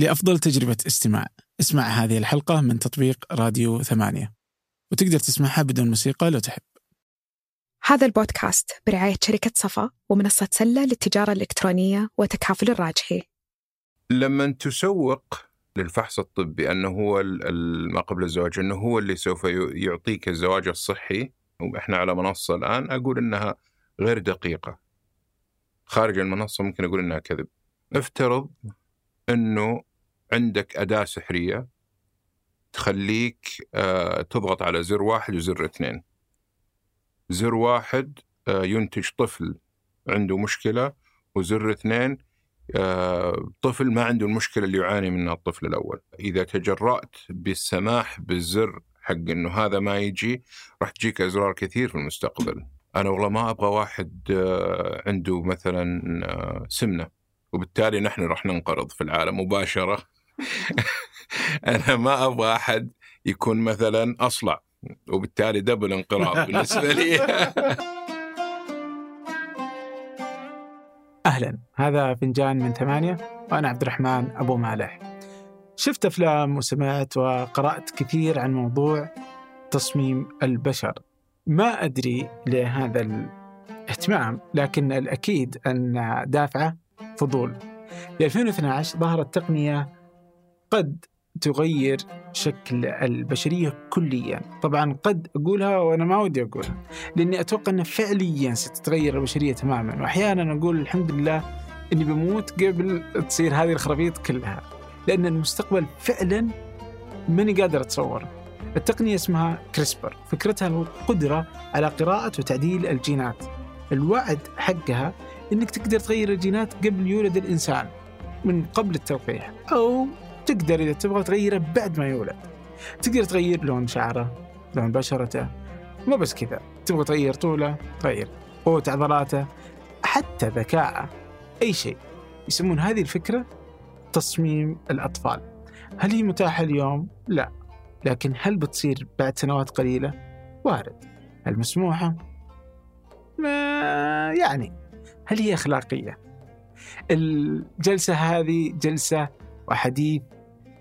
لأفضل تجربة استماع. اسمع هذه الحلقة من تطبيق راديو ثمانية. وتقدر تسمعها بدون موسيقى لو تحب. هذا البودكاست برعاية شركة صفا ومنصة سلة للتجارة الإلكترونية وتكافل الراجحي. لما تسوق للفحص الطبي أنه هو ما قبل الزواج أنه هو اللي سوف يعطيك الزواج الصحي. وإحنا على منصة الآن أقول إنها غير دقيقة. خارج المنصة ممكن أقول إنها كذب. افترض إنه عندك أداة سحرية تخليك آه، تضغط على زر واحد وزر اثنين. زر واحد آه، ينتج طفل عنده مشكلة وزر اثنين آه، طفل ما عنده المشكلة اللي يعاني منها الطفل الأول. إذا تجرأت بالسماح بالزر حق إنه هذا ما يجي راح تجيك أزرار كثير في المستقبل. أنا والله ما أبغى واحد عنده مثلا سمنة وبالتالي نحن راح ننقرض في العالم مباشرة. أنا ما أبغى أحد يكون مثلا أصلع وبالتالي دبل انقراض بالنسبة لي. أهلا. هذا فنجان من ثمانية وأنا عبد الرحمن أبو مالح. شفت أفلام وسمعت وقرأت كثير عن موضوع تصميم البشر. ما أدري لهذا الاهتمام لكن الأكيد أن دافعه فضول. في 2012 ظهرت تقنية قد تغير شكل البشرية كليا. طبعا قد أقولها وأنا ما ودي أقولها لأني أتوقع أن فعليا ستتغير البشرية تماما. وأحيانا أقول الحمد لله أني بموت قبل تصير هذه الخرابيط كلها لأن المستقبل فعلا ماني قادر أتصوره. التقنية اسمها كريسبر فكرتها القدرة على قراءة وتعديل الجينات. الوعد حقها إنك تقدر تغير الجينات قبل يولد الإنسان من قبل التلقيح أو تقدر إذا تبغى تغيره بعد ما يولد تقدر تغير لون شعره لون بشرته مو بس كذا تبغى تغير طوله تغير قوة عضلاته حتى ذكاءه أي شيء يسمون هذه الفكرة تصميم الأطفال هل هي متاحة اليوم؟ لا لكن هل بتصير بعد سنوات قليلة؟ وارد هل مسموحة؟ ما يعني هل هي أخلاقية؟ الجلسة هذه جلسة وحديث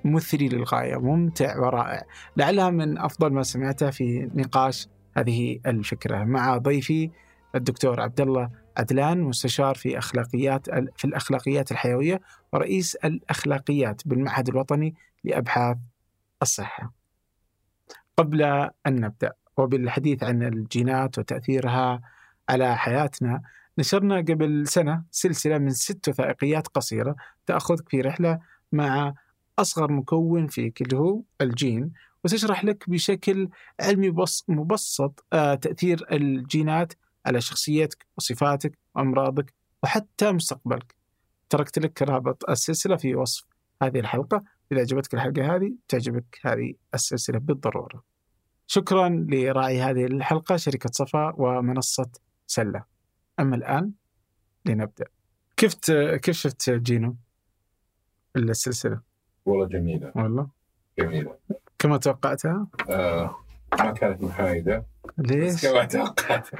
مثري للغاية ممتع ورائع. لعلها من أفضل ما سمعته في نقاش هذه الفكرة. مع ضيفي الدكتور عبد الله عدلان مستشار في أخلاقيات في الأخلاقيات الحيوية ورئيس الأخلاقيات بالمعهد الوطني لأبحاث الصحة. قبل أن نبدأ وبالحديث عن الجينات وتأثيرها على حياتنا نشرنا قبل سنة سلسلة من ست وثائقيات قصيرة تأخذك في رحلة مع أصغر مكون فيك اللي هو الجين وتشرح لك بشكل علمي مبسط آه، تأثير الجينات على شخصيتك وصفاتك وأمراضك وحتى مستقبلك. تركت لك رابط السلسلة في وصف هذه الحلقة. إذا عجبتك الحلقة هذه تعجبك هذه السلسلة بالضرورة. شكرا لراعي هذه الحلقة شركة صفا ومنصة سلة. أما الآن لنبدأ. كيف كيف شفت جينو؟ السلسلة؟ والله جميلة والله جميلة كما توقعتها؟ آه ما كانت محايدة ليش؟ كما توقعت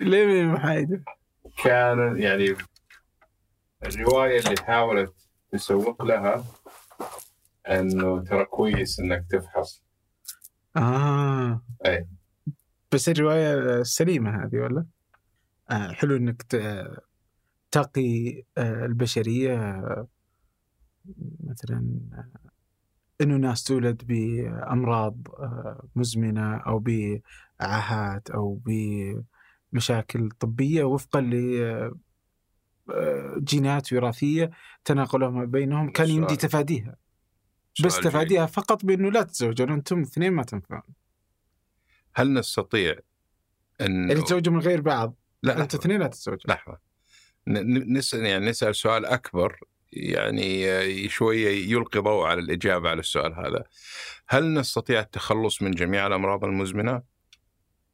ليه من محايدة؟ كان يعني الرواية اللي حاولت تسوق لها إنه ترى كويس إنك تفحص آه أي بس الرواية سليمة هذه ولا؟ آه حلو إنك تقي آه البشرية مثلا إنه ناس تولد بأمراض آه مزمنة أو بعاهات أو بمشاكل طبية وفقا ل آه، جينات وراثية تناقلها ما بينهم كان يمدي تفاديها. بس تفاديها فقط بأنه لا تتزوجون أنتم اثنين ما تنفعون. هل نستطيع ان يعني تتزوجوا من غير بعض لا أنتوا اثنين لا تتزوجوا لحظة. نسال يعني نسأل سؤال أكبر يعني شوية يلقي ضوء على الإجابة على السؤال هذا. هل نستطيع التخلص من جميع الأمراض المزمنة؟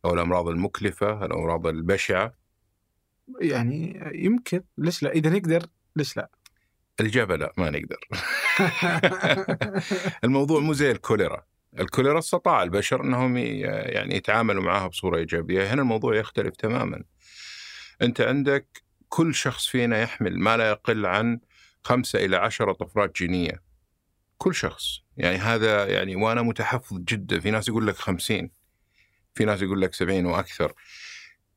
أو الأمراض المكلفة، الأمراض البشعة؟ يعني يمكن ليش لا؟ إذا نقدر ليش لا؟ الإجابة لا ما نقدر الموضوع مو زي الكوليرا الكوليرا استطاع البشر إنهم يعني يتعاملوا معها بصورة إيجابية، هنا الموضوع يختلف تماما. أنت عندك كل شخص فينا يحمل ما لا يقل عن خمسة إلى عشرة طفرات جينية. كل شخص. يعني هذا يعني وأنا متحفظ جدا. في ناس يقول لك خمسين. في ناس يقول لك سبعين وأكثر.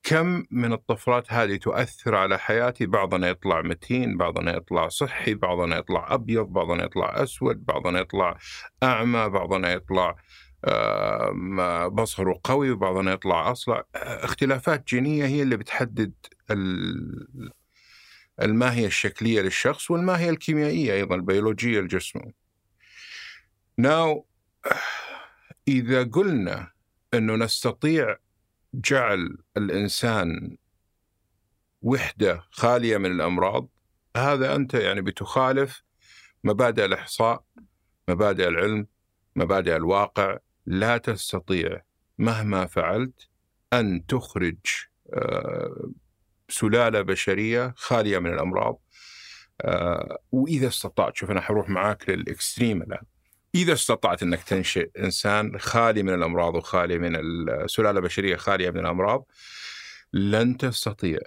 كم من الطفرات هذه تؤثر على حياتي؟ بعضنا يطلع متين بعضنا يطلع صحي بعضنا يطلع أبيض بعضنا يطلع أسود بعضنا يطلع أعمى بعضنا يطلع آه، بصره قوي وبعضنا يطلع أصلع. اختلافات جينية هي اللي بتحدد الماهية الشكلية للشخص والماهية الكيميائية أيضا البيولوجية لجسمه ناو إذا قلنا أنه نستطيع جعل الإنسان وحدة خالية من الأمراض هذا أنت يعني بتخالف مبادئ الإحصاء مبادئ العلم مبادئ الواقع. لا تستطيع مهما فعلت أن تخرج سلالة بشرية خالية من الأمراض. آه، وإذا استطعت شوف أنا حروح معاك للإكستريم الآن. إذا استطعت أنك تنشئ إنسان خالي من الأمراض وخالي من السلالة بشرية خالية من الأمراض لن تستطيع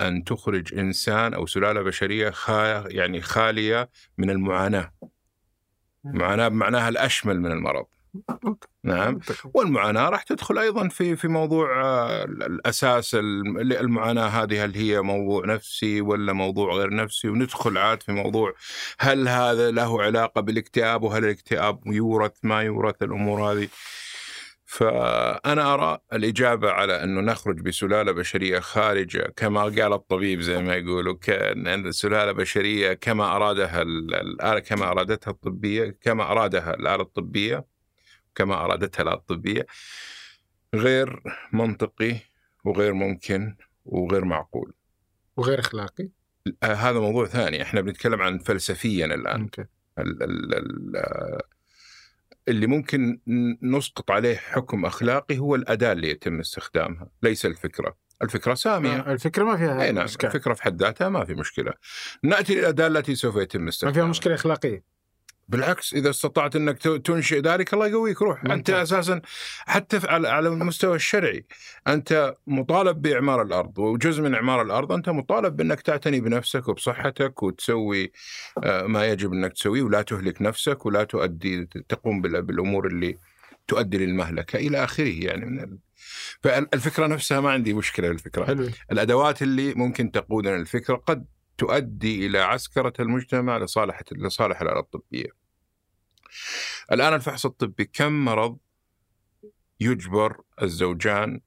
أن تخرج إنسان أو سلالة بشرية خا يعني خالية من المعاناة. معاناة بمعناها الأشمل من المرض. نعم. والمعاناة راح تدخل أيضا في في موضوع آه، الأساس المعاناه هذه هل هي موضوع نفسي ولا موضوع غير نفسي؟ وندخل عاد في موضوع هل هذا له علاقة بالاكتئاب وهل الاكتئاب يورث ما يورث الأمور هذه؟ فأنا أرى الإجابة على أنه نخرج بسلالة بشرية خارجة كما قال الطبيب زي ما يقولوا كأن سلالة بشرية كما أرادها الآلة كما أرادتها الطبية كما أرادها الآلة الطبية. كما أرادتها الآلة الطبية غير منطقي وغير ممكن وغير معقول. وغير أخلاقي؟ آه، هذا موضوع ثاني. إحنا بنتكلم عن فلسفيا الآن. okay. ال ال ال اللي ممكن نسقط عليه حكم أخلاقي هو الأداة اللي يتم استخدامها. ليس الفكرة. الفكرة سامية. آه، الفكرة ما فيها أي نعم الفكرة في حد ذاتها ما في مشكلة. نأتي للأداة التي سوف يتم استخدامها ما فيها مشكلة أخلاقية. بالعكس إذا استطعت إنك تنشئ ذلك الله يقويك روح أنت أساسا حتى على المستوى الشرعي أنت مطالب بإعمار الأرض وجزء من إعمار الأرض أنت مطالب بأنك تعتني بنفسك وبصحتك وتسوي آه، ما يجب أنك تسويه ولا تهلك نفسك ولا تؤدي تقوم بالأمور اللي تؤدي للمهلكة إلى آخره يعني من ال... فالفكرة نفسها ما عندي مشكلة بالفكرة حلو. الأدوات اللي ممكن تقودنا للفكرة قد تؤدي إلى عسكرة المجتمع لصالح لصالح الاله الطبية. الآن الفحص الطبي كم مرض يجبر الزوجان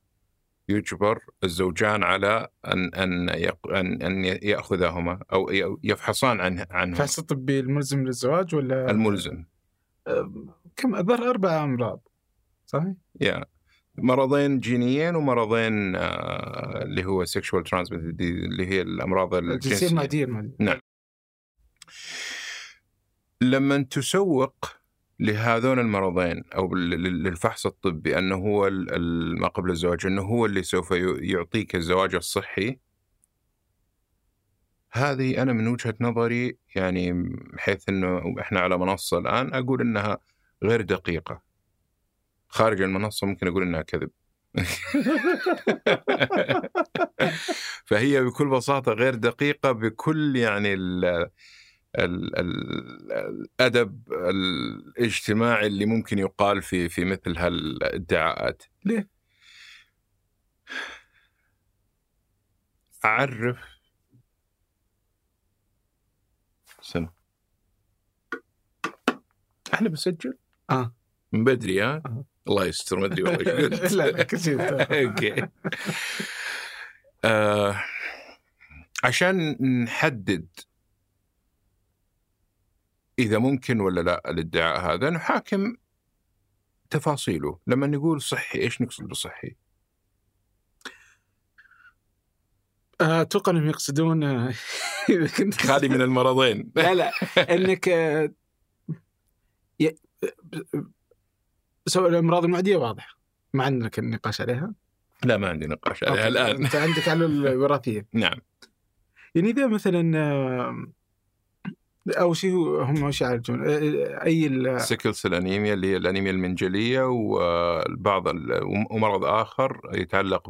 يجبر الزوجان على أن أن أن أن يأخذهما أو يفحصان عن عن الفحص الطبي الملزم للزواج ولا؟ الملزم. كم أظهر أربع أمراض صحيح؟ Yeah. مرضين جينيين ومرضين آه اللي هو sexually transmitted اللي هي الأمراض الجنسيه المعديه نعم. لما تسوق لهذون المرضين أو للفحص الطبي أنه هو ما قبل الزواج أنه هو اللي سوف يعطيك الزواج الصحي هذه أنا من وجهة نظري يعني بحيث إنه إحنا على منصة الآن أقول إنها غير دقيقة. خارج المنصة ممكن أقول إنها كذب. فهي بكل بساطة غير دقيقة بكل يعني الأدب الاجتماعي اللي ممكن يقال في في مثل هالادعاءات. ليه؟ أعرف. سنة إحنا بنسجل آه. من بدري ها؟ آه. الله يستر ما أدري والله إيش قلت. لا لا كثير. أوكي. آه عشان نحدد إذا ممكن ولا لا الادعاء هذا نحاكم تفاصيله. لما نقول صحي إيش نقصد بصحي؟ أتوقع إنهم يقصدون إذا كنت خالي من المرضين. لا لا. إنك سواء الأمراض المعدية واضح ما عندك النقاش عليها؟ لا ما عندي نقاش عليها الآن. أنت عندك على الوراثية. نعم. يعني إذا مثلا اول شيء هم وش يعالجون. أي sickle cell anemia اللي هي الأنيميا المنجلية والبعض ومرض آخر يتعلق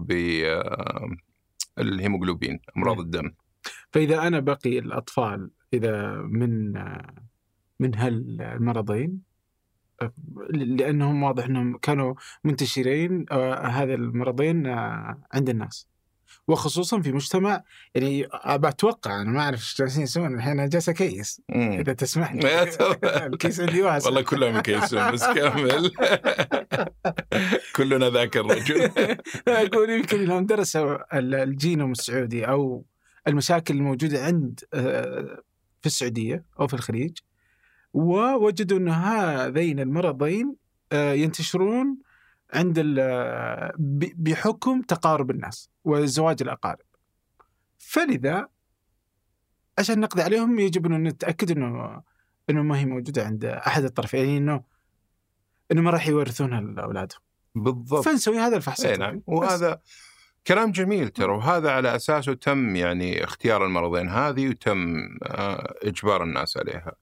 بالهيموغلوبين أمراض الدم. فإذا أنا بقي الأطفال إذا من من هالمرضين لأنهم واضح إنهم كانوا منتشرين آه، هذا المرضين آه، عند الناس. وخصوصا في مجتمع يعني بتوقع أنا ما أعرف إيش جالسين يسوون الحين أنا جالس أكيس. إذا تسمح لي. الكيس عندي واسع. والله كلهم يكيسون بس كمل. كلنا ذاك الرجل. أقول يمكن لهم درسوا ال- الجينوم السعودي أو المشاكل الموجودة عند آه، في السعودية أو في الخليج. ووجدوا إن هذين المرضين آه، ينتشرون عند ب- بحكم تقارب الناس. وزواج الأقارب. فلذا عشان نقضي عليهم يجب أن نتأكد إنه إنه ما هي موجودة عند أحد الطرفين يعني إنه إنه ما راح يورثونها لاولادهم. بالضبط فنسوي هذا الفحص الطبي. نعم. وهذا كلام جميل ترى وهذا على اساسه تم يعني اختيار المرضين هذه وتم آه، إجبار الناس عليها.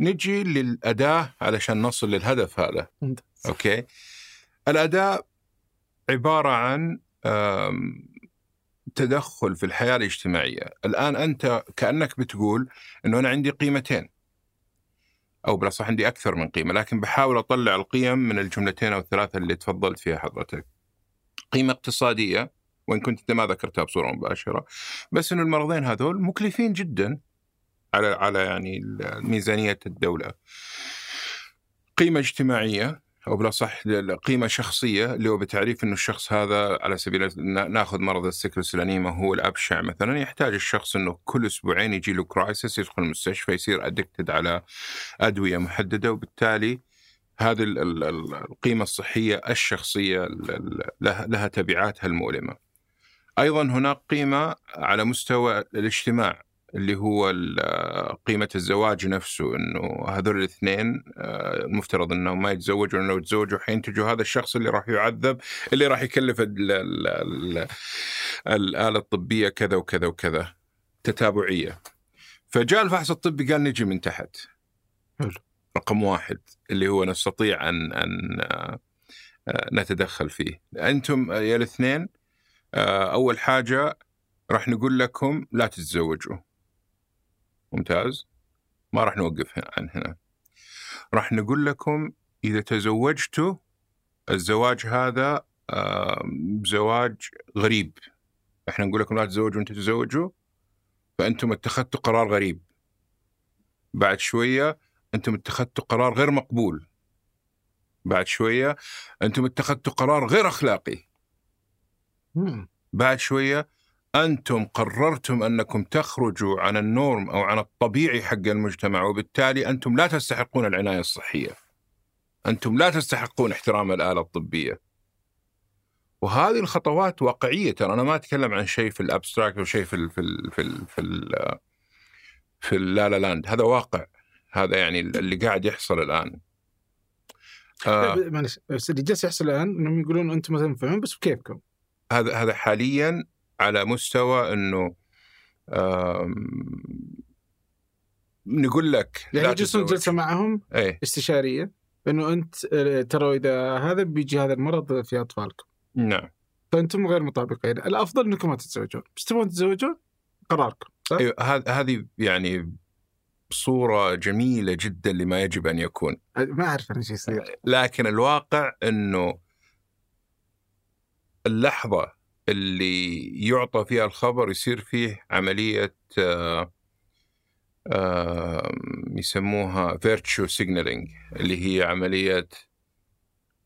نجي للأداة علشان نصل للهدف هذا. أوكي الاداء عبارة عن تدخل في الحياة الاجتماعية. الآن أنت كأنك بتقول إنه أنا عندي قيمتين أو بلا صح عندي أكثر من قيمة لكن بحاول أطلع القيم من الجملتين أو الثلاثة اللي تفضلت فيها حضرتك. قيمة اقتصادية وإن كنت أنت ما ذكرتها بصورة مباشرة بس إنه المرضين هذول مكلفين جدا على على يعني ميزانية الدولة. قيمة اجتماعية أو بلا صح قيمه شخصية اللي هو بتعريف إنه الشخص هذا على سبيل نا- ناخذ مرض السكلس هو الأبشع مثلا يحتاج الشخص إنه كل أسبوعين يجي له كرايسس يدخل المستشفى يصير ادكتد على أدوية محددة وبالتالي هذه ال- ال- ال- القيمة الصحية الشخصية ال- ال- لها لها تبعاتها المؤلمة. أيضا هناك قيمة على مستوى الاجتماع اللي هو قيمة الزواج نفسه إنه هذول الاثنين آه، المفترض إنهم ما يتزوجوا لأنه لو تزوجوا حينتجوا هذا الشخص اللي راح يعذب اللي راح يكلف ال- ال- ال- الآلة الطبية كذا وكذا وكذا تتابعية. فجاء الفحص الطبي قال نجي من تحت. رقم واحد اللي هو نستطيع ان أن آه، آه، نتدخل فيه. أنتم يا الاثنين آه، أول حاجة راح نقول لكم لا تتزوجوا. ممتاز؟ ما راح نوقف عن هنا. راح نقول لكم إذا تزوجتوا الزواج هذا زواج غريب. إحنا نقول لكم لا تتزوجوا وأنتم تتزوجوا فأنتم اتخذتوا قرار غريب. بعد شوية أنتم اتخذتوا قرار غير مقبول. بعد شوية أنتم اتخذتوا قرار غير أخلاقي. بعد شوية أنتم قررتم أنكم تخرجوا عن النورم أو عن الطبيعي حق المجتمع وبالتالي أنتم لا تستحقون العناية الصحية. أنتم لا تستحقون احترام الآلة الطبية. وهذه الخطوات واقعية ترى أنا ما أتكلم عن شيء في ال abstract أو شيء في ال في ال في ال في ال في ال La La Land هذا واقع هذا يعني اللي قاعد يحصل الآن. آه معلش بس اللي جالس يحصل الآن إنهم يقولون أنتم ما تنفعون بس بكيفكم هذا هذا حاليا على مستوى إنه نقول لك يعني تتزوج. جلسه معهم إيه. استشارية إنه أنت آه، ترى إذا هذا بيجي هذا المرض في أطفالكم. نعم. فأنتم غير مطابقين. الأفضل إنكم ما تتزوجون. بس تبغون تتزوجون؟ قراركم صح؟ أيوه هذ- هذه يعني صورة جميلة جدا لما يجب أن يكون. ما أعرف أنا إيش يصير. لكن الواقع إنه اللحظة اللي يعطى فيها الخبر يصير فيه عملية آه، يسموها virtue signaling اللي هي عملية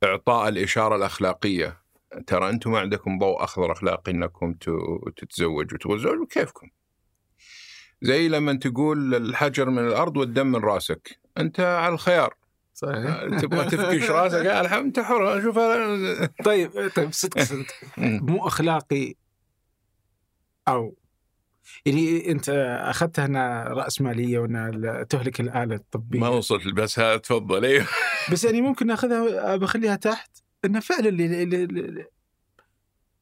إعطاء الإشارة الأخلاقية. ترى أنتم ما عندكم ضوء أخضر أخلاقي إنكم ت- تتزوجوا تبغوا تتزوجوا كيفكم زي لما تقول الحجر من الأرض والدم من رأسك. أنت على الخيار. صحيح. تبغى تفكش راسك. آه، الحمد انت حر. شوف طيب طيب صدق صدق. مو أخلاقي أو يعني أنت أخذتها أنها رأس مالية وأنها تهلك الآلة الطبية. ما وصلت بس ها تفضل. أيوه. بس يعني ممكن ناخذها بخليها تحت. انه فعلا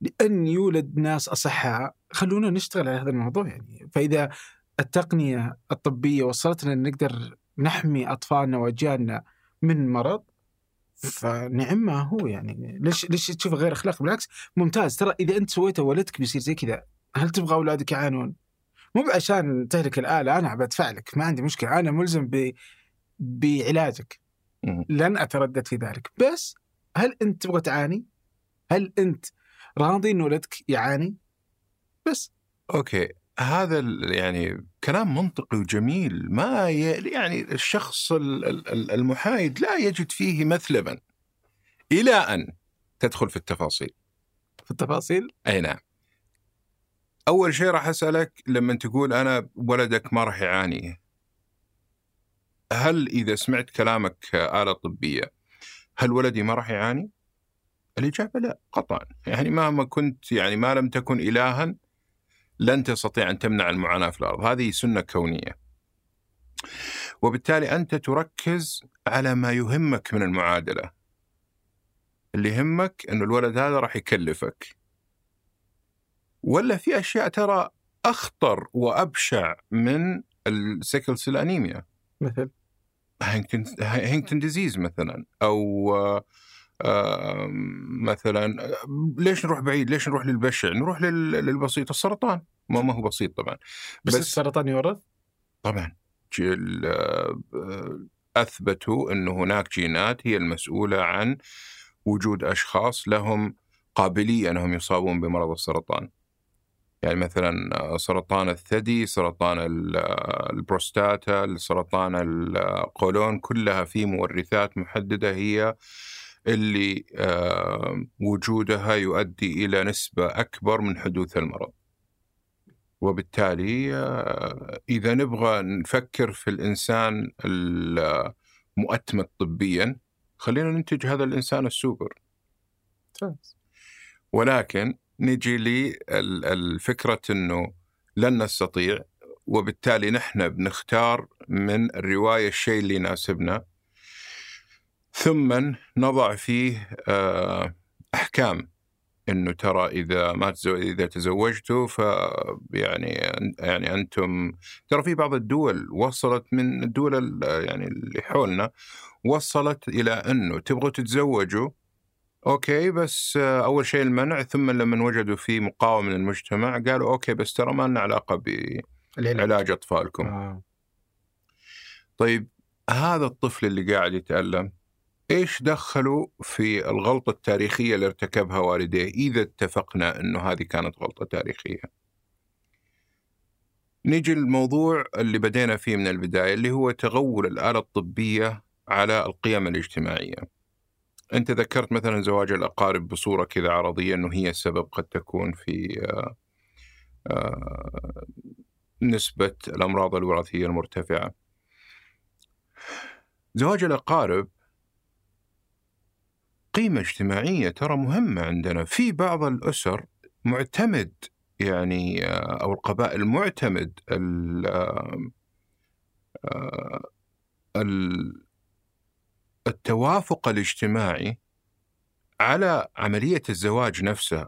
لأن يولد ناس أصحاء خلونا نشتغل على هذا الموضوع يعني. فإذا التقنية الطبية وصلتنا إن نقدر نحمي أطفالنا وأجيالنا من مرض فنعم ما هو يعني ليش ليش تشوفه غير اخلاقي بالعكس ممتاز ترى إذا أنت سويته ولدك بيصير زي كذا هل تبغى أولادك يعانون؟ مو عشان تهلك الآلة أنا بدفع لك ما عندي مشكلة أنا ملزم ب... بعلاجك. لن أتردد في ذلك بس هل أنت تبغى تعاني؟ هل أنت راضي إن ولدك يعاني؟ بس أوكي هذا يعني كلام منطقي وجميل ما ي... يعني الشخص ال- ال- ال- المحايد لا يجد فيه مثلبا. إلى أن تدخل في التفاصيل. في التفاصيل؟ أي نعم. أول شيء راح أسألك لما تقول أنا ولدك ما راح يعاني. هل إذا سمعت كلامك آلة طبية هل ولدي ما راح يعاني؟ الإجابة لا قطعا. يعني مهما كنت يعني ما لم تكن إلها لن تستطيع أن تمنع المعاناة في الأرض. هذه سنة كونية. وبالتالي أنت تركز على ما يهمك من المعادلة. اللي يهمك أن الولد هذا راح يكلفك. ولا في أشياء ترى أخطر وأبشع من ال sickle cell anemia. مثل؟ Huntington disease مثلا أو مثلا ليش نروح بعيد؟ ليش نروح للبشع؟ نروح لل- للبسيط السرطان ما ما هو بسيط طبعا بس, بس- السرطان يورث؟ طبعا آه، أثبتوا انه هناك جينات هي المسؤولة عن وجود أشخاص لهم قابلية أنهم يصابون بمرض السرطان. يعني مثلا آه، سرطان الثدي، سرطان آه، البروستاتا، سرطان القولون كلها في مورثات محددة هي اللي وجودها يؤدي إلى نسبة أكبر من حدوث المرض. وبالتالي آه، إذا نبغى نفكر في الإنسان المؤتمت طبيا خلينا ننتج هذا الإنسان السوبر. ولكن نجي للفكرة أنه لن نستطيع وبالتالي نحن بنختار من الرواية الشيء اللي يناسبنا ثم نضع فيه آه، أحكام إنه ترى إذا ما تزو... إذا تزوجتوا ف يعني يعني أنتم ترى في بعض الدول وصلت من الدول ال- يعني اللي حولنا وصلت إلى إنه تبغوا تتزوجوا okay بس آه، أول شيء المنع ثم لما وجدوا في مقاومة من المجتمع قالوا okay بس ترى ما لنا علاقة بعلاج أطفالكم آه. طيب هذا الطفل اللي قاعد يتألم إيش دخلوا في الغلطة التاريخية اللي ارتكبها والديه؟ إذا اتفقنا أنه هذه كانت غلطة تاريخية. نيجي الموضوع اللي بدينا فيه من البداية اللي هو تغول الآلة الطبية على القيم الاجتماعية. أنت ذكرت مثلا زواج الأقارب بصورة كذا عرضية أنه هي السبب قد تكون في آه، آه، نسبة الأمراض الوراثية المرتفعة. زواج الأقارب قيمة اجتماعية ترى مهمة عندنا. في بعض الأسر معتمد يعني آه، أو القبائل معتمد آه، آه، ال- التوافق الاجتماعي على عملية الزواج نفسها.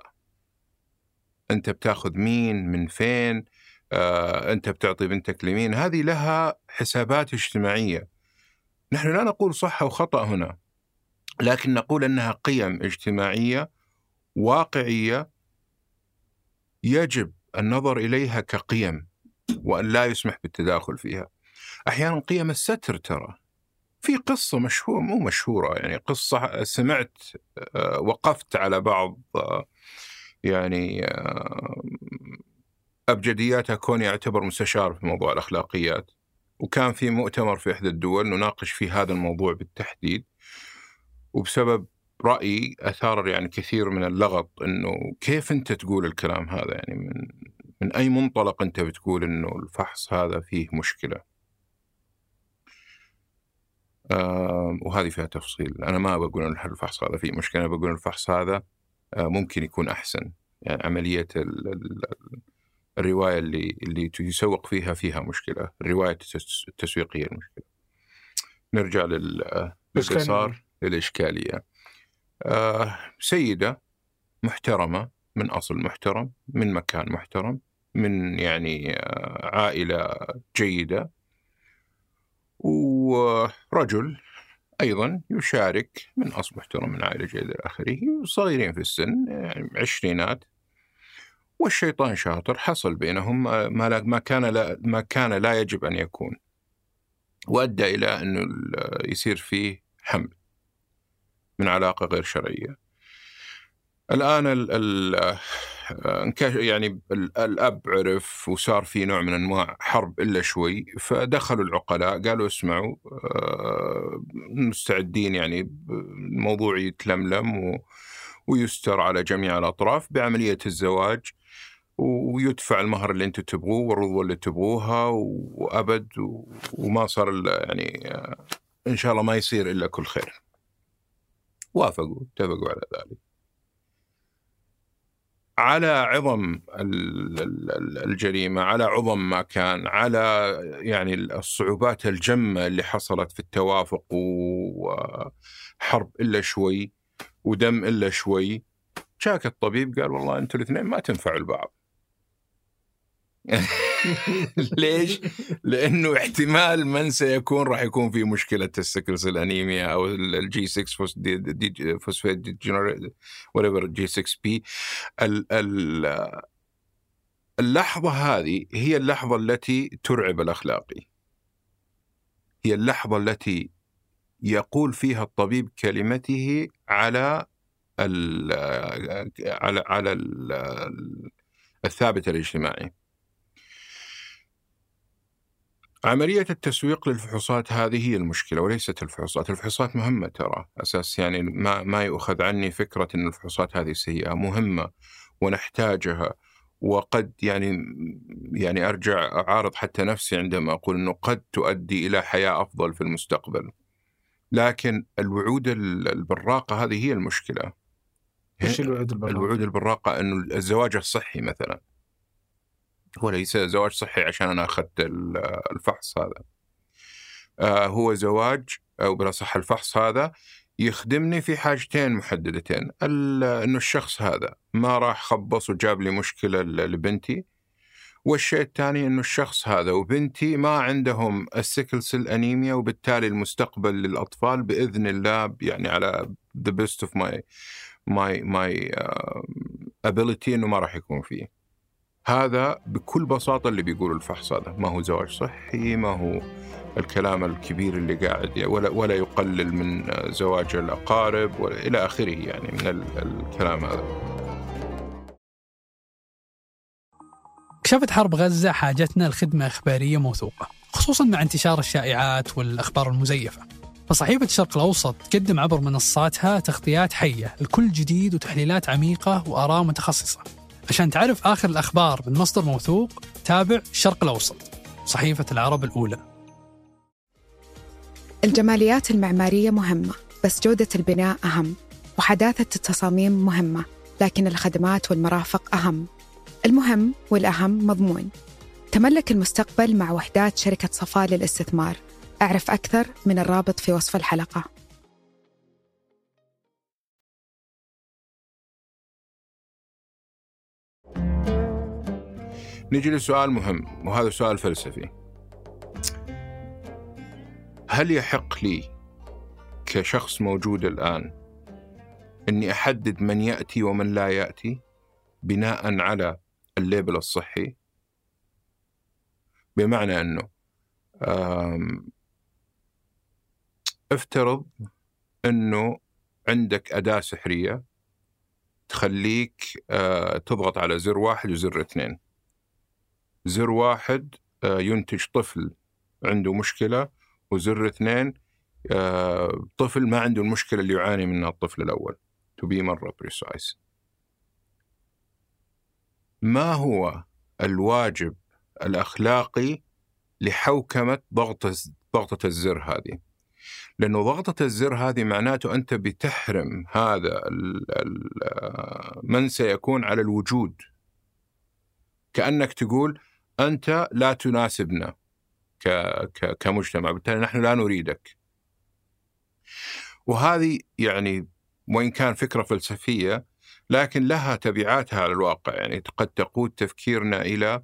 أنت بتاخذ مين من فين أنت بتعطي بنتك لمين. هذه لها حسابات اجتماعية. نحن لا نقول صح أو خطأ هنا. لكن نقول إنها قيم اجتماعية واقعية يجب النظر إليها كقيم وأن لا يسمح بالتداخل فيها. أحيانا قيم الستر ترى. في قصة مشهورة مو مشهورة يعني قصة سمعت آه، وقفت على بعض آه، يعني آه، أبجدياتها كوني يعتبر مستشار في موضوع الأخلاقيات. وكان في مؤتمر في إحدى الدول نناقش في هذا الموضوع بالتحديد. وبسبب رأيي أثار يعني كثير من اللغط إنه كيف أنت تقول الكلام هذا؟ يعني من من أي منطلق أنت بتقول إنه الفحص هذا فيه مشكلة؟ آه وهذه فيها تفصيل. أنا ما بقول إن الفحص هذا فيه مشكلة أنا بقول الفحص هذا آه ممكن يكون أحسن. يعني عملية ال ال الرواية اللي اللي يسوق فيها فيها مشكلة. الرواية التس- التسويقية المشكلة. نرجع لل بس للي كان- صار للإشكالية آه سيدة محترمة من أصل محترم من مكان محترم من يعني آه عائلة جيدة ورجل أيضا يشارك من أصل محترم من عائلة جيدة إلى آخره صغيرين في السن يعني عشرينات. والشيطان شاطر حصل بينهم ما لا ما كان لا ما كان لا يجب أن يكون. وأدى إلى انه يصير فيه حمل. من علاقة غير شرعية. الآن ال ال يعني الأب عرف وصار في نوع من أنواع حرب إلا شوي فدخلوا العقلاء قالوا اسمعوا آه، مستعدين يعني الموضوع يتلملم ويستر على جميع الأطراف بعملية الزواج ويدفع المهر اللي أنتم تبغوه والرضوه اللي تبغوها وأبد وما صار يعني آه، إن شاء الله ما يصير إلا كل خير. وافقوا اتفقوا على ذلك. على عظم الجريمة، على عظم ما كان، على يعني الصعوبات الجمة اللي حصلت في التوافق وحرب إلا شوي ودم إلا شوي جاك الطبيب قال والله أنتم الاثنين ما تنفعوا لبعض. ليش؟ لأنه احتمال من سيكون راح يكون في مشكلة ال sickle cell anemia أو ال G 6 phosphate whatever G 6 P اللحظة هذه هي اللحظة التي ترعب الأخلاقي. هي اللحظة التي يقول فيها الطبيب كلمته على ال على على الثابت الاجتماعي. عملية التسويق للفحوصات هذه هي المشكلة وليست الفحوصات، الفحوصات مهمة ترى، أساس يعني ما ما يؤخذ عني فكرة أن الفحوصات هذه سيئة، مهمة ونحتاجها وقد يعني يعني أرجع أعارض حتى نفسي عندما أقول إنه قد تؤدي إلى حياة أفضل في المستقبل. لكن الوعود البراقة هذه هي المشكلة. إيش الوعود البراقة؟ الوعود البراقة إنه الزواج الصحي مثلا. هو ليس زواج صحي عشان أنا أخذت الفحص هذا. آه هو زواج أو بلا صح الفحص هذا يخدمني في حاجتين محددتين. إنه الشخص هذا ما راح خبص وجاب لي مشكلة لبنتي. والشيء الثاني إنه الشخص هذا وبنتي ما عندهم ال sickle cell anemia وبالتالي المستقبل للأطفال بإذن الله يعني على the best of my my my ability إنه ما راح يكون فيه. هذا بكل بساطة اللي بيقول الفحص هذا. ما هو زواج صحي ما هو الكلام الكبير اللي قاعد ولا ولا يقلل من زواج الأقارب إلى آخره يعني من الكلام هذا. كشفت حرب غزة حاجتنا لخدمة إخبارية موثوقة خصوصا مع انتشار الشائعات والأخبار المزيفة. فصحيفة الشرق الأوسط تقدم عبر منصاتها تغطيات حية لكل جديد وتحليلات عميقة وآراء متخصصة. عشان تعرف آخر الأخبار من مصدر موثوق تابع الشرق الأوسط صحيفة العرب الأولى. الجماليات المعمارية مهمة بس جودة البناء أهم وحداثة التصاميم مهمة لكن الخدمات والمرافق أهم. المهم والأهم مضمون. تملك المستقبل مع وحدات شركة صفاء للاستثمار. أعرف أكثر من الرابط في وصف الحلقة. نجي لسؤال مهم وهذا سؤال فلسفي. هل يحق لي كشخص موجود الآن أني أحدد من يأتي ومن لا يأتي بناء على الليبل الصحي؟ بمعنى أنه افترض أنه عندك أداة سحرية تخليك آه، تضغط على زر واحد وزر اثنين. زر واحد آه، ينتج طفل عنده مشكلة وزر اثنين آه، طفل ما عنده المشكلة اللي يعاني منها الطفل الأول. To be مرة precise. ما هو الواجب الأخلاقي لحوكمة ضغط ضغطة الزر هذه؟ لأنه ضغطة الزر هذه معناته أنت بتحرم هذا آه، من سيكون على الوجود. كأنك تقول أنت لا تناسبنا ك... ك... كمجتمع. بالتالي نحن لا نريدك. وهذه يعني وإن كان فكرة فلسفية لكن لها تبعاتها على الواقع. يعني قد تقود تفكيرنا إلى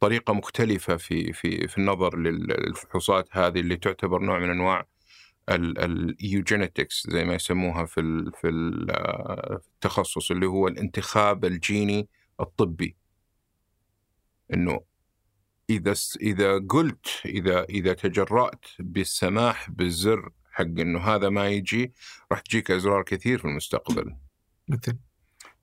طريقة مختلفة في في في النظر للفحوصات هذه اللي تعتبر نوع من أنواع الايوجينيتكس زي ما يسموها في في التخصص اللي هو الانتخاب الجيني الطبي. إنه إذا إذا قلت إذا إذا تجرأت بالسماح بالزر حق إنه هذا ما يجي راح تجيك أزرار كثير في المستقبل. مثل؟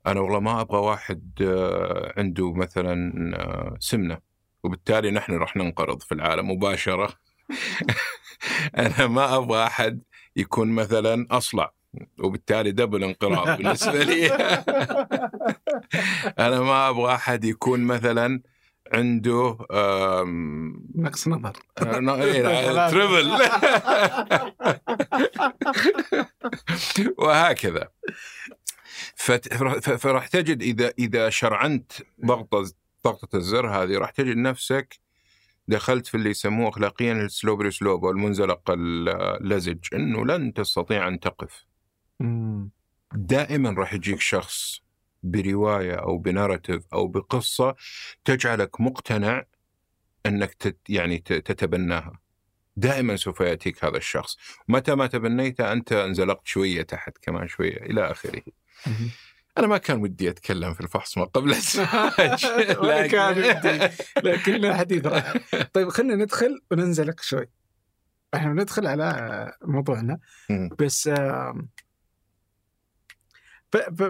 أنا والله ما أبغى واحد آه، عنده مثلا آه، سمنة وبالتالي نحن راح ننقرض في العالم مباشرة. أنا ما أبغى أحد يكون مثلا أصلع وبالتالي double انقراض بالنسبة لي. أنا ما أبغى أحد يكون مثلا عنده نقص نظر. آه، ن- إيه، triple وهكذا. فراح تجد إذا إذا شرعنت ضغطه ضغطة الزر هذه راح تجد نفسك دخلت في اللي يسموه اخلاقيا السلوب سلوب المنزلق اللزج إنه لن تستطيع أن تقف. دائما راح يجيك شخص برواية أو بناراتيف أو بقصة تجعلك مقتنع أنك تت يعني تتبناها. دائما سوف يأتيك هذا الشخص، متى ما تبنيته أنت انزلقت شوية تحت كمان شوية إلى آخره. أنا ما كان ودي أتكلم في الفحص ما قبل الزواج ولا كان لكن- ودي. لكن حديث رائع طيب خلينا ندخل وننزلق شوي إحنا بندخل على موضوعنا. بس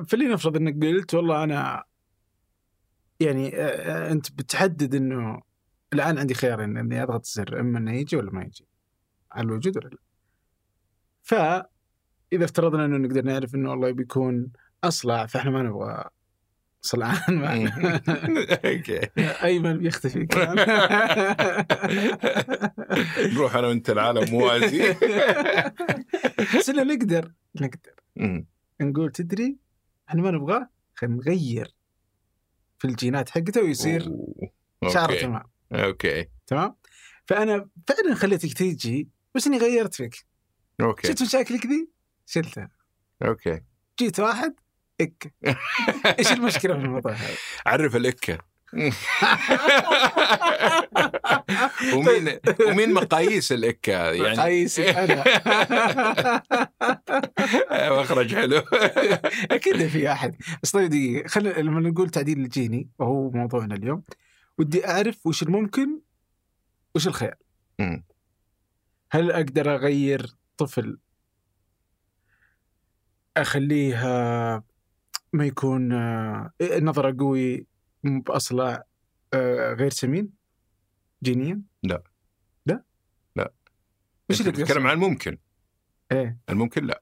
فلنفرض إنك قلت والله أنا يعني أنت بتحدد إنه الآن عندي خيارين إني أضغط الزر إما إنه يجي ولا ما يجي على الوجود ولا لا؟ فاذا افترضنا إنه نقدر نعرف إنه والله بيكون أصلع فإحنا ما نبغى صلعان معنا okay. ايمن بيختفي كمان نروح أنا وأنت العالم موازي بس نقدر نقدر. نقول تدري إحنا ما نبغاه؟ خلينا نغير في الجينات حقته ويصير أوه. شعره okay. تمام. okay. تمام؟ فأنا فعلا خليتك تيجي بس إني غيرت فيك. okay. شفت مشاكلك ذي؟ شلتها okay. جيت واحد okay. إيش المشكلة في الموضوع هذا؟ عرف ال okay. ومين ومين مقاييس هذه؟ يعني مقاييسي أنا. مخرج حلو. أكيد في أحد. بس طيب دقيقة خلينا لما نقول تعديل الجيني وهو موضوعنا اليوم ودي أعرف وش الممكن وش الخيال. هل أقدر أغير طفل؟ اخليه ما يكون آه، نظرة قوي مو باصلع آه، غير سمين؟ جينيا؟ لا. لا؟ لا. أنت اللي تتكلم عن الممكن إيه الممكن لا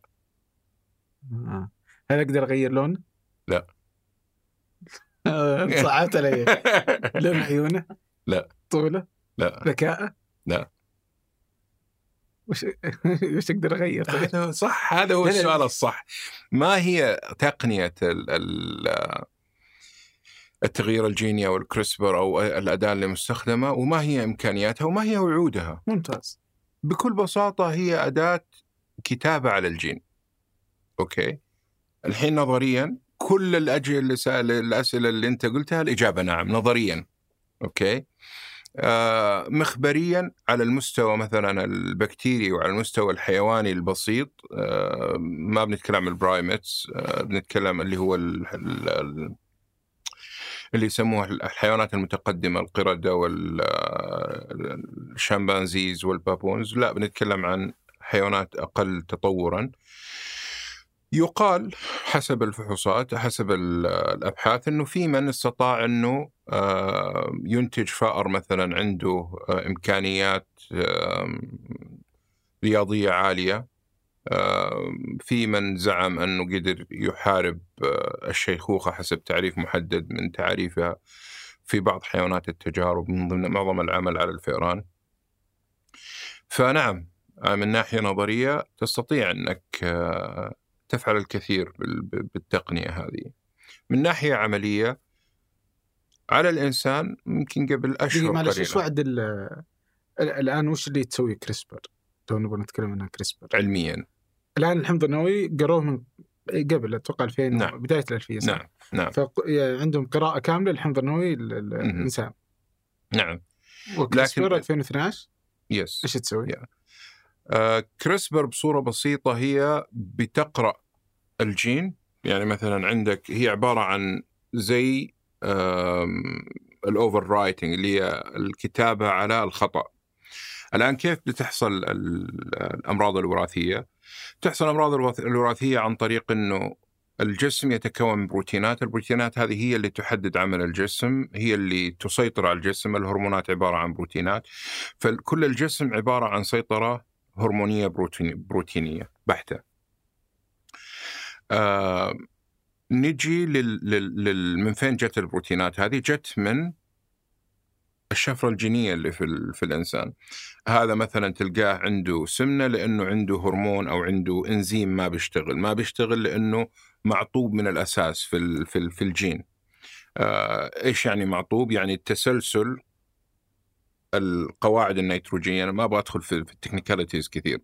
آه. هل أقدر أغير لون؟ لا. آه، صعبت علي لون عيونه؟ لا. طوله؟ لا ذكاءه؟ لا. وش وش أقدر أغير؟ طيب؟ هذا صح هذا هو. السؤال الصح ما هي تقنية ال- ال- التغيير الجيني أو الكريسبر أو الأداة اللي مستخدمة وما هي إمكانياتها وما هي وعودها. ممتاز. بكل بساطة هي أداة كتابة على الجين. okay؟ الحين نظريا كل الأجهزة اللي سأل الأسئلة اللي أنت قلتها الإجابة نعم نظريا. okay؟ آه مخبريا على المستوى مثلا البكتيري وعلى المستوى الحيواني البسيط. آه ما بنتكلم ال primates آه بنتكلم اللي هو ال ال ال اللي يسموها الحيوانات المتقدمة القردة والشمبانزيز والبابونز. لا بنتكلم عن حيوانات أقل تطورا. يقال حسب الفحوصات حسب ال- الأبحاث إنه في من استطاع إنه آه، ينتج فأر مثلا عنده آه، إمكانيات رياضية عالية. في من زعم أنه قدر يحارب آه، الشيخوخة حسب تعريف محدد من تعريفها في بعض حيوانات التجارب من ضمن معظم العمل على الفئران. فنعم آه، من ناحية نظرية تستطيع أنك آه، تفعل الكثير بال- بالتقنية هذه. من ناحية عملية على الإنسان يمكن قبل أشهر معلش قليلة وعد ال- ال- الآن وش اللي تسوي كريسبر؟ تو نبغى نتكلم عنها كريسبر علميا الآن الحمض النووي قروه من قبل أتوقع 2000 نعم. بداية الألفية صح؟ نعم نعم فعندهم قراءة كاملة للحمض النووي. للانسان نعم و CRISPR لكن- 2012 yes إيش تسوي؟ yeah. آه CRISPR بصورة بسيطة هي بتقرأ الجين يعني مثلا عندك هي عبارة عن زي ال overwriting اللي هي الكتابة على الخطأ الآن كيف بتحصل الأمراض الوراثية تحصل الأمراض الوراثية عن طريق إنه الجسم يتكون من بروتينات، البروتينات هذه هي اللي تحدد عمل الجسم، هي اللي تسيطر على الجسم، الهرمونات عبارة عن بروتينات، فكل الجسم عبارة عن سيطرة هرمونية بروتينية بحتة. آه نجي لل... لل... من فين جت البروتينات هذه؟ جت من الشفرة الجينية اللي في. في الإنسان هذا مثلا تلقاه عنده سمنة لأنه عنده هرمون أو عنده إنزيم ما بيشتغل ما بيشتغل لأنه معطوب من الأساس في. في. في الجين آه إيش يعني معطوب؟ يعني التسلسل القواعد النيتروجينية أنا ما أبغى أدخل في, في ال technicalities كثير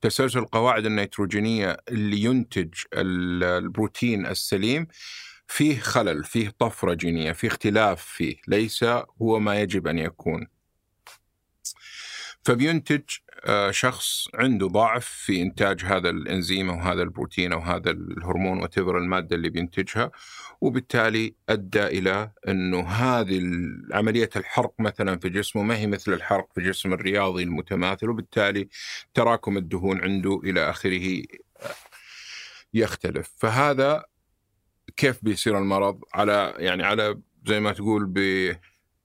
تسلسل القواعد النيتروجينية اللي ينتج البروتين السليم فيه خلل فيه طفرة جينية فيه اختلاف فيه ليس هو ما يجب أن يكون. فبينتج آه، شخص عنده ضعف في إنتاج هذا الإنزيم أو هذا البروتين أو هذا الهرمون وتبر المادة اللي بينتجها وبالتالي أدى إلى إنه هذه عملية الحرق مثلا في جسمه ما هي مثل الحرق في جسم الرياضي المتماثل وبالتالي تراكم الدهون عنده إلى آخره يختلف. فهذا كيف بيصير المرض على يعني على زي ما تقول ب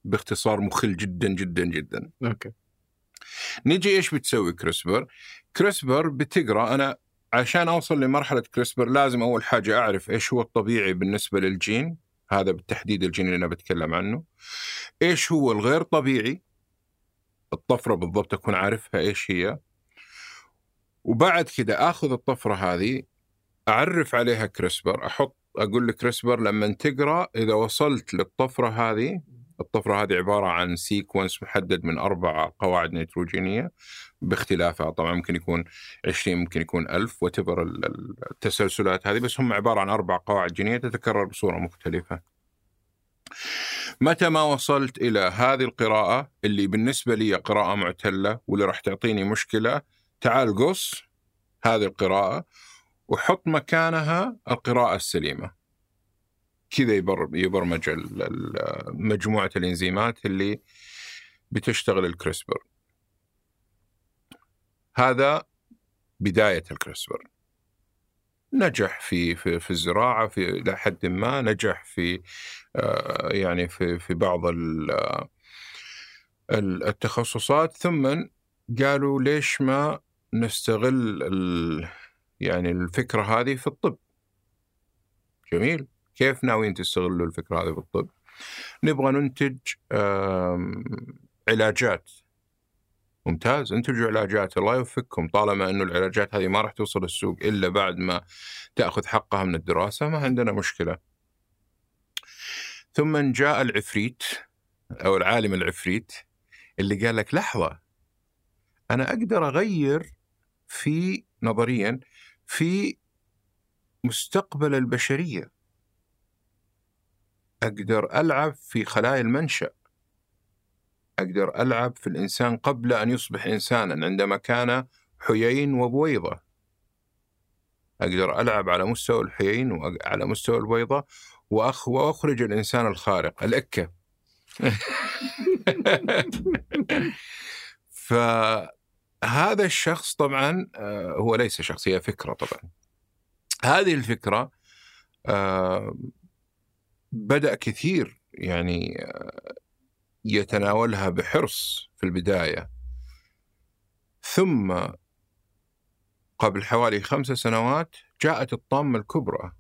باختصار مخل جدا جدا جدا. okay. نجي إيش بتسوي CRISPR؟ CRISPR بتقرأ أنا عشان أوصل لمرحلة CRISPR لازم أول حاجة أعرف إيش هو الطبيعي بالنسبة للجين هذا بالتحديد الجين اللي أنا بتكلم عنه. إيش هو الغير طبيعي؟ الطفرة بالضبط أكون عارفها إيش هي. وبعد كده آخذ الطفرة هذه أعرف عليها CRISPR أحط أقول لك CRISPR لما تقرأ إذا وصلت للطفرة هذه الطفرة هذه عبارة عن sequence محدد من أربع قواعد نيتروجينية باختلافها. طبعا ممكن يكون 20 ممكن يكون 1000 وتبر التسلسلات هذه بس هم عبارة عن أربع قواعد جينية تتكرر بصورة مختلفة. متى ما وصلت إلى هذه القراءة اللي بالنسبة لي قراءة معتلة واللي راح تعطيني مشكلة تعال قص هذه القراءة. وحط مكانها القراءة السليمة. كذا يبرمج مجموعة الإنزيمات اللي بتشتغل الكريسبر هذا بداية الكريسبر نجح في في في الزراعة في إلى حد ما نجح في آه، يعني في في بعض التخصصات. ثم قالوا ليش ما نستغل يعني الفكرة هذه في الطب. جميل. كيف ناويين تستغلوا الفكرة هذه في الطب؟ نبغى ننتج علاجات. ممتاز. انتجوا علاجات الله يوفقكم. طالما إنه العلاجات هذه ما راح توصل السوق إلا بعد ما تأخذ حقها من الدراسة ما عندنا مشكلة. ثم جاء العفريت أو العالم العفريت اللي قال لك لحظة أنا أقدر أغير في نظريا في مستقبل البشرية. أقدر ألعب في خلايا المنشأ. أقدر ألعب في الإنسان قبل أن يصبح إنسانا عندما كان حيين وبويضة. أقدر ألعب على مستوى الحيين وعلى مستوى البويضه وأخ وأخرج الإنسان الخارق الأكة. فهذا الشخص طبعا آه، هو ليس شخص هي فكرة طبعا. هذه الفكرة آه، بدأ كثير يعني آه، يتناولها بحرص في البداية. ثم قبل حوالي خمس سنوات جاءت الطامة الكبرى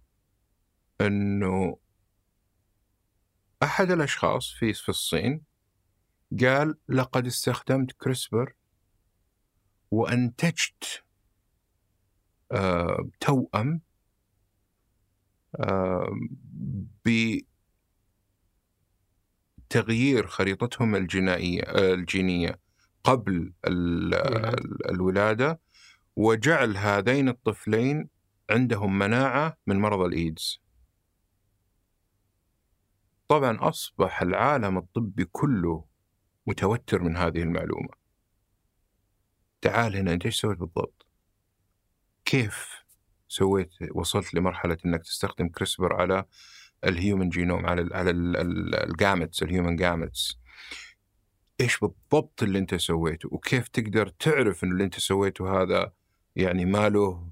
أنه أحد الأشخاص في في الصين قال لقد استخدمت كريسبر وأنتجت آه توأم بتغيير خريطتهم الجينائية الجينية قبل الولادة وجعل هذين الطفلين عندهم مناعة من مرض الإيدز. طبعا أصبح العالم الطبي كله متوتر من هذه المعلومة. تعال هنا أنت إيش سويت بالضبط؟ كيف سويت وصلت لمرحلة أنك تستخدم CRISPR على ال human genome على ال على ال gametes ال human gametes إيش بالضبط اللي إنت سويته؟ وكيف تقدر تعرف إن اللي إنت سويته هذا يعني ما له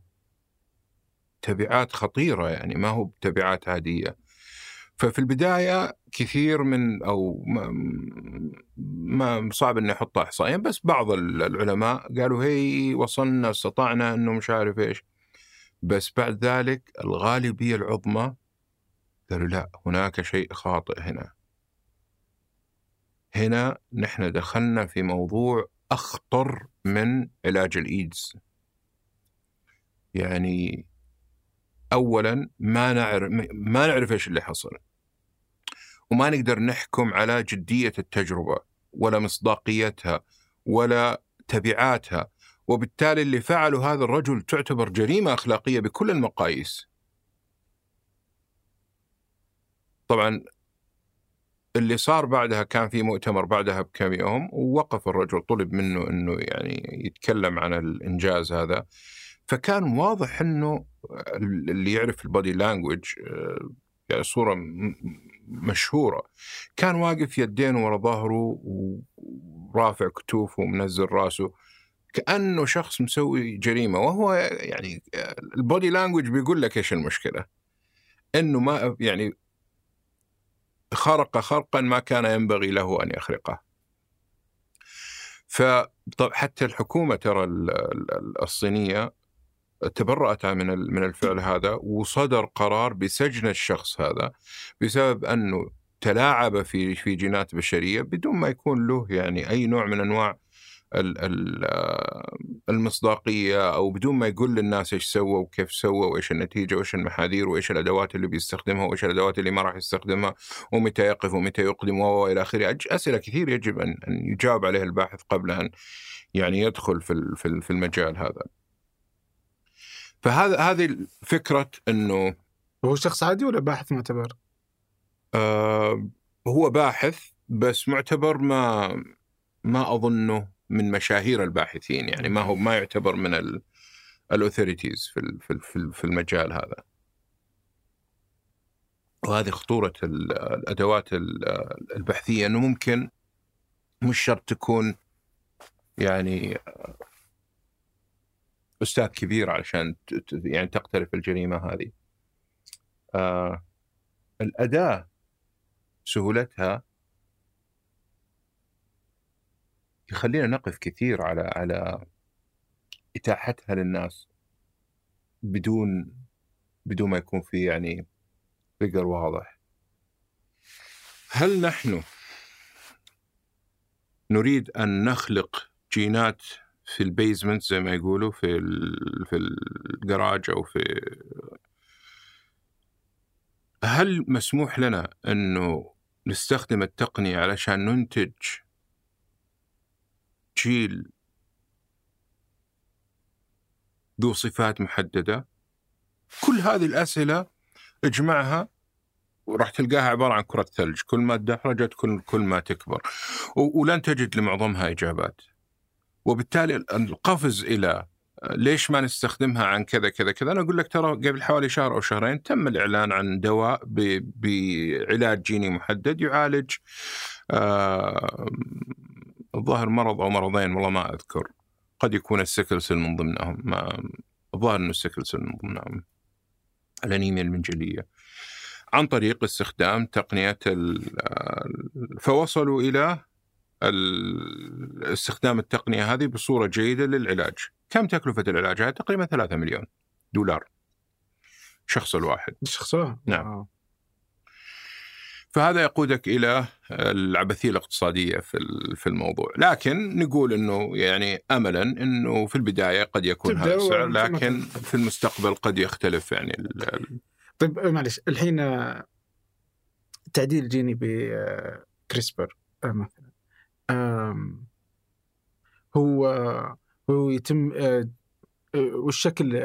تبعات خطيرة؟ يعني ما هو تبعات عادية. ففي البداية كثير من أو ما, ما صعب إني أحط احصائيا بس بعض العلماء قالوا هي وصلنا استطعنا إنه مش عارف إيش. بس بعد ذلك الغالبية العظمى قالوا لا هناك شيء خاطئ هنا. هنا نحن دخلنا في موضوع أخطر من علاج الإيدز. يعني اولا ما نعرف ما نعرف إيش اللي حصل. وما نقدر نحكم على جدية التجربة ولا مصداقيتها ولا تبعاتها. وبالتالي اللي فعله هذا الرجل تعتبر جريمة أخلاقية بكل المقاييس. طبعا اللي صار بعدها كان في مؤتمر بعدها بكم يوم ووقف الرجل طلب منه إنه يعني يتكلم عن الإنجاز هذا. فكان واضح إنه اللي يعرف البودي لانجوج آه، يعني صورة مشهورة كان واقف يدينه ورا ظهره ورافع كتوفه ومنزل راسه كأنه شخص مسوي جريمة وهو يعني البودي لانجوج بيقول لك إيش المشكلة؟ إنه ما يعني خرق خرقا ما كان ينبغي له أن يخرقه. فحتى الحكومة ترى الصينية تبرأت من من الفعل هذا وصدر قرار بسجن الشخص هذا بسبب أنه تلاعب في في جينات بشرية بدون ما يكون له يعني أي نوع من أنواع المصداقية أو بدون ما يقول للناس إيش سوى وكيف سوى وإيش النتيجة وإيش المحاذير وإيش الأدوات اللي بيستخدمها وإيش الأدوات اللي ما راح يستخدمها ومتى يقف ومتى يقدم وإلى آخره أسئلة كثير يجب أن يجاوب عليها الباحث قبل أن يعني يدخل في في المجال هذا. فهذا هذه فكره إنه هو شخص عادي ولا باحث معتبر؟ آه هو باحث بس معتبر ما ما أظنه من مشاهير الباحثين يعني ما هو ما يعتبر من الاوثوريتيز في في في المجال هذا. وهذه خطورة الأدوات البحثية إنه ممكن مش شرط تكون يعني أستاذ كبير علشان يعني تقترف الجريمة هذه. آه الأداة سهولتها يخلينا نقف كثير على على إتاحتها للناس بدون بدون ما يكون في يعني فقر واضح. هل نحن نريد أن نخلق جينات في البيزمنت زي ما يقولوا في في الجراج أو في هل مسموح لنا إنه نستخدم التقنية علشان ننتج جيل ذو صفات محددة؟ كل هذه الأسئلة اجمعها وراح تلقاها عبارة عن كرة ثلج. كل ما تدحرجت كل كل ما تكبر. ولن تجد لمعظمها إجابات. وبالتالي القفز إلى ليش ما نستخدمها عن كذا كذا كذا؟ أنا أقول لك ترى قبل حوالي شهر أو شهرين تم الإعلان عن دواء بعلاج جيني محدد يعالج آه الظاهر مرض أو مرضين والله ما أذكر. قد يكون السكلسل من ضمنهم ما الظاهر إنه السكلسل من ضمنهم. الأنيميا المنجلية. عن طريق استخدام تقنية فوصلوا إلى استخدام التقنية هذه بصورة جيدة للعلاج. كم تكلفة العلاج هذا؟ تقريبا 3 مليون دولار. الشخص الواحد. الشخص الواحد. نعم. آه. فهذا يقودك إلى العبثية الاقتصادية في في الموضوع، لكن نقول إنه يعني املا إنه في البداية قد يكون هذا السعر لكن في المستقبل قد يختلف يعني ال... طيب معلش الحين آه، تعديل جيني بكريسبر آه، مثلا هو هو يتم آه، والشكل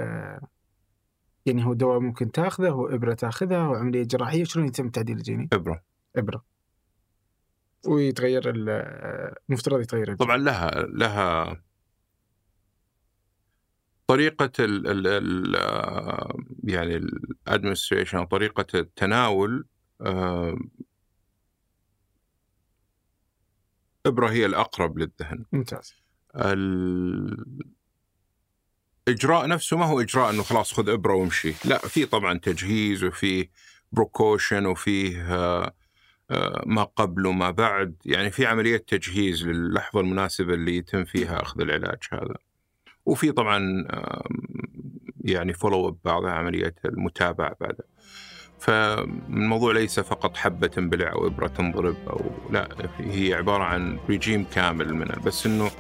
يعني هو دواء ممكن تاخذه هو إبرة تاخذها وعمليه جراحية شلون يتم تعديل الجيني؟ إبرة إبرة ويتغير المفترض يتغير الجيني. طبعا لها لها طريقة ال ال ال آه، يعني الادمنستريشن طريقة التناول آه، إبرة هي الأقرب للذهن. ممتاز. الإجراء نفسه ما هو إجراء أنه خلاص خذ إبرة وامشي. لا في طبعا تجهيز وفي precaution وفيه آه، ما قبل وما بعد. يعني في عملية تجهيز للحظة المناسبة اللي يتم فيها أخذ العلاج هذا. وفي طبعا يعني follow up بعضها عملية المتابعة بعدها. فالموضوع ليس فقط حبة تنبلع أو إبرة تنضرب أو لا هي عبارة عن ريجيم كامل من بس إنه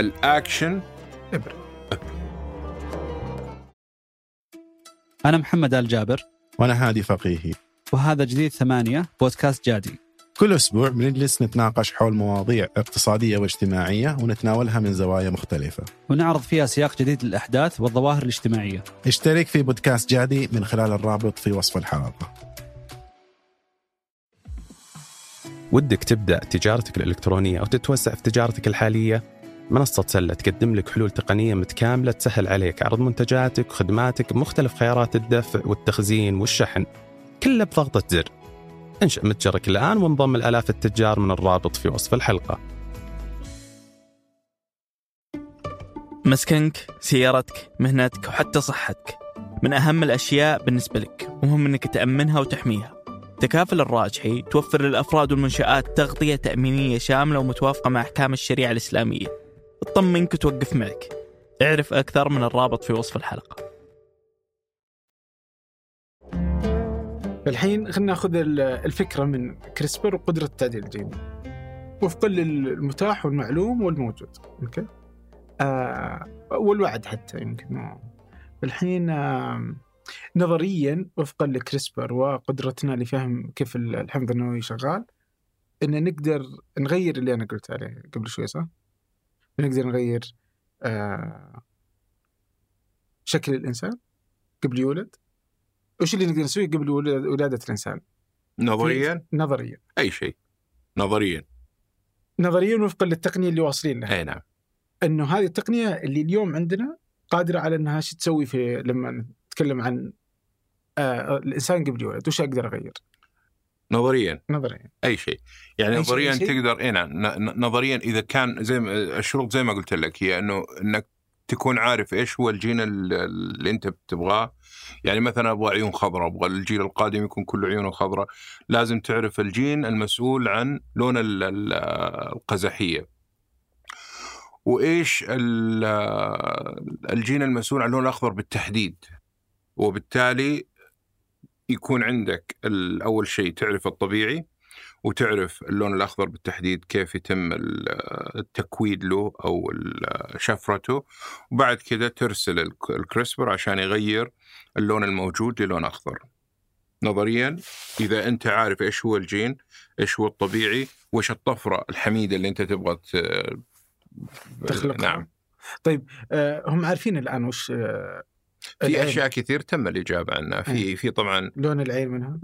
الأكشن إبرة. أنا محمد آل جابر. وأنا هادي فقيهي. وهذا جديد ثمانية بودكاست جادي. كل أسبوع بنجلس نتناقش حول مواضيع اقتصادية واجتماعية ونتناولها من زوايا مختلفة. ونعرض فيها سياق جديد للأحداث والظواهر الاجتماعية. اشترك في بودكاست جادي من خلال الرابط في وصف الحلقة. ودك تبدأ تجارتك الإلكترونية أو تتوسع في تجارتك الحالية؟ منصة سلة تقدم لك حلول تقنية متكاملة تسهل عليك عرض منتجاتك وخدماتك بمختلف خيارات الدفع والتخزين والشحن. كله بضغطة زر. انشأ متجرك الآن وانضم الآلاف التجار من الرابط في وصف الحلقة. مسكنك سيارتك مهنتك وحتى صحتك. من أهم الأشياء بالنسبة لك ومهم أنك تأمنها وتحميها. تكافل الراجحي توفر للأفراد والمنشآت تغطية تأمينية شاملة ومتوافقة مع أحكام الشريعة الإسلامية. تطمنك وتوقف معك. اعرف أكثر من الرابط في وصف الحلقة. الحين خلينا ناخذ الفكرة من CRISPR وقدرة التعديل الجيني وفقا للمتاح والمعلوم والموجود. okay؟ آه والوعد حتى يمكن. الحين آه نظريا وفقا ل CRISPR وقدرتنا لفهم كيف الحمض النووي شغال إن نقدر نغير اللي أنا قلت عليه قبل شوي صح؟ نقدر نغير آه شكل الإنسان قبل يولد. وش اللي نقدر نسويه قبل ولادة الإنسان؟ نظريا؟ نظريا. أي شيء. نظريا. نظريا وفقا للتقنية اللي واصلين لها. أي نعم. إنه هذه التقنية اللي اليوم عندنا قادرة على إنها شو تسوي في لما نتكلم عن آه الإنسان قبل يولد وش أقدر أغير؟ نظريا. نظريا. أي شيء. يعني أي نظريا شيء. تقدر أي نعم. نظريا إذا كان زي ما الشروط زي ما قلت لك هي إنه إنك تكون عارف إيش هو الجين اللي أنت بتبغاه. يعني مثلا أبغى عيون خضراء أبغى الجيل القادم يكون كله عيونه خضراء. لازم تعرف الجين المسؤول عن لون القزحية. وإيش الجين المسؤول عن اللون الأخضر بالتحديد. وبالتالي يكون عندك أول شيء تعرف الطبيعي. وتعرف اللون الأخضر بالتحديد كيف يتم التكويد له أو شفرته وبعد كذا ترسل الكريسبر عشان يغير اللون الموجود للون أخضر. نظريا إذا أنت عارف إيش هو الجين، إيش هو الطبيعي، وإيش الطفرة الحميدة اللي أنت تبغى تخلقها نعم. طيب آه، هم عارفين الآن وش آه، في العين. أشياء كثير تم الإجابة عنها. في في طبعا لون العين منها.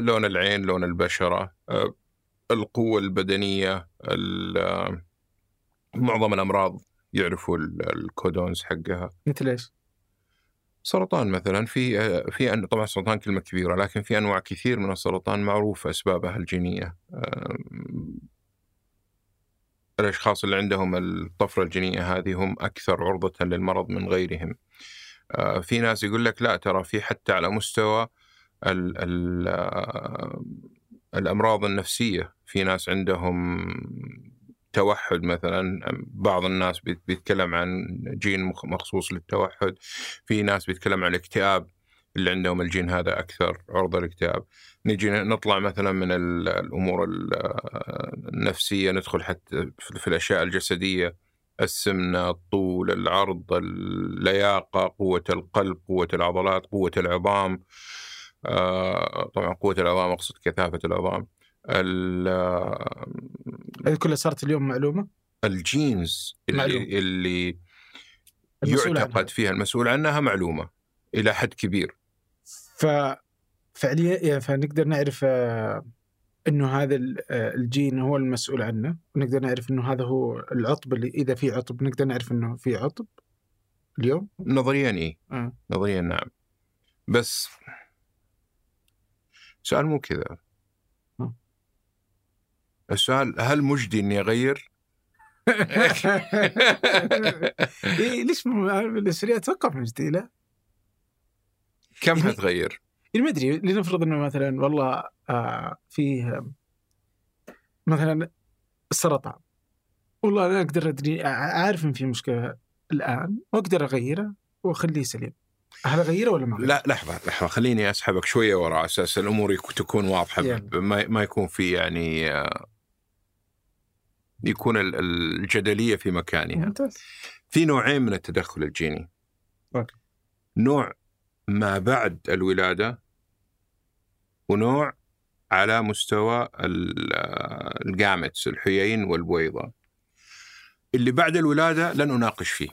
لون العين لون البشرة آه، القوة البدنية ال- معظم الأمراض يعرفوا ال- الكودونز حقها. مثل إيش؟ سرطان مثلا. في في أن- طبعا السرطان كلمة كبيرة لكن في أنواع كثير من السرطان معروفة اسبابها الجينيه الأشخاص اللي عندهم الطفرة الجينية هذه هم أكثر عرضة للمرض من غيرهم. آه، في ناس يقول لك لا ترى في حتى على مستوى ال ال آه، الأمراض النفسية. في ناس عندهم توحد مثلا بعض الناس بيت- بيتكلم عن جين مخ- مخصوص للتوحد. في ناس بيتكلم عن الاكتئاب اللي عندهم الجين هذا أكثر عرضة للاكتئاب نجي نطلع مثلا من ال- الأمور ال- النفسية ندخل حتى في الأشياء الجسدية. السمنة الطول العرض اللياقة قوة القلب قوة العضلات قوة العظام آه، طبعا قوة العظام أقصد كثافة العظام ال- هذه كلها صارت اليوم معلومة الجينز معلوم. اللي, اللي المسؤول عنها. يعتقد فيها المسؤول عنها معلومة إلى حد كبير ف فعليا يعني فنقدر نعرف آه، إنه هذا آه، الجين هو المسؤول عنه ونقدر نعرف إنه هذا هو العطب اللي إذا في عطب نقدر نعرف إنه في عطب اليوم؟ نظريا اي آه. نظريا نعم بس سؤال مو كذا م. السؤال هل مجدي إني أغير؟ إيه ليش م- الاسريه توقف مجدي لا؟ كم يعني- حتغير؟ يعني ما أدري لنفرض إنه مثلا والله آه فيه مثلا السرطان والله أنا أقدر أدري عارف إن في مشكلة الآن وأقدر أغيره وأخليه سليم هل أغيره ولا ما؟ لا لحظة لحظة خليني وراء على أساس الأمور يك- تكون واضحة يلا. ما, ما يكون في يعني آه، يكون ال- الجدلية في مكانها ممتاز في نوعين من التدخل الجيني أوكي. نوع ما بعد الولادة ونوع على مستوى ال- آه، ال gametes الحيين والبويضة. اللي بعد الولادة لن أناقش فيه.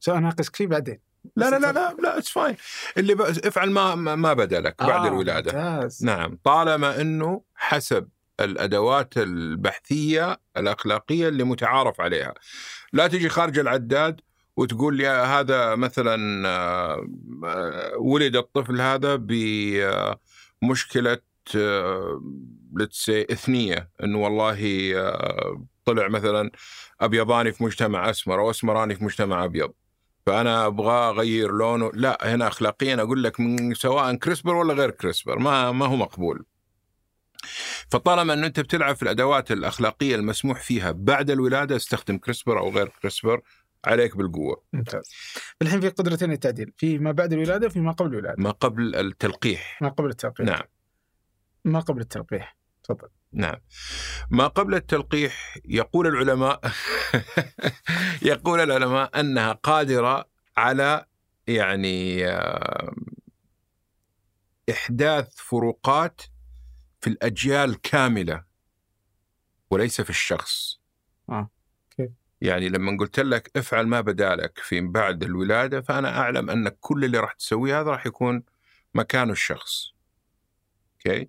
سأناقشك فيه بعدين. لا لا لا لا لا it's fine اللي ب... افعل ما ما بدأ لك بعد آه، الولادة. ممتاز. نعم طالما إنه حسب الأدوات البحثية الأخلاقية اللي متعارف عليها. لا تجي خارج العداد وتقول لي هذا مثلا آه، آه، ولد الطفل هذا بمشكله لتسي إثنية إنه والله آه، طلع مثلا ابيضاني في مجتمع أسمر أو أسمراني في مجتمع أبيض. فأنا أبغى أغير لونه. لا هنا اخلاقيا أقول لك من سواء كريسبر ولا غير كريسبر ما ما هو مقبول. فطالما ان أنت بتلعب في الأدوات الأخلاقية المسموح فيها بعد الولادة استخدم كريسبر أو غير كريسبر. عليك بالقوة. ممتاز. الحين في قدرتين التعديل في ما بعد الولادة وفي ما قبل الولادة. ما قبل التلقيح. ما قبل التلقيح. نعم. ما قبل التلقيح. تفضل. نعم. ما قبل التلقيح يقول العلماء يقول العلماء أنها قادرة على يعني آه، إحداث فروقات في الأجيال كاملة وليس في الشخص. آه،؟ يعني لما قلت لك افعل ما بدالك في بعد الولادة فأنا أعلم أن كل اللي راح تسويه هذا راح يكون مكانه الشخص. أوكي؟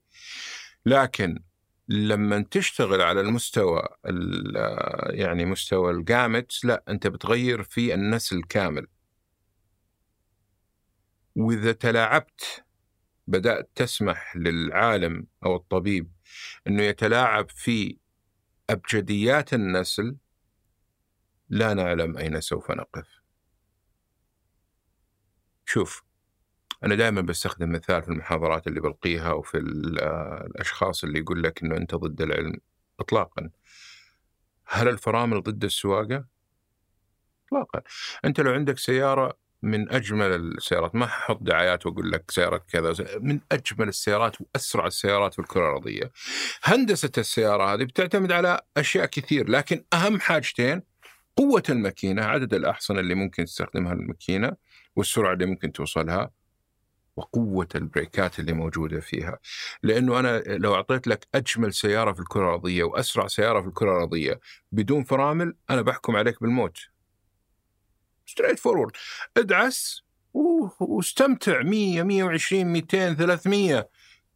لكن لما تشتغل على المستوى ال- يعني مستوى ال gametes لا أنت بتغير في النسل كامل. وإذا تلاعبت بدأت تسمح للعالم أو الطبيب إنه يتلاعب في أبجديات النسل لا نعلم أين سوف نقف. شوف أنا دائما بستخدم مثال في المحاضرات اللي بلقيها وفي آه، الأشخاص اللي يقول لك إنه أنت ضد العلم إطلاقا. هل الفرامل ضد السواقة؟ إطلاقا. أنت لو عندك سيارة من أجمل السيارات ما ححط دعايات وأقول لك سيارة كذا من أجمل السيارات وأسرع السيارات في الكرة الأرضية. هندسة السيارة هذه بتعتمد على أشياء كثير لكن أهم حاجتين قوة الماكينة عدد الأحصنة اللي ممكن تستخدمها الماكينة والسرعة اللي ممكن توصلها وقوة البريكات اللي موجودة فيها. لأنه أنا لو أعطيت لك أجمل سيارة في الكرة الأرضية وأسرع سيارة في الكرة الأرضية بدون فرامل أنا بحكم عليك بالموت. straightforward ادعس واستمتع. 100 120 200 300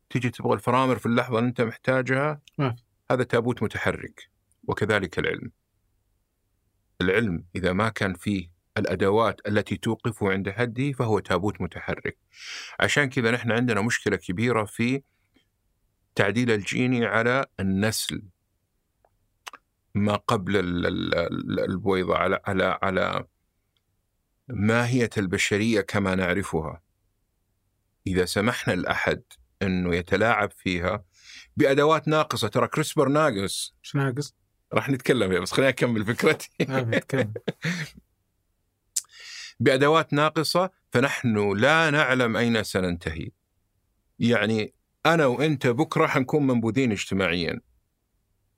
تيجي تبغى الفرامل في اللحظة اللي أنت محتاجها؟ في. هذا تابوت متحرك وكذلك العلم. العلم إذا ما كان فيه الأدوات التي توقفه عند حده فهو تابوت متحرك. عشان كذا نحن عندنا مشكلة كبيرة في تعديل الجيني على النسل ما قبل ال- ال- ال- البويضة على على على ماهية البشرية كما نعرفها. إذا سمحنا لأحد أنه يتلاعب فيها بأدوات ناقصة ترى كريسبر ناقص ناقص؟ راح نتكلم فيها بس خليني أكمل فكرتي. بتكمل. بأدوات ناقصة فنحن لا نعلم أين سننتهي. يعني أنا وأنت بكرة حنكون منبوذين اجتماعيا.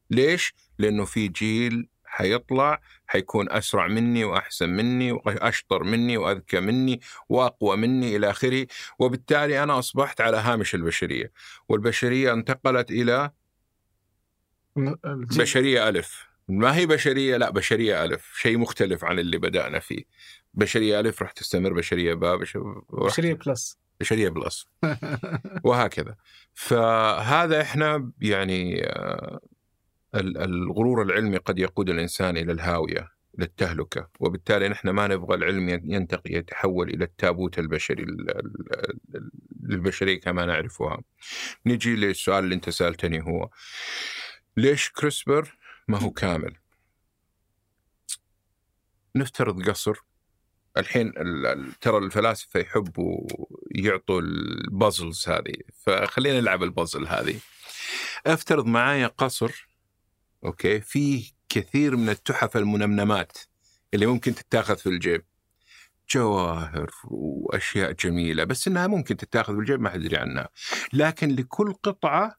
ليش؟ لأنه في جيل حيطلع حيكون أسرع مني وأحسن مني وأشطر مني وأذكى مني وأقوى مني إلى آخره، وبالتالي أنا أصبحت على هامش البشرية، والبشرية انتقلت إلى بشرية ألف. ما هي بشرية؟ لا بشرية ألف، شيء مختلف عن اللي بدأنا فيه. بشرية ألف راح تستمر. بشرية باء بشرية plus. بشرية plus. وهكذا. فهذا إحنا يعني آه، ال- الغرور العلمي قد يقود الإنسان إلى الهاوية للتهلكه وبالتالي نحن ما نبغى العلم ينتقي يتحول إلى التابوت البشري ال- ال- ال- للبشريه كما نعرفها. نجي للسؤال اللي أنت سألتني هو. ليش كريسبر ما هو كامل؟ نفترض قصر. الحين ال- ال- ترى الفلاسفة يحبوا يعطوا ال puzzles هذه فخلينا نلعب البازل هذه. افترض معايا قصر أوكي فيه كثير من التحف المنمنمات اللي ممكن تتاخذ في الجيب. جواهر وأشياء جميلة بس إنها ممكن تتاخذ في الجيب ما حد يدري عنها. لكن لكل قطعة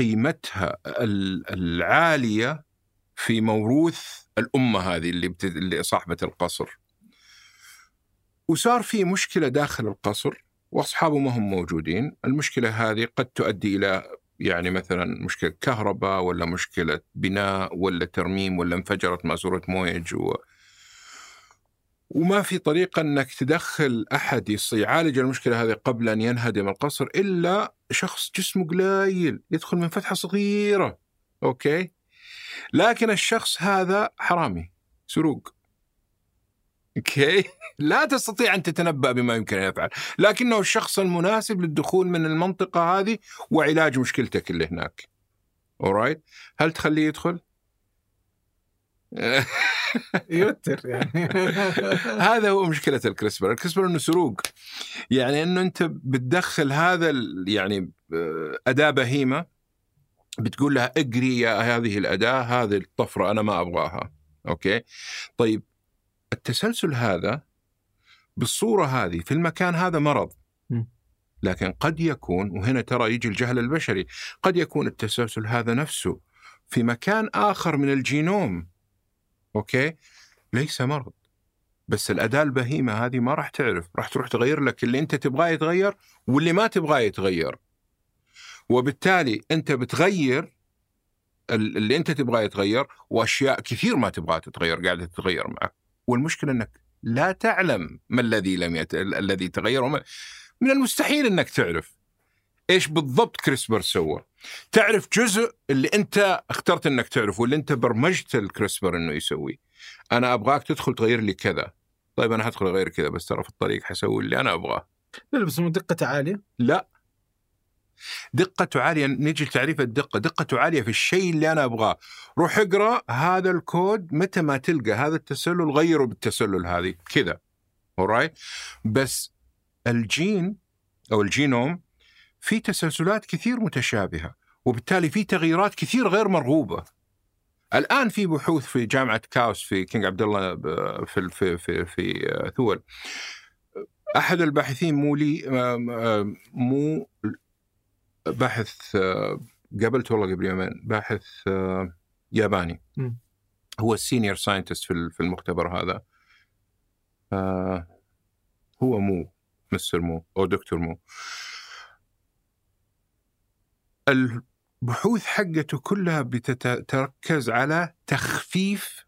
قيمتها ال- العالية في موروث الأمة هذه اللي, بت... اللي صاحبة القصر. وصار في مشكلة داخل القصر واصحابه ما هم موجودين، المشكلة هذه قد تؤدي إلى يعني مثلا مشكلة كهرباء ولا مشكلة بناء ولا ترميم ولا انفجرت ماسوره مويه و... وما في طريقة إنك تدخل أحد يعالج المشكلة هذه قبل أن ينهدم القصر إلا شخص جسمه قليل يدخل من فتحة صغيرة. أوكي؟ لكن الشخص هذا حرامي سروق. أوكي؟ لا تستطيع أن تتنبأ بما يمكن أن يفعل. لكنه الشخص المناسب للدخول من المنطقة هذه وعلاج مشكلتك اللي هناك. Alright هل تخليه يدخل؟ يوتر. يعني هذا هو مشكلة ال CRISPR. ال CRISPR إنه سروق. يعني إنه أنت بتدخل هذا يعني آه، أداة بهيمة بتقول لها اقري يا هذه الأداة هذه الطفرة أنا ما أبغاها. أوكي؟ طيب التسلسل هذا بالصورة هذه في المكان هذا مرض. لكن قد يكون وهنا ترى يجي الجهل البشري قد يكون التسلسل هذا نفسه في مكان آخر من الجينوم. أوكي؟ ليس مرض. بس الأداة البهيمة هذه ما راح تعرف. راح تروح تغير لك اللي أنت تبغاه يتغير واللي ما تبغاه يتغير. وبالتالي أنت بتغير ال- اللي أنت تبغاه يتغير وأشياء كثير ما تبغاها تتغير قاعدة تتغير معك. والمشكلة أنك لا تعلم ما الذي لم يت... ال- الذي تغير وما... من المستحيل أنك تعرف. إيش بالضبط كريسبر سوى؟ تعرف جزء اللي أنت اخترت إنك تعرفه واللي أنت برمجت الكريسبر إنه يسويه. أنا أبغاك تدخل تغير لي كذا. طيب أنا حدخل أغير كذا بس ترى في الطريق حسوي اللي أنا أبغاه. لا بس دقته عالية؟ لا. دقته عالية نجي لتعريف الدقة. دقته عالية في الشيء اللي أنا أبغاه. روح اقرأ هذا الكود متى ما تلقى هذا التسلل غيره بالتسلل هذه. كذا. Alright بس الجين أو الجينوم في تسلسلات كثير متشابهة وبالتالي في تغييرات كثير غير مرغوبة. الآن في بحوث في جامعة كاوس في King عبد الله في في في, في آه، ثول. أحد الباحثين مو لي آم، آم، مو باحث آه، قابلته والله قبل يومين باحث آه، ياباني. هو ال senior scientist في ال- في المختبر هذا. آه، هو مو مستر مو أو دكتور مو. البحوث حقته كلها بتتركز على تخفيف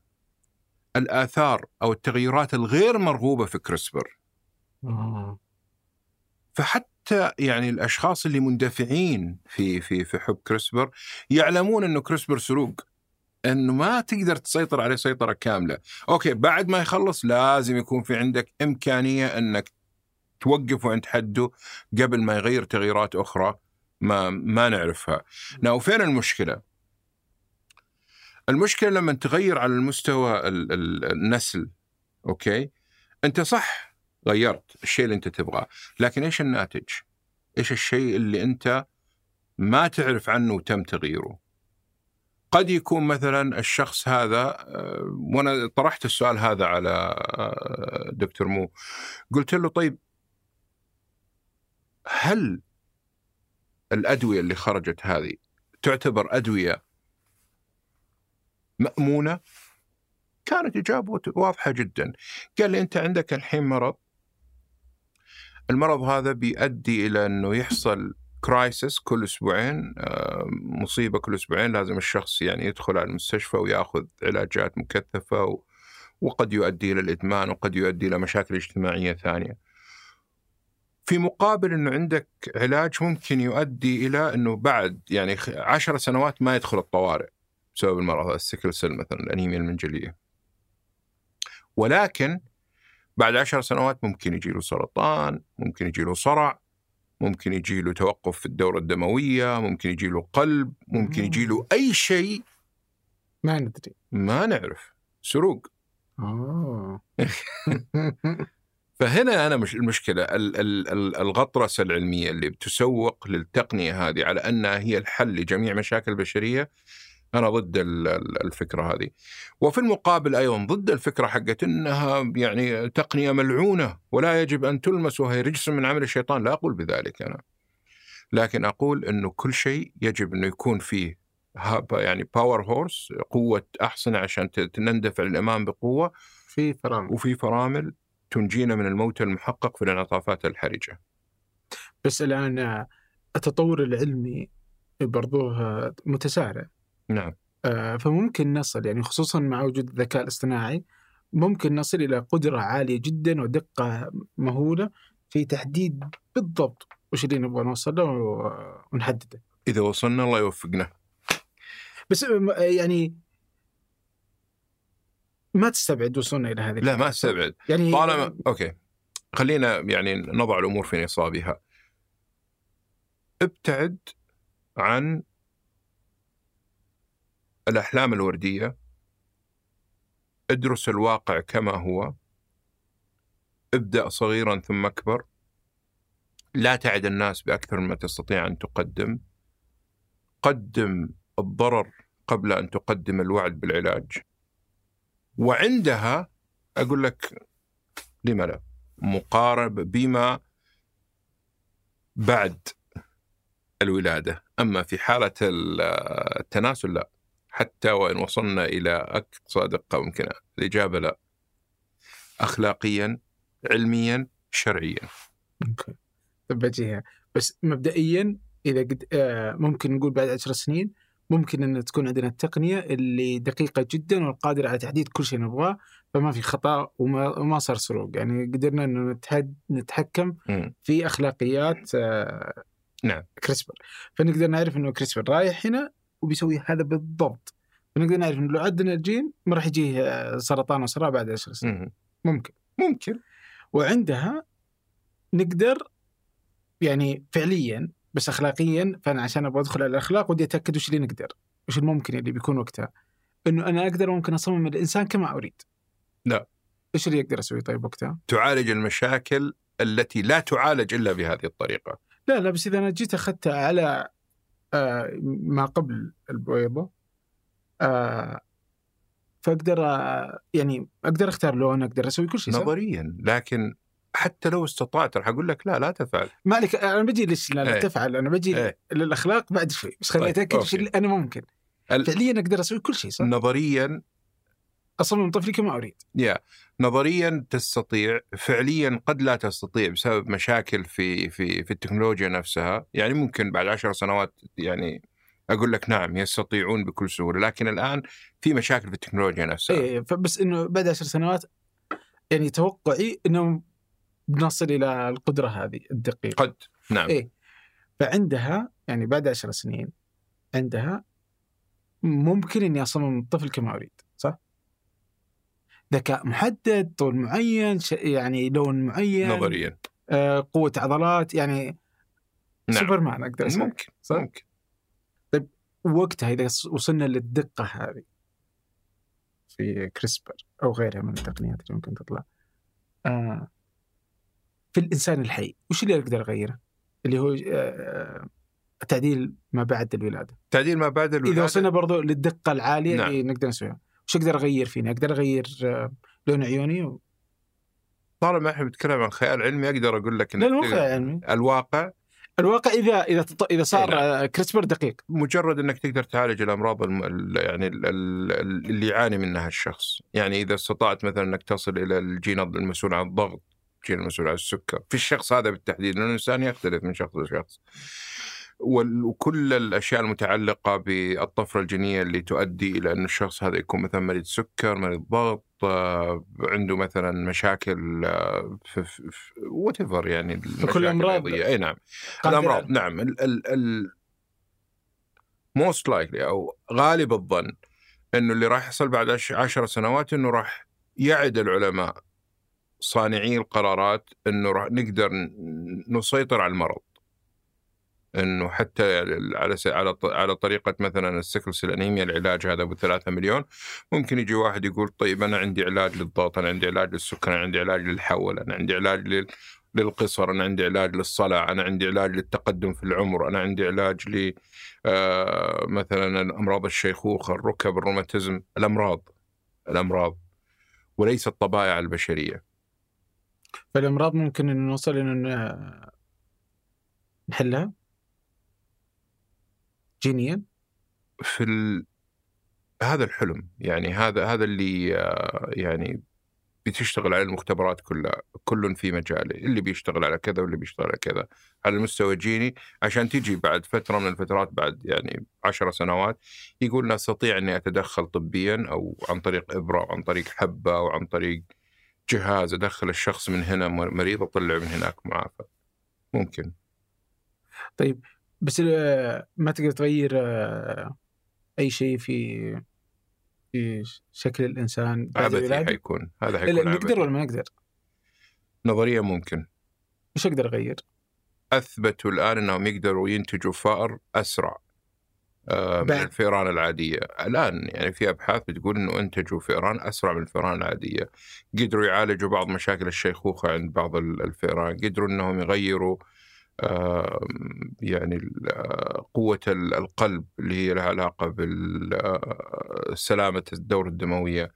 الآثار أو التغيرات الغير مرغوبة في CRISPR. فحتى يعني الأشخاص اللي مندفعين في في في حب CRISPR يعلمون إنه CRISPR سروق إنه ما تقدر تسيطر عليه سيطرة كاملة، أوكي بعد ما يخلص لازم يكون في عندك إمكانية إنك توقفه عند حده قبل ما يغير تغييرات أخرى. ما ما نعرفها. ناو فين المشكلة؟ المشكلة لما تغير على المستوى ال- ال- النسل أوكي؟ أنت صح غيرت الشيء اللي أنت تبغاه، لكن إيش الناتج؟ إيش الشيء اللي أنت ما تعرف عنه وتم تغييره؟ قد يكون مثلا الشخص هذا آه، وأنا طرحت السؤال هذا على آه، دكتور مو قلت له طيب هل الأدوية اللي خرجت هذه تعتبر أدوية مأمونة؟ كانت اجابته واضحة جدا قال لي أنت عندك الحين مرض المرض هذا بيؤدي إلى أنه يحصل كرايسس كل أسبوعين آه، مصيبة كل أسبوعين لازم الشخص يعني يدخل على المستشفى ويأخذ علاجات مكثفة وقد يؤدي إلى الإدمان وقد يؤدي إلى مشاكل اجتماعية ثانية. في مقابل إنه عندك علاج ممكن يؤدي إلى إنه بعد يعني عشر سنوات ما يدخل الطوارئ. بسبب المرض السكل سيل مثلا الأنيميا المنجلية. ولكن بعد عشر سنوات ممكن يجي له سرطان ممكن يجي له صرع ممكن يجي له توقف في الدورة الدموية ممكن يجي له قلب ممكن يجي له أي شيء. ما ندري. ما نعرف. سروق. اوه فهنا أنا مش المشكلة ال- ال- ال- الغطرسة العلمية اللي بتسوق للتقنية هذه على أنها هي الحل لجميع مشاكل البشرية أنا ضد ال- ال- الفكرة هذه. وفي المقابل أيضا ضد الفكرة حقت إنها يعني تقنية ملعونة ولا يجب أن تلمس وهي رجس من عمل الشيطان، لا أقول بذلك أنا. لكن أقول إنه كل شيء يجب إنه يكون فيه يعني باور هورس قوة احصنه عشان نندفع للامام بقوة في فرامل وفي فرامل تنجينا من الموت المحقق في الانعطافات الحرجة. بس الآن آه، التطور العلمي برضو آه، متسارع نعم آه، فممكن نصل يعني خصوصا مع وجود الذكاء الاصطناعي ممكن نصل إلى قدرة عالية جدا ودقة مهولة في تحديد بالضبط وش اللي نبغى نوصل له ونحدده إذا وصلنا الله يوفقنا. بس يعني ما تستبعد وصولنا إلى هذه لا ما أستبعد. يعني طالما أوكي. خلينا يعني نضع الأمور في نصابها. ابتعد عن الأحلام الوردية. ادرس الواقع كما هو. ابدأ صغيرا ثم أكبر. لا تعد الناس بأكثر مما تستطيع أن تقدم. قدم الضرر قبل أن تقدم الوعد بالعلاج. وعندها أقول لك لما لا مقارب بما بعد الولادة. أما في حالة ال- التناسل لا. حتى وإن وصلنا إلى اقصى دقه ممكنه الإجابة لا. اخلاقيا علميا شرعيا. أوكي. بجيها. بس مبدئيا إذا قد آه، ممكن نقول بعد عشر سنين ممكن أن تكون عندنا التقنية اللي دقيقة جدا والقادرة على تحديد كل شيء نبغاه فما في خطأ وما, وما صار سروق يعني قدرنا انه نتحد نتحكم. في أخلاقيات آه، نعم. CRISPR فنقدر نعرف إنه CRISPR رايح هنا وبيسوي هذا بالضبط فنقدر نعرف إنه لو عدنا الجين ما راح يجيه آه، سرطان وصراع بعد عشر سنين مم. ممكن ممكن وعندها نقدر يعني فعليا بس اخلاقيا فأنا عشان أبغى أدخل على الأخلاق ودي أتأكد وش اللي نقدر وش الممكن اللي بيكون وقتها إنه أنا أقدر ممكن أصمم الإنسان كما أريد لا. إيش اللي أقدر أسوي طيب وقتها؟ تعالج المشاكل التي لا تعالج إلا بهذه الطريقة لا لا بس إذا أنا جيت أخذتها على آه ما قبل البويضة آه فأقدر آه يعني أقدر أختار لون أقدر أسوي كل شيء؟ نظريا لكن حتى لو استطعت راح أقول لك لا لا تفعل ما عليك أنا بجي ليش لا, لا إيه. تفعل أنا بجي إيه. للأخلاق بعد شوي بس خليني طيب، أتأكد. اللي أنا ممكن ال- فعليا أقدر أسوي كل شيء صح؟ نظريا اصمم طفلي كما أريد يا نظريا تستطيع فعليا قد لا تستطيع بسبب مشاكل في في في التكنولوجيا نفسها يعني ممكن بعد عشر سنوات يعني أقول لك نعم يستطيعون بكل سهولة لكن الآن في مشاكل في التكنولوجيا نفسها إيه فبس إنه بعد عشر سنوات يعني توقعي انه بنصل إلى القدرة هذه الدقيقة قد نعم إيه. فعندها يعني بعد عشر سنين عندها ممكن إني أصمم الطفل كما أريد صح؟ ذكاء محدد طول معين ش... يعني لون معين نظريا آه قوة عضلات يعني نعم سوبرمان أقدر أسوي ممكن صح؟ ممكن وقتها إذا وصلنا للدقة هذه في كريسبر أو غيرها من التقنيات اللي ممكن تطلع آه في الإنسان الحي وش اللي أقدر اغيره؟ اللي هو آه تعديل ما بعد الولادة تعديل ما بعد الولادة إذا وصلنا برضو للدقة العالية نعم. اللي نقدر نسويها وش أقدر أغير فيني؟ أقدر أغير آه لون عيوني و... طالما إحنا بنتكلم عن خيال علمي أقدر أقول لك تقدر- خيال علمي الواقع الواقع إذا إذا تط... إذا صار إيه، نعم. آه كريسبر دقيق مجرد إنك تقدر تعالج الأمراض الم... ال- يعني ال- ال- اللي يعاني منها الشخص، يعني إذا استطعت مثلا إنك تصل إلى الجين المسؤول عن الضغط، الجين المسؤول عن السكر، في الشخص هذا بالتحديد لأنه الانسان يختلف من شخص لشخص. وكل الأشياء المتعلقة بالطفرة الجينية اللي تؤدي إلى ان الشخص هذا يكون مثلا مريض سكر، مريض ضغط، آه، عنده مثلا مشاكل آه، في whatever يعني الأمراض. الرياضية. أي نعم. الأمراض. نعم. ال most likely أو غالب الظن إنه اللي راح يحصل بعد عش- عشر سنوات إنه راح يعد العلماء صانعي القرارات إنه راح نقدر نسيطر على المرض. إنه حتى على على طريقة مثلا ال sickle cell anemia العلاج هذا أبو 3 مليون. ممكن يجي واحد يقول طيب أنا عندي علاج للضغط أنا عندي علاج للسكر أنا عندي علاج للحول أنا عندي علاج لل للقصر أنا عندي علاج للصلع أنا عندي علاج للتقدم في العمر أنا عندي علاج ل آه، مثلا امراض الشيخوخة الركب الروماتيزم الأمراض الأمراض وليس الطبائع البشرية. فالامراض ممكن إن نوصل إنه نحلها جينيا. في ال... هذا الحلم يعني هذا هذا اللي آه، يعني بتشتغل على المختبرات كلها كل في مجاله اللي بيشتغل على كذا واللي بيشتغل على كذا على المستوى الجيني عشان تيجي بعد فترة من الفترات بعد يعني عشر سنوات يقول نستطيع أني أتدخل طبيا أو عن طريق إبرة أو عن طريق حبة أو عن طريق جهاز أدخل الشخص من هنا مريض أطلع من هناك معافى ممكن طيب بس آه، ما تقدر تغير آه، أي شيء في في شكل الإنسان الولاده حيكون هذا حيكون. نقدر ولا ما نقدر؟ نظريا ممكن وش أقدر أغير؟ أثبتوا الآن إنهم يقدروا ينتجوا فأر أسرع من. الفئران العادية، الآن يعني في أبحاث بتقول إنه أنتجوا فئران أسرع من الفئران العادية، قدروا يعالجوا بعض مشاكل الشيخوخة عند بعض ال- الفئران، قدروا إنهم يغيروا آه، يعني آه، ال- القلب اللي هي لها علاقة بسلامه الدورة الدموية.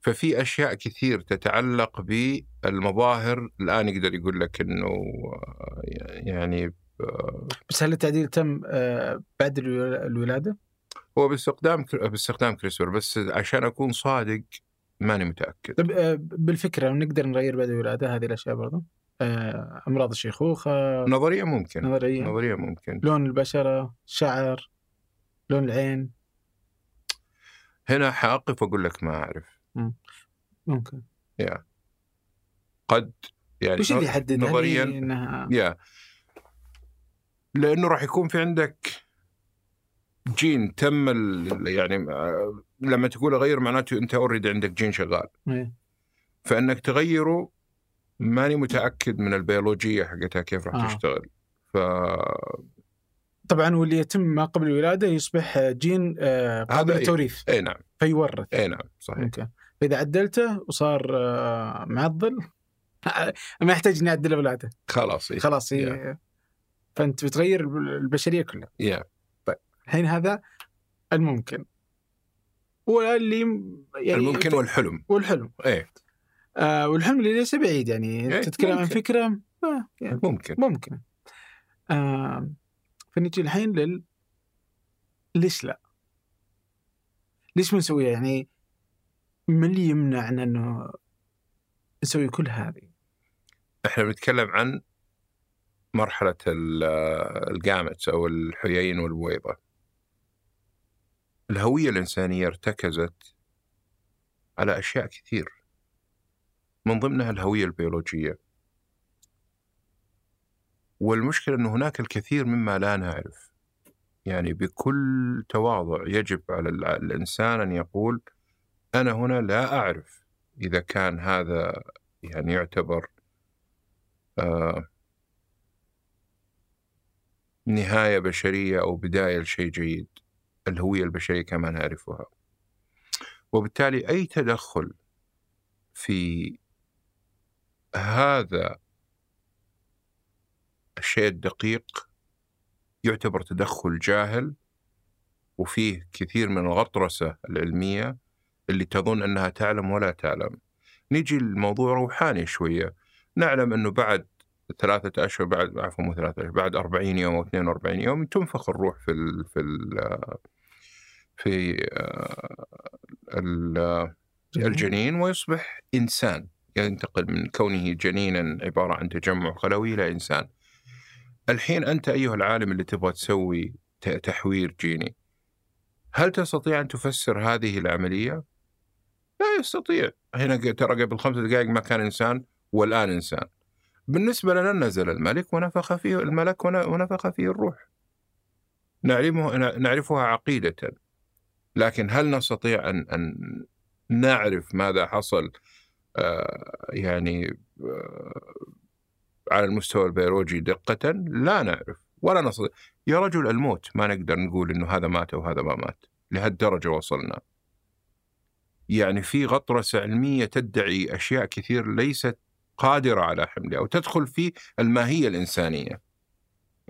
ففي أشياء كثير تتعلق بالمظاهر الآن يقدر يقول لك إنه آه، يعني آه، بس هل التعديل تم آه، بعد الول- الولادة؟ هو باستخدام باستخدام كريسبر بس عشان أكون صادق ماني متأكد. طب آه، بالفكرة نقدر نغير بعد الولادة هذه الأشياء برضو؟ آه، أمراض الشيخوخة نظريا ممكن. نظريا نظريا ممكن. لون البشرة، شعر، لون العين. هنا حأقف وأقول لك ما أعرف. ممكن. yeah. قد يعني وش اللي يحدد؟ نظريا انها yeah. لأنه راح يكون في عندك جين تم يعني آه، لما تقول أغير معناته أنت already عندك جين شغال. إيه. فإنك تغيره ماني متأكد من البيولوجية حقتها كيف راح آه. تشتغل. ف طبعا واللي يتم ما قبل الولادة يصبح جين آه، قابل إيه. للتوريث. اي نعم. فيورث. اي نعم صحيح. أوكي. فإذا عدلته وصار آه، معضل ما يحتاج إني أعدل أولاده. خلاص إيه. خلاص هي فأنت بتغير البشرية كلها. yeah الحين هذا الممكن. واللي يعني الممكن والحلم. والحلم. إيه. آه والحلم اللي ليس بعيد يعني. إيه، تتكلم عن. فكرة آه يعني ممكن. ممكن. آه فنجي الحين لل ليش لا؟ ليش ما نسويها؟ يعني ما اللي يمنعنا إنه نسوي كل هذه؟ إحنا بنتكلم عن مرحلة ال- الجامت أو الحيين والبويضة الهوية الإنسانية ارتكزت على أشياء كثير. من ضمنها الهوية البيولوجية. والمشكلة أن هناك الكثير مما لا نعرف. يعني بكل تواضع يجب على الإنسان أن يقول أنا هنا لا أعرف إذا كان هذا يعني يعتبر آه نهاية بشرية أو بداية لشيء جيد الهوية البشرية كما نعرفها. وبالتالي أي تدخل في هذا الشيء الدقيق يعتبر تدخل جاهل وفيه كثير من الغطرسة العلمية اللي تظن أنها تعلم ولا تعلم. نيجي الموضوع روحاني شوية. نعلم أنه بعد ثلاثة أشهر بعد عفوا مو ثلاثة أشهر بعد 40 يوم أو 42 يوم تنفخ الروح في ال في ال في آه، ال- الجنين ويصبح إنسان. ينتقل من كونه جنينا عبارة عن تجمع خلوي إلى إنسان. الحين أنت أيها العالم اللي تبغى تسوي تحوير جيني هل تستطيع أن تفسر هذه العملية؟ لا يستطيع. هنا ترى قبل خمسة دقائق ما كان إنسان والآن إنسان. بالنسبة لنا نزل الملك ونفخ فيه الملك ون- ونفخ فيه الروح. نعلمه نعرفها عقيدة. لكن هل نستطيع أن أن نعرف ماذا حصل آه، يعني آه، على المستوى البيولوجي دقة؟ لا نعرف. ولا نستطيع. يا رجل الموت ما نقدر نقول إنه هذا مات وهذا ما مات. لهالدرجة وصلنا. يعني في غطرسة علمية تدعي أشياء كثير ليست قادرة على حملها أو تدخل في الماهية الإنسانية.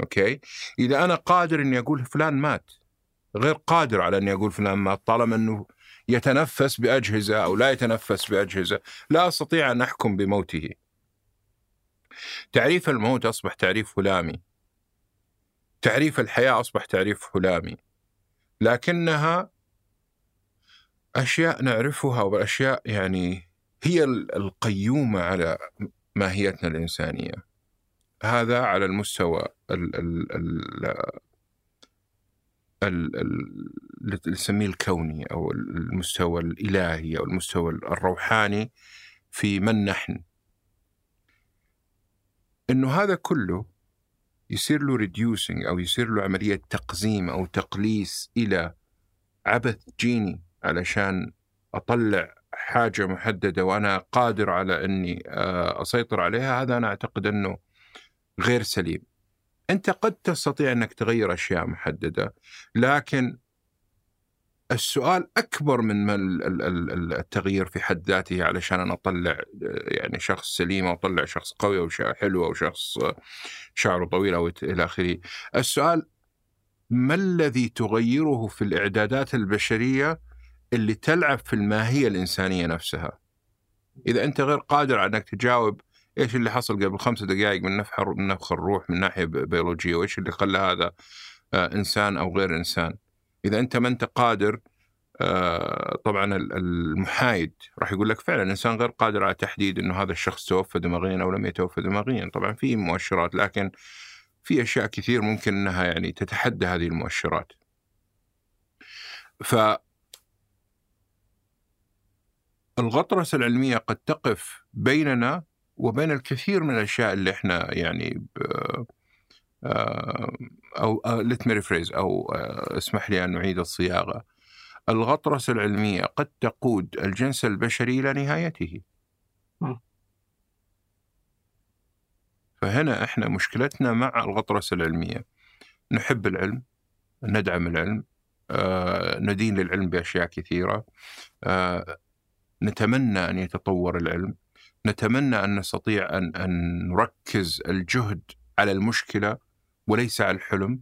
أوكي؟ إذا أنا قادر أني أقول فلان مات غير قادر على أني أقول فلان مات طالما أنه يتنفس بأجهزة أو لا يتنفس بأجهزة لا أستطيع أن أحكم بموته. تعريف الموت أصبح تعريف هلامي. تعريف الحياة أصبح تعريف هلامي. لكنها أشياء نعرفها وأشياء يعني هي القيومة على ماهيتنا الإنسانية. هذا على المستوى ال ال ال اللي نسميه الكوني أو المستوى الإلهي أو المستوى الروحاني في من نحن. إنه هذا كله يصير له ريديوسنج أو يصير له عملية تقزيم أو تقليص إلى عبث جيني علشان أطلع حاجة محددة وأنا قادر على أني آه، أسيطر عليها هذا أنا أعتقد أنه غير سليم. أنت قد تستطيع أنك تغير أشياء محددة لكن السؤال أكبر من التغيير في حد ذاته علشان أنا أطلع يعني شخص سليم أو أطلع شخص قوي أو حلو أو شخص شعره طويل أو إلى آخره. السؤال ما الذي تغيره في الإعدادات البشرية اللي تلعب في الماهية الإنسانية نفسها؟ إذا أنت غير قادر على إنك تجاوب إيش اللي حصل قبل خمس دقائق من نفخ من نفخ الروح من ناحية بيولوجية وإيش اللي خلى هذا آه، إنسان أو غير إنسان؟ إذا أنت ما أنت قادر آه، طبعا المحايد راح يقول لك فعلا الانسان غير قادر على تحديد إنه هذا الشخص توفى دماغيا أو لم يتوفى دماغيا، طبعا في مؤشرات لكن في أشياء كثير ممكن إنها يعني تتحدى هذه المؤشرات. ف الغطرسة العلمية قد تقف بيننا وبين الكثير من الأشياء اللي إحنا يعني آه، أو let me rephrase أو آه، اسمح لي أن نعيد الصياغة. الغطرسة العلمية قد تقود الجنس البشري إلى نهايته. فهنا إحنا مشكلتنا مع الغطرسة العلمية. نحب العلم ندعم العلم آه، ندين للعلم بأشياء كثيرة نتمنى أن يتطور العلم. نتمنى أن نستطيع أن أن نركز الجهد على المشكلة وليس على الحلم.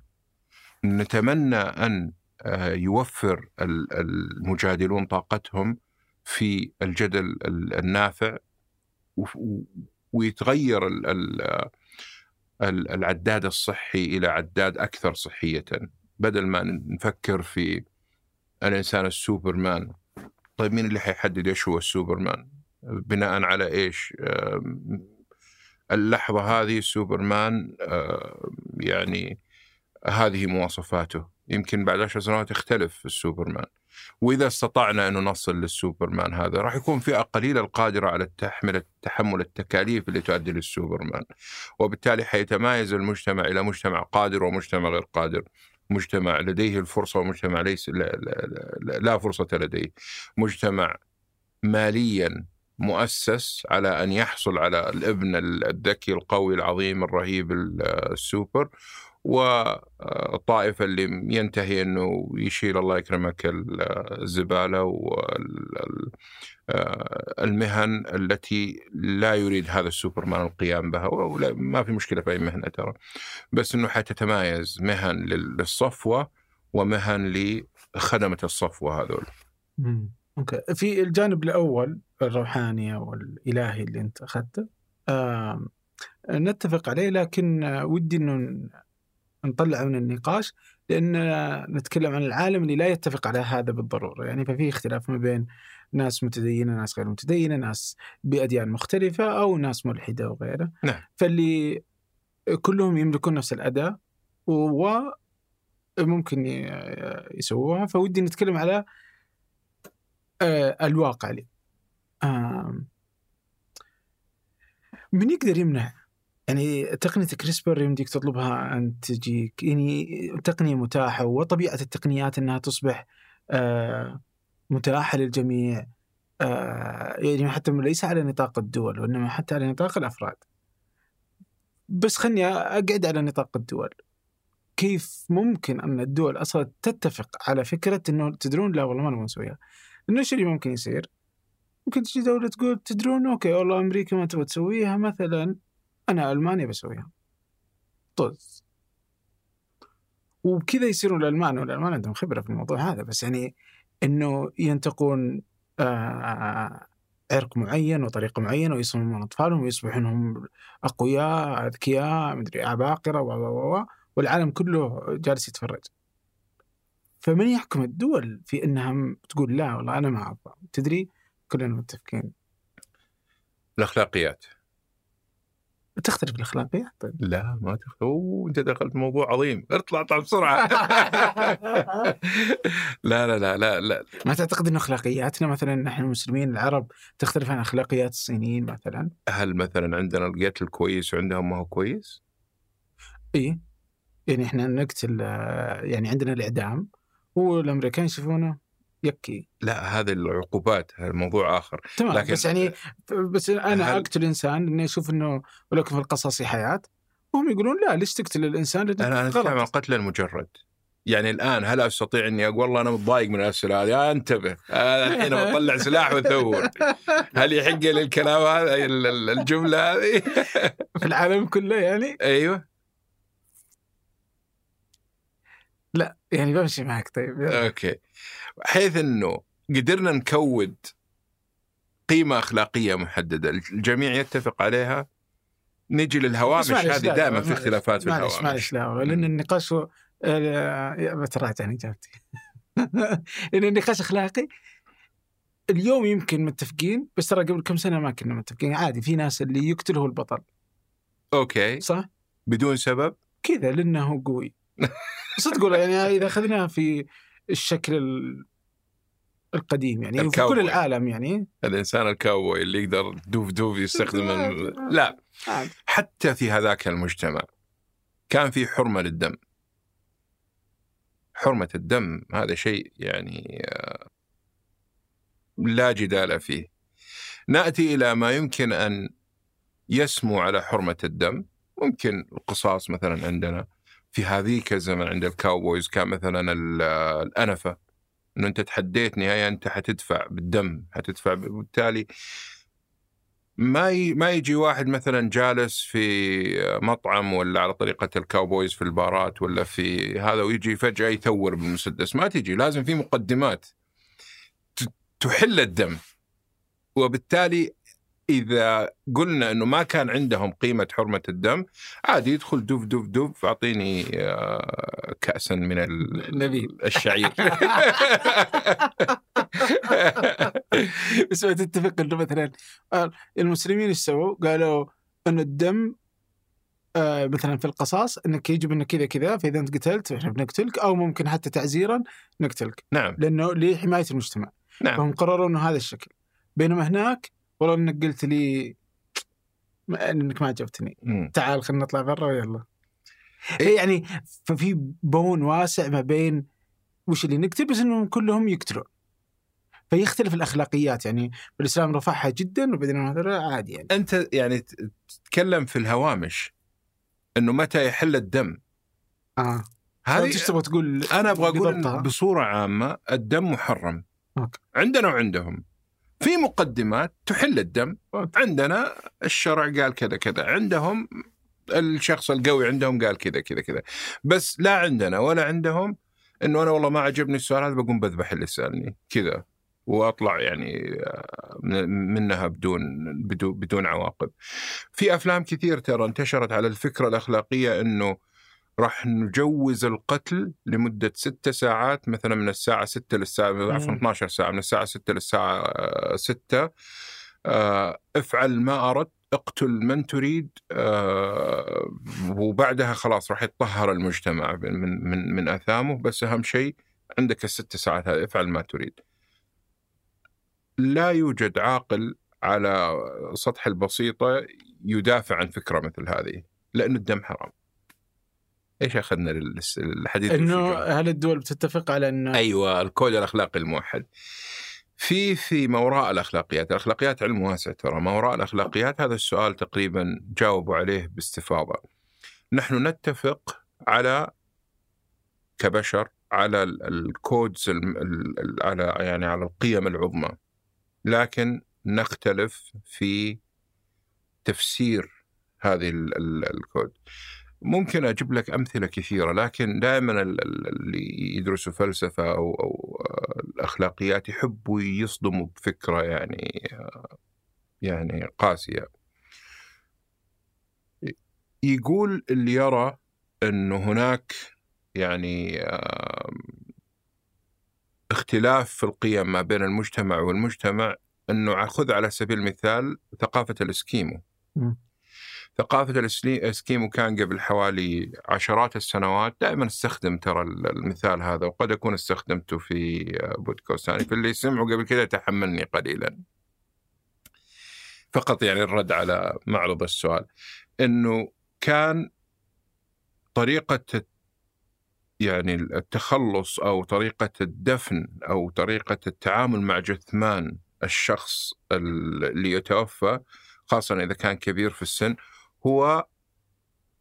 نتمنى أن آه، يوفر المجادلون طاقتهم في الجدل النافع ويتغير العداد الصحي إلى عداد أكثر صحية. بدل ما نفكر في الإنسان السوبرمان طيب مين اللي حيحدد إيش هو السوبرمان؟ بناء على إيش؟ اللحظة هذه سوبرمان يعني هذه مواصفاته يمكن بعد عشر سنوات يختلف السوبرمان وإذا استطعنا أن نصل للسوبرمان هذا راح يكون فئة قليلة القادرة على تحمل تحمل التكاليف اللي تؤدي للسوبرمان وبالتالي حيتمايز المجتمع إلى مجتمع قادر ومجتمع غير قادر مجتمع لديه الفرصة ومجتمع ليس لا, لا, لا, فرصة لديه. مجتمع ماليا مؤسس على أن يحصل على الابن الذكي القوي العظيم الرهيب السوبر والطائفة اللي ينتهي أنه يشيل الله يكرمك الزبالة والمهن التي لا يريد هذا السوبرمان القيام بها ما في مشكلة في أي مهنة ترى. بس أنه حتتمايز مهن للصفوة ومهن لخدمة الصفوة هذول. أوكي. في الجانب الأول الروحاني أو الالهي اللي أنت أخذته آه نتفق عليه لكن ودي إنه نطلع من النقاش لأن نتكلم عن العالم اللي لا يتفق على هذا بالضرورة. يعني ففي اختلاف ما بين ناس متدينة ناس غير متدينة ناس بأديان مختلفة أو ناس ملحدة وغيره. نعم. فاللي كلهم يملكون نفس الأداة وممكن يسووها. فودي نتكلم على آه الواقع لي من يقدر يمنع يعني تقنية كريسبر يمديك تطلبها أن تجيك يعني تقنية متاحة وطبيعة التقنيات أنها تصبح آه، متاحة للجميع آه، يعني حتى ليس على نطاق الدول وإنما حتى على نطاق الأفراد بس خلني أقعد على نطاق الدول كيف ممكن أن الدول أصلا تتفق على فكرة أنه تدرون لا والله ما نبغى نسويها إنه إيش اللي ممكن يصير؟ ممكن تجي دولة تقول تدرون أوكي والله أمريكا ما تبغى تسويها مثلا أنا ألمانيا بسويها. طز وبكذا يصيرون الألمان والألمان عندهم خبرة في الموضوع هذا بس يعني إنه ينتقون آه عرق معين وطريقة معينة ويصممون أطفالهم ويصبحون هم أقوياء أذكياء مدري عباقرة و و و والعالم كله جالس يتفرج. فمن يحكم الدول في انها تقول لا والله أنا ما أبغى. تدري؟ كلنا متفقين. الأخلاقيات. تختلف الأخلاقيات طيب. لا ما تختلف أوه أنت دخلت موضوع عظيم. اطلع اطلع بسرعة. لا لا لا لا لا. ما تعتقد ان أخلاقياتنا مثلا نحن المسلمين العرب تختلف عن أخلاقيات الصينيين مثلا؟ هل مثلا عندنا القتل كويس وعندهم ما هو كويس؟ إي. يعني إحنا نقتل يعني عندنا الإعدام والأمريكان يشوفونه يكي لا هذه العقوبات هذا موضوع آخر. تمام لكن بس يعني بس أنا هل... أقتل إنسان إني أشوف إنه ولكن في القصاص حياة وهم يقولون لا ليش تقتل الإنسان؟ أنا أنا أتكلم عن القتل المجرد. يعني الآن هل أستطيع إني أقول والله أنا متضايق من الأسئلة هذه آه انتبه. آه الحين بطلع سلاح واثور هل يحق لي الكلام هذا الجملة هذه؟ في العالم كله يعني؟ أيوه. لا يعني بمشي معك طيب يلا. أوكي. حيث إنه قدرنا نكود قيمة أخلاقية محددة. الجميع يتفق عليها. نجي للهوامش هذه دائما في اختلافات في الهوامش. معلش لا لأن النقاش بتراجع اجابتي لأن النقاش أخلاقي. اليوم يمكن متفقين بس ترى قبل كم سنة ما كنا متفقين. عادي في ناس اللي يقتل هو البطل. أوكي. صح؟ بدون سبب؟ كذا لأنه قوي. صدق يعني إذا اخذناها في الشكل القديم يعني في كل العالم يعني. الإنسان الكاوبوي اللي يقدر دوف دوف يستخدم لا حتى في هذاك المجتمع كان في حرمة للدم. حرمة الدم هذا شيء يعني آه، لا جدال فيه. نأتي إلى ما يمكن أن يسمو على حرمة الدم. ممكن القصاص مثلا عندنا. في هذيك الزمن عند الكاوبويز كان مثلا الأنفة إنه أنت تحديت نهاية أنت حتدفع بالدم حتدفع بالتالي ما ي... ما يجي واحد مثلا جالس في مطعم ولا على طريقة الكاوبويز في البارات ولا في هذا ويجي فجأة يثور بالمسدس. ما تجي لازم في مقدمات تحل الدم. وبالتالي إذا قلنا إنه ما كان عندهم قيمة حرمة الدم عادي يدخل دف دف دف أعطيني آه، كاسا من النبيل الشعير. بس ما تتفق إنه مثلا آه، المسلمين إيش سووا؟ قالوا إن الدم آه مثلا في القصاص إنك يجب إنك كذا كذا فإذا أنت قتلت إحنا بنقتلك أو ممكن حتى تعزيرا نقتلك. نعم. لأنه لحماية المجتمع. نعم. فهم قرروا إنه هذا الشكل. بينما هناك والله انك قلت لي انك ما عجبتني. تعال خلينا نطلع برا ويلا. إيه. يعني ففي بون واسع ما بين وش اللي نقتل بس إنهم كلهم يقتلون فيختلف الأخلاقيات يعني بالإسلام رفعها جدا وبعدين عادي يعني. أنت يعني تتكلم في الهوامش إنه متى يحل الدم. آه. هذه إيش تبغى تقول أنا أبغى أقول بصورة عامة الدم محرم. أوكي. عندنا وعندهم. في مقدمات تحل الدم. عندنا الشرع قال كذا كذا. عندهم الشخص القوي عندهم قال كذا كذا كذا. بس لا عندنا ولا عندهم إنه أنا والله ما عجبني السؤال هذا بقوم بذبح اللي سألني. كذا. وأطلع يعني آه، منها بدون بدون بدون عواقب. في أفلام كثير ترى انتشرت على الفكرة الأخلاقية إنه راح نجوز القتل لمدة ستة ساعات مثلا من الساعة 6 للساعة عفوا 12 ساعة من الساعة 6 للساعة 6 آه، افعل ما أردت اقتل من تريد. آه، وبعدها خلاص راح يتطهر المجتمع من من من آثامه. بس أهم شيء عندك الست ساعات هذه افعل ما تريد. لا يوجد عاقل على سطح البسيطة يدافع عن فكرة مثل هذه لأن الدم حرام. إيش أخذنا الحديث إنه؟ هل الدول بتتفق على إنه أيوه الكود الأخلاقي الموحد في في ما وراء الأخلاقيات، الأخلاقيات علم واسع ترى، ما وراء الأخلاقيات هذا السؤال تقريبا جاوبوا عليه باستفاضة. نحن نتفق على كبشر على ال- الكودز ال- ال- ال- على يعني على القيم العظمى لكن نختلف في تفسير هذه ال- ال- الكود. ممكن أجيب لك أمثلة كثيرة لكن دائما ال- ال- اللي يدرسوا فلسفة أو أو آه، الاخلاقيات يحبوا يصدموا بفكرة يعني آه، يعني قاسية. يقول اللي يرى انه هناك يعني آه، اختلاف في القيم ما بين المجتمع والمجتمع إنه خذ على سبيل المثال ثقافة الإسكيمو. ثقافة الإسكيمو كان قبل حوالي عشرات السنوات دائما استخدم ترى ال- المثال هذا وقد أكون استخدمته في بودكاست ثاني في اللي سمعوا قبل كذا تحملني قليلا. فقط يعني الرد على معرض السؤال. إنه كان طريقة يعني التخلص أو طريقة الدفن أو طريقة التعامل مع جثمان الشخص اللي يتوفى خاصة إذا كان كبير في السن هو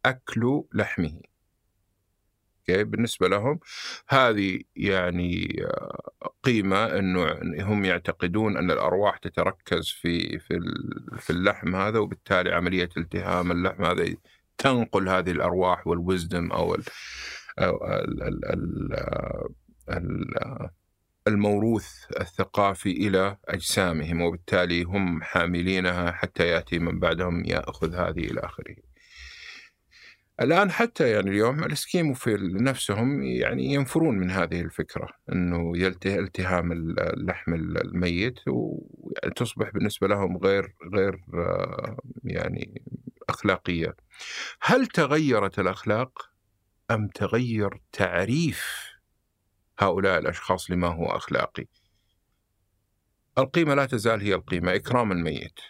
أكل لحمه. أوكي بالنسبة لهم هذه يعني آه، قيمة أنه هم يعتقدون أن الأرواح تتركز في في في اللحم هذا وبالتالي عملية التهام اللحم هذا تنقل هذه الأرواح والوزدم أو ال أو ال ال ال ال الموروث الثقافي إلى أجسامهم وبالتالي هم حاملينها حتى يأتي من بعدهم يأخذ هذه إلى آخره. الآن حتى يعني اليوم الإسكيمو في نفسهم يعني ينفرون من هذه الفكرة أنه يلته التهام اللحم الميت وتصبح بالنسبة لهم غير غير يعني أخلاقية. هل تغيرت الأخلاق؟ أم تغير تعريف هؤلاء الأشخاص لما هو أخلاقي. القيمة لا تزال هي القيمة إكرام الميت.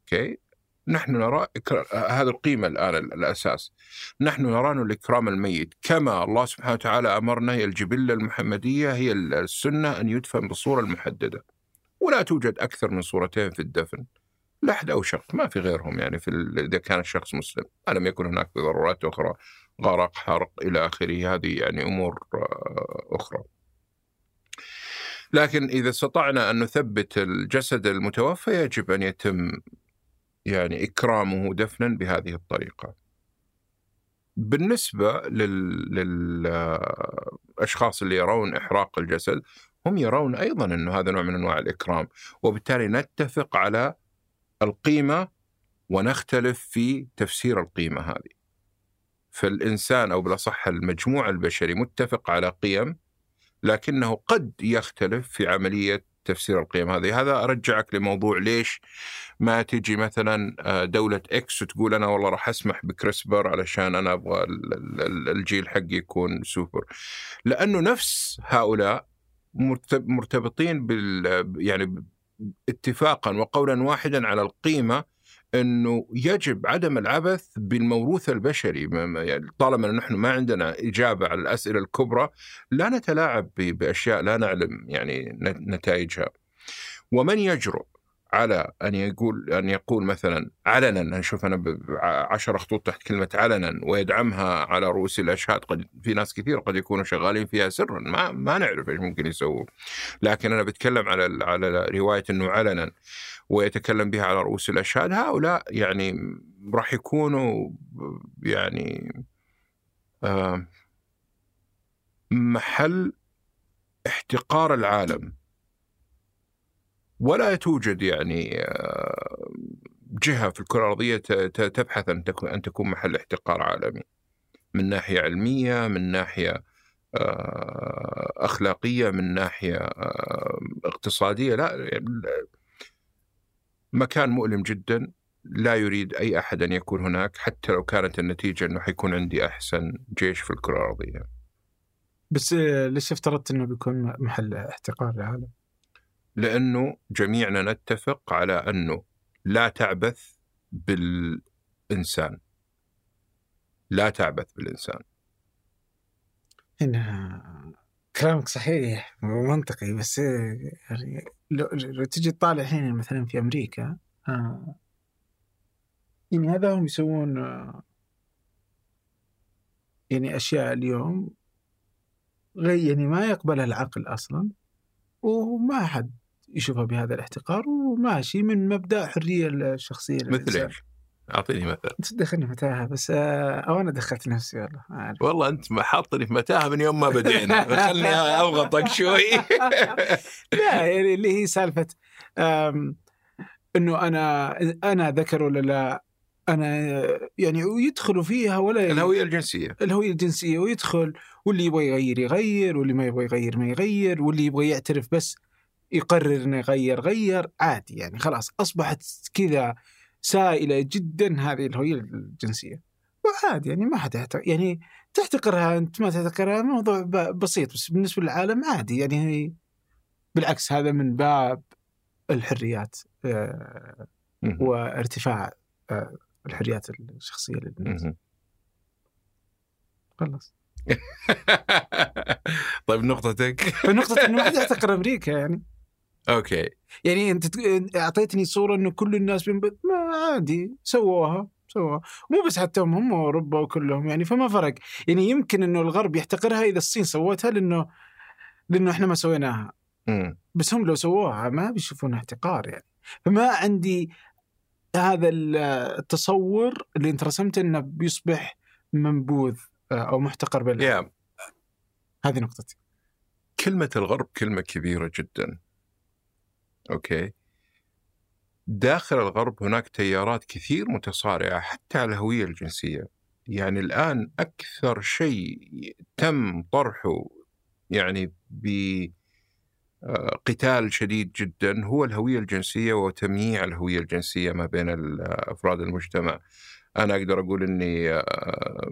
أوكي؟ نحن نرى إكرا- هذا القيمة الآن ال- الأساس. نحن نرى الإكرام الميت كما الله سبحانه وتعالى أمرنا هي الجبلة المحمدية هي ال- السنة أن يدفن بالصورة المحددة. ولا توجد أكثر من صورتين في الدفن. لحد أو شق ما في غيرهم يعني في إذا كان الشخص مسلم. ما لم يكن هناك ضرورات أخرى؟ غرق حرق إلى آخره. هذه يعني أمور آه، أخرى. لكن إذا استطعنا أن نثبت الجسد المتوفى يجب أن يتم يعني إكرامه دفنا بهذه الطريقة. بالنسبة للأشخاص اللي يرون إحراق الجسد هم يرون أيضا أنه هذا نوع من أنواع الإكرام. وبالتالي نتفق على القيمة ونختلف في تفسير القيمة هذه. فالإنسان أو بالأصح المجموع البشري متفق على قيم لكنه قد يختلف في عملية تفسير القيم هذه. هذا أرجعك لموضوع ليش ما تجي مثلا آه، دولة X وتقول أنا والله راح أسمح ب CRISPR علشان أنا أبغى ال- ال- ال- الجيل حقي يكون سوبر. لأنه نفس هؤلاء مرتب- مرتبطين بال يعني اتفاقا وقولا واحدا على القيمة إنه يجب عدم العبث بالموروث البشري. يعني طالما نحن ما عندنا إجابة على الأسئلة الكبرى لا نتلاعب بأشياء لا نعلم يعني نتائجها. ومن يجرؤ؟ على أن يقول أن يقول مثلا علنا نشوف أنا عشر خطوط تحت كلمة علنا ويدعمها على رؤوس الأشهاد قد في ناس كثير قد يكونوا شغالين فيها سرا ما ما نعرف إيش ممكن يسووا. لكن أنا بتكلم على على رواية إنه علنا ويتكلم بها على رؤوس الأشهاد هؤلاء يعني راح يكونوا يعني آه، محل احتقار العالم. ولا توجد يعني آه، جهة في ت- ت- تبحث أن تكون أن تكون محل احتقار عالمي من ناحية علمية من ناحية آه، أخلاقية من ناحية آه، اقتصادية لا مكان مؤلم جدا لا يريد أي أحد أن يكون هناك حتى لو كانت النتيجة أنه حيكون عندي أحسن جيش في الكرة الأرضية. بس ليش افترضت إنه بيكون محل احتقار العالم؟ لأنه جميعنا نتفق على أنه لا تعبث بالإنسان. لا تعبث بالإنسان. هنا كلامك صحيح ومنطقي بس يعني لو, تجي تطالع الحين مثلا في أمريكا آه يعني هذا هم يسوون آه يعني أشياء اليوم يعني ما يقبلها العقل أصلا وما حد يشوفها بهذا الاحتقار وماشي من مبدأ حرية الشخصية مثل. إيش؟ أعطيني مثل أنت تدخلني متاهة بس آه أو أنا دخلت نفسي والله ما أعرف. والله أنت حاطني في متاهة من يوم ما بدينا خلني أضغطك شوي لا يعني اللي هي سالفة إنه أنا أنا ذكر ولا لا أنا يعني ويدخلوا فيها ولا الهوية الجنسية الهوية الجنسية ويدخل واللي يبغى يغير يغير واللي ما يبغى يغير ما يغير واللي يبغى يعترف بس يقرر إنه يغير غير عادي يعني خلاص أصبحت كذا سائلة جدا هذه الهويه الجنسية وعادي يعني ما حد. يعني تحتقرها أنت ما تحتقرها موضوع بسيط بس بالنسبة للعالم عادي يعني بالعكس هذا من باب الحريات آه،. وارتفاع آه، الحريات الشخصية للناس. خلص طيب نقطتك فنقطة إنه ما حد يحتقر أمريكا يعني أوكي. يعني أنت أعطيتني صورة انه كل الناس بينبت ما عادي سووها سووها. مو بس حتى هم هم واوروبا وكلهم يعني فما فرق. يعني يمكن إنه الغرب يحتقرها إذا الصين سوتها لأنه لأنه إحنا ما سويناها. مم. بس هم لو سووها ما بيشوفونها احتقار يعني. فما عندي هذا ال- التصور اللي أنت رسمته إنه بيصبح منبوذ آه، أو محتقر بين يا هذه نقطتي. كلمة الغرب كلمة كبيرة جدا. أوكي. داخل الغرب هناك تيارات كثير متصارعة حتى على الهوية الجنسية. يعني الآن أكثر شيء تم طرحه يعني بقتال شديد جدا هو الهوية الجنسية وتمييع الهوية الجنسية ما بين ال- أفراد المجتمع. أنا أقدر أقول إني آه،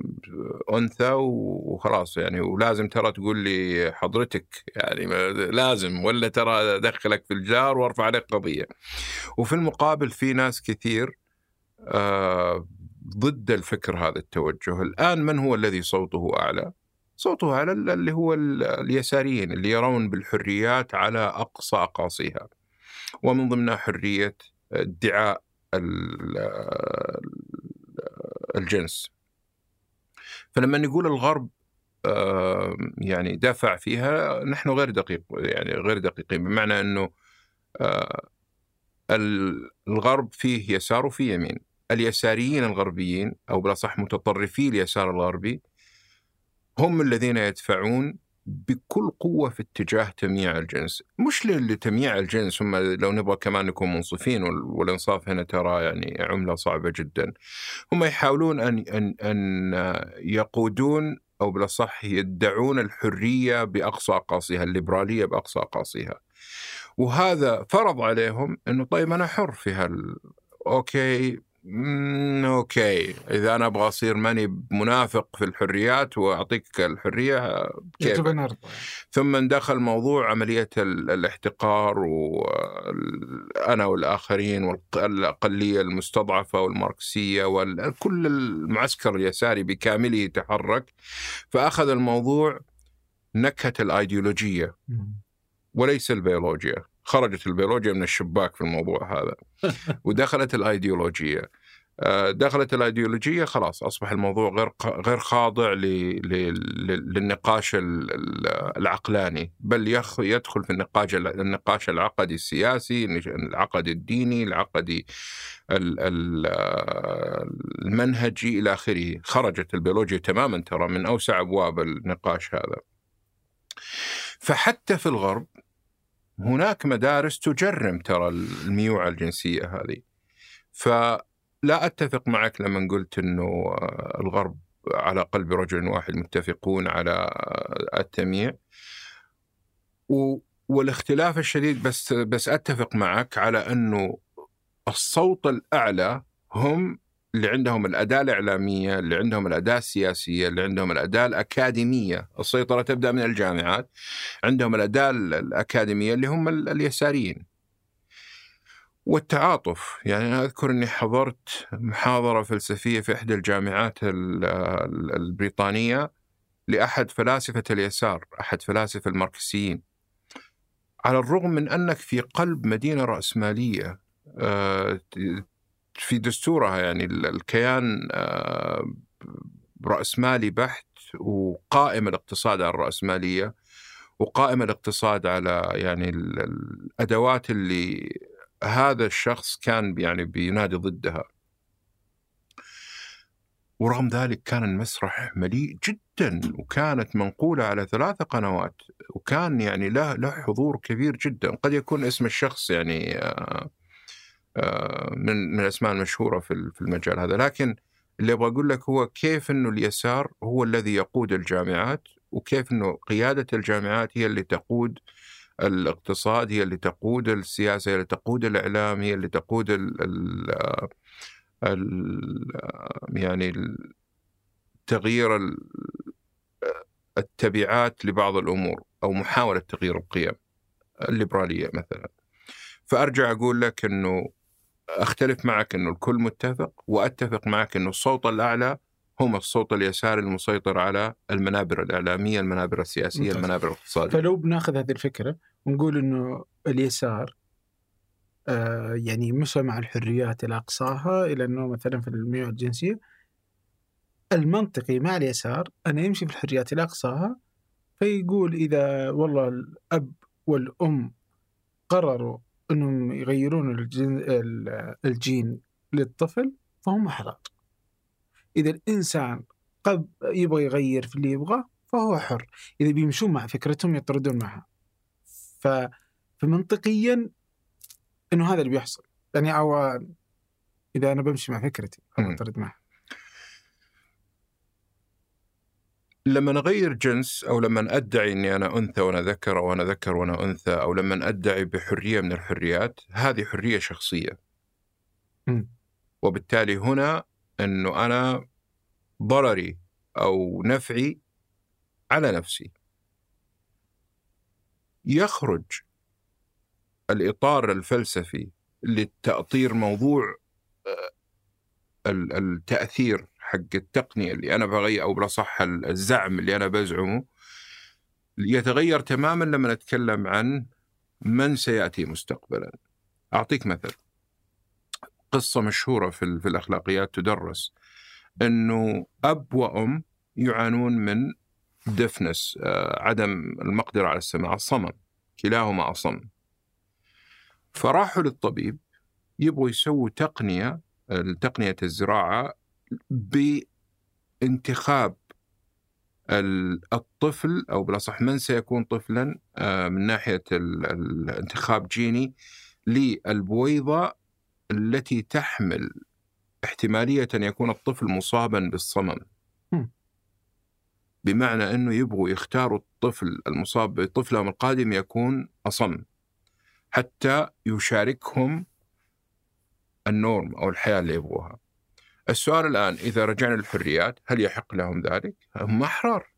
أنثى وخلاص يعني ولازم ترى تقول لي حضرتك يعني لازم ولا ترى أدخلك في الجار وأرفع عليك قضية. وفي المقابل في ناس كثير آه، ضد الفكر هذا التوجه الآن من هو الذي صوته أعلى؟ صوته أعلى اللي هو ال- اليساريين اللي يرون بالحريات على أقصى أقاصيها ومن ضمنها حرية ادعاء ال- الجنس. فلما نقول الغرب يعني دافع فيها نحن غير دقيق يعني غير دقيقين. بمعنى أنه آه، ال- الغرب فيه يسار وفيه يمين. اليساريين الغربيين أو بالاصح متطرفي اليسار الغربي هم الذين يدفعون بكل قوة في اتجاه تمييع الجنس. مش لتمييع الجنس هم لو نبغى كمان نكون منصفين وال- والإنصاف هنا ترى يعني عملة صعبة جدا. هم يحاولون أن, أن, أن يقودون أو بالأصح يدعون الحرية بأقصى أقاصيها الليبرالية بأقصى أقاصيها. وهذا فرض عليهم أنه طيب أنا حر في هال okay okay. إذا أنا أبغى أصير ماني منافق في الحريات وأعطيك الحرية كيف؟ نرضى ثم دخل موضوع عملية ال- الاحتقار وأنا والآخرين والاقليه المستضعفة والماركسية وكل المعسكر اليساري بكامله تحرك فأخذ الموضوع نكهة الأيديولوجية وليس البيولوجيا. خرجت البيولوجيا من الشباك في الموضوع هذا ودخلت الأيديولوجية. آه، دخلت الأيديولوجية خلاص أصبح الموضوع غير غير خاضع للنقاش ال- ال- العقلاني. بل يدخل في النقاش النقاش العقدي السياسي العقدي الديني العقدي ال- ال- المنهجي إلى آخره. خرجت البيولوجيا تماما ترى من أوسع أبواب النقاش هذا. فحتى في الغرب هناك مدارس تجرم ترى الميوعة الجنسية هذه. فلا أتفق معك لما قلت أنه آه، الغرب على قلب رجل واحد متفقون على آه، التمييع. والاختلاف الشديد بس بس أتفق معك على أنه الصوت الأعلى هم اللي عندهم الأداة الإعلامية اللي عندهم الأداة السياسية اللي عندهم الأداة الأكاديمية. السيطرة تبدأ من الجامعات. عندهم الأداة ال- الأكاديمية اللي هم ال- اليساريين. والتعاطف. يعني أنا أذكر أني حضرت محاضرة فلسفية في إحدى الجامعات ال- ال- البريطانية لأحد فلاسفة اليسار أحد فلاسفة الماركسيين. على الرغم من أنك في قلب مدينة رأسمالية آه، في دستورها يعني ال- الكيان آه، رأسمالي بحت وقائم الاقتصاد على الرأسمالية وقائم الاقتصاد على يعني ال- الأدوات اللي هذا الشخص كان يعني بينادي ضدها. ورغم ذلك كان المسرح مليء جدا وكانت منقولة على ثلاثة قنوات وكان يعني له له حضور كبير جدا. قد يكون اسم الشخص يعني آه، من من الأسماء المشهورة في في المجال هذا. لكن اللي أبغى أقول لك هو كيف إنه اليسار هو الذي يقود الجامعات وكيف إنه قيادة الجامعات هي اللي تقود الاقتصاد هي اللي تقود السياسة هي اللي تقود الإعلام هي اللي تقود ال ال يعني تغيير ال- التبعات لبعض الأمور أو محاولة تغيير القيم الليبرالية مثلا. فأرجع أقول لك إنه أختلف معك إنه الكل متفق وأتفق معك إنه الصوت الأعلى هم الصوت اليساري المسيطر على المنابر الإعلامية، المنابر السياسية، ممتاز. المنابر الاقتصادية. فلو بناخذ هذه الفكرة ونقول إنه اليسار آه يعني مشى مع الحريات إلى أقصاها إلى إنه مثلا في الميول الجنسية المنطقي مع اليسار انه يمشي في الحريات إلى أقصاها فيقول إذا والله الأب والأم قرروا إنهم يغيرون الجين, ال- الجين للطفل فهم احرار. إذا الإنسان قد يبغى يغير في اللي يبغاه فهو حر، إذا بيمشون مع فكرتهم يطردون معها. ف فمنطقيا إنه هذا اللي بيحصل، يعني أو إذا أنا بمشي مع فكرتي اطرد معها. لما نغير جنس أو لما أدعي إني أنا أنثى وأنا ذكر أو أنا ذكر وأنا أنثى أو لما أدعي بحرية من الحريات هذه حرية شخصية. مم. وبالتالي هنا إنه أنا ضرري أو نفعي على نفسي. يخرج الإطار الفلسفي لتأطير موضوع آه، ال- التأثير حق التقنية اللي أنا بغير أو بالأصح الزعم اللي أنا بزعمه يتغير تماما لما نتكلم عن من سيأتي مستقبلا. أعطيك مثل قصة مشهورة في في الأخلاقيات تدرس إنه أب وأم يعانون من دفنس آه، عدم المقدرة على السماع الصمم كلاهما أصم فراحوا للطبيب يبغوا يسووا تقنية تقنية الزراعة بانتخاب ال- الطفل أو بالأصح من سيكون طفلا آه، من ناحية ال- الانتخاب جيني للبويضة التي تحمل احتمالية أن يكون الطفل مصابا بالصمم. بمعنى أنه يبغوا يختاروا الطفل المصاب بطفلهم القادم يكون أصم حتى يشاركهم النورم أو الحياة اللي يبغوها. السؤال الآن إذا رجعنا للحريات هل يحق لهم ذلك؟ هم أحرار.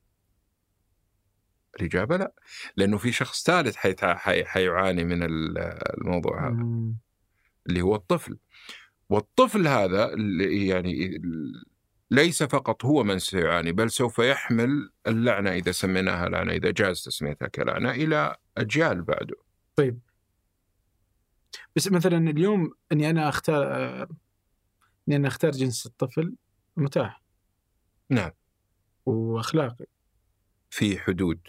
الإجابة لا، لأنه في شخص ثالث حيعاني من ال- الموضوع هذا. اللي هو الطفل والطفل هذا يعني ليس فقط هو من سيعاني بل سوف يحمل اللعنة إذا سميناها لعنة إذا جاز تسميتها كلعنة إلى أجيال بعده طيب بس مثلا اليوم أني أنا أختار آه، إني أختار جنس الطفل متاح. نعم. وأخلاقي. في حدود.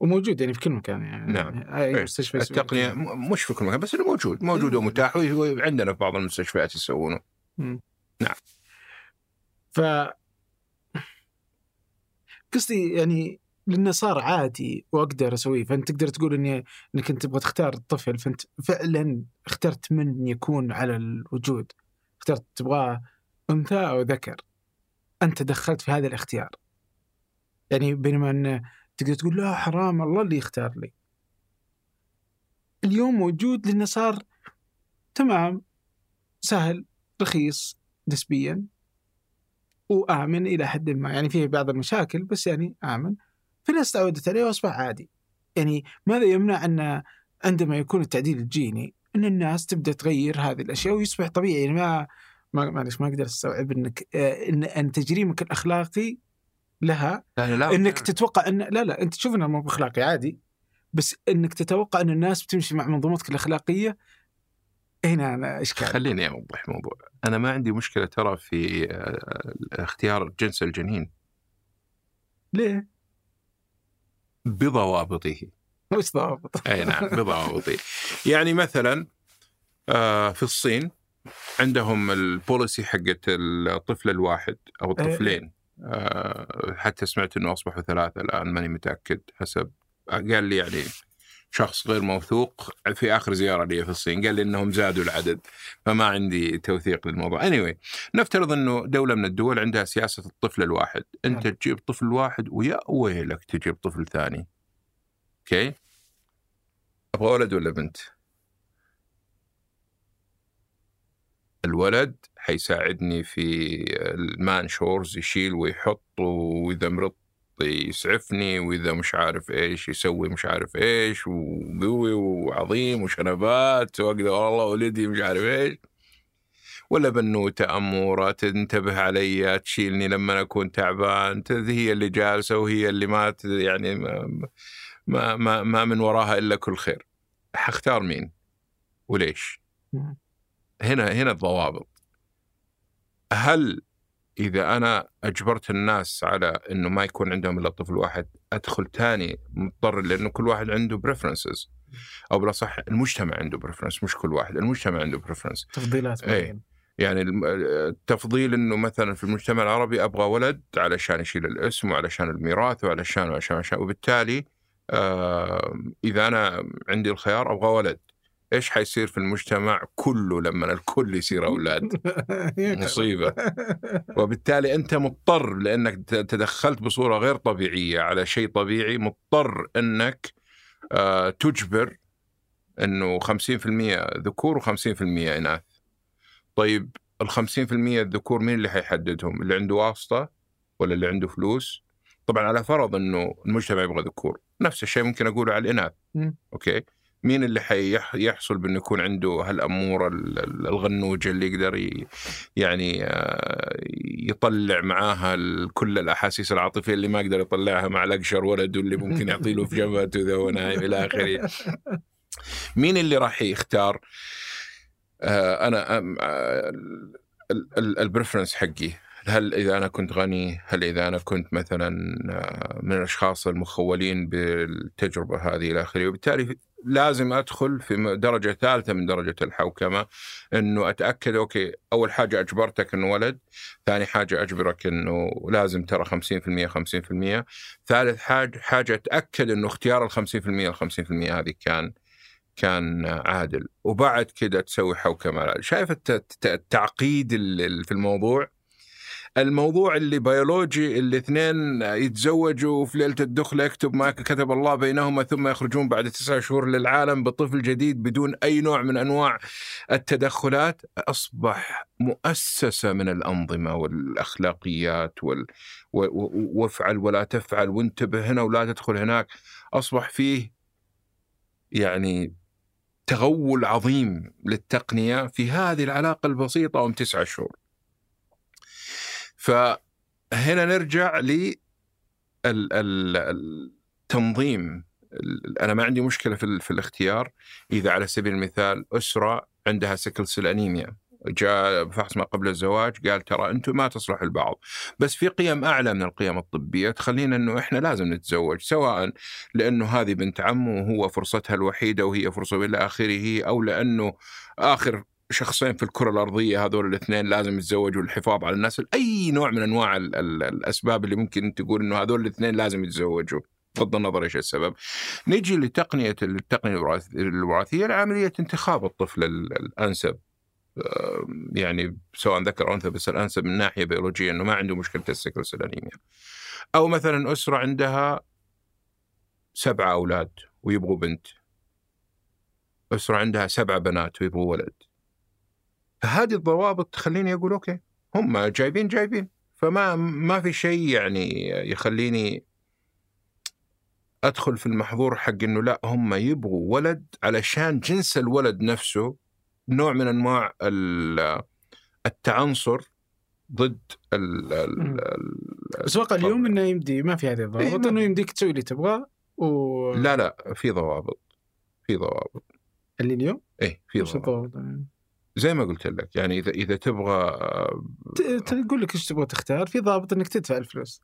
وموجود يعني في كل مكان يعني. نعم. أي إيه. مستشفى. م- مش في كل مكان بس إنه موجود. موجود إيه. ومتاح وعندنا في بعض المستشفيات يسوونه. ف قصدي يعني لأنه صار عادي وأقدر أسويه فأنت تقدر تقول إني إنك أنت تبغى تختار الطفل فأنت فعلا اخترت من يكون على الوجود. اخترت تبغاه أنثى أو ذكر أنت دخلت في هذا الاختيار. يعني بينما أن تقدر تقول لا حرام الله اللي يختار لي. اليوم موجود لأنه صار تمام سهل رخيص نسبيا وآمن إلى حد ما. يعني فيه بعض المشاكل بس يعني آمن. في ناس تعودت عليه وأصبح عادي. يعني ماذا يمنع أن عندما يكون التعديل الجيني إن الناس تبدأ تغير هذه الأشياء ويصبح طبيعي. يعني ما ما معلش ما أقدر أستوعب إنك آه، إن إن تجريمك الاخلاقي لها. لا لا إنك تتوقع إن لا لا أنت تشوف انه مو أخلاقي عادي بس إنك تتوقع إن الناس بتمشي مع منظومتك الأخلاقية هنا أنا اشكال خليني أوضح موضوع. أنا ما عندي مشكلة ترى في آه، اختيار جنس الجنين. ليه؟ بضوابطه. وش ضابط؟ أي نعم بضوابطه يعني مثلا آه، في الصين عندهم البوليسي حقت الطفل الواحد أو الطفلين. آه، حتى سمعت إنه أصبحوا ثلاثة الآن ماني متأكد حسب. قال لي يعني شخص غير موثوق في آخر زيارة لي في الصين قال لي إنهم زادوا العدد فما عندي توثيق للموضوع. Anyway نفترض إنه دولة من الدول عندها سياسة الطفل الواحد. أنت نعم. تجيب طفل واحد ويا ويلك تجيب طفل ثاني. okay. أبغى ولد ولا بنت؟ الولد حيساعدني في ال man chores يشيل ويحط وإذا مرضت يسعفني وإذا مش عارف إيش يسوي مش عارف إيش وقوي وعظيم وشنبات وأقدر والله ولدي مش عارف إيش. ولا بنوتة أمورة تنتبه علي تشيلني لما أكون تعبان هي اللي جالسة وهي اللي ما يعني ما ما ما, ما من وراها إلا كل خير حختار مين وليش مم. هنا هنا الضوابط هل إذا أنا أجبرت الناس على إنه ما يكون عندهم إلا طفل واحد أدخل تاني مضطر لأنه كل واحد عنده preferences أو بلا صح المجتمع عنده preference مش كل واحد المجتمع عنده preference تفضيلات إيه. معينة. يعني التفضيل إنه مثلا في المجتمع العربي أبغى ولد علشان يشيل الاسم وعلشان الميراث وعلشان وعشان, وعشان وبالتالي آه إذا أنا عندي الخيار أبغى ولد إيش حيصير في المجتمع كله لما الكل يصير أولاد مصيبة. وبالتالي أنت مضطر لأنك تدخلت بصورة غير طبيعية على شيء طبيعي مضطر أنك آه، تجبر إنه 50% ذكور و50% إناث. طيب ال 50% الذكور مين اللي حيحددهم؟ اللي عنده واسطة ولا اللي عنده فلوس؟ طبعا على فرض إنه المجتمع يبغى ذكور، نفس الشيء ممكن أقوله على الإناث. okay؟ مين اللي حيحصل بأنه يكون عنده هالاموره ال- ال- الغنوجة اللي يقدر يعني آه، يطلع معاها كل الأحاسيس العاطفية اللي ما يقدر يطلعها مع الأقشر ولده اللي ممكن يعطي له في جبهته اذا هو نايم إلى آخره. مين اللي راح يختار؟ آه، أنا آه، ال- ال- ال preference حقي هل إذا أنا كنت غني هل إذا أنا كنت مثلا آه، من الأشخاص المخولين بالتجربة هذه إلى آخره؟ وبالتالي لازم أدخل في درجة ثالثة من درجة الحوكمة إنه أتأكد okay أول حاجة أجبرتك إنه ولد ثاني حاجة أجبرك إنه لازم ترى 50% 50% ثالث حاجة حاجة أتأكد إنه اختيار ال 50% ال 50% هذه كان كان عادل. وبعد كده تسوي حوكمة. شايف الت- الت- التعقيد في الموضوع؟ الموضوع اللي بيولوجي الاثنين يتزوجوا في ليلة الدخله يكتب ما كتب الله بينهما ثم يخرجون بعد تسعة شهور للعالم بطفل جديد بدون أي نوع من أنواع التدخلات أصبح مؤسسة من الأنظمة والأخلاقيات وال... و... و... وافعل ولا تفعل وانتبه هنا ولا تدخل هناك أصبح فيه يعني تغول عظيم للتقنية في هذه العلاقة البسيطة ام تسعة شهور. فهنا نرجع ل ال- ال- التنظيم ال- أنا ما عندي مشكلة في, في الاختيار. إذا على سبيل المثال أسرة عندها sickle cell anemia. جاء بفحص ما قبل الزواج قال ترى أنتم ما تصلحوا لبعض بس في قيم أعلى من القيم الطبية تخلينا إنه إحنا لازم نتزوج سواء لأنه هذه بنت عمه وهو فرصتها الوحيدة وهي فرصة إلى آخره أو لأنه آخر شخصين في الكرة الأرضية هذول الاثنين لازم يتزوجوا للحفاظ على الناس أي نوع من أنواع ال ال الأسباب اللي ممكن تقول إنه هذول الاثنين لازم يتزوجوا بغض النظر إيش السبب. نيجي لتقنية التقنية الوراث- الوراثية لعمليه انتخاب الطفل ال- الأنسب يعني سواء ذكر أو أنثى بس الأنسب من ناحية بيولوجية إنه ما عنده مشكلة السكر سيل انيميا. أو مثلا أسرة عندها سبعة أولاد ويبغوا بنت. أسرة عندها سبعه بنات ويبغوا ولد. فهذه الضوابط تخليني أقول أوكي هم جايبين جايبين. فما ما في شيء يعني يخليني أدخل في المحظور حق إنه لا هم يبغوا ولد علشان جنس الولد نفسه نوع من أنواع ال- التعنصر ضد ال بس واقع اليوم إنه يمدي ما في هذه إيه، الضوابط ما- إنه يمديك تسوي اللي تبغاه و لا لا في ضوابط في ضوابط. اللي اليوم؟ إيه في ضوابط؟ زي ما قلت لك يعني إذا إذا تبغى تقول لك إيش تبغى تختار؟ في ضابط إنك تدفع الفلوس.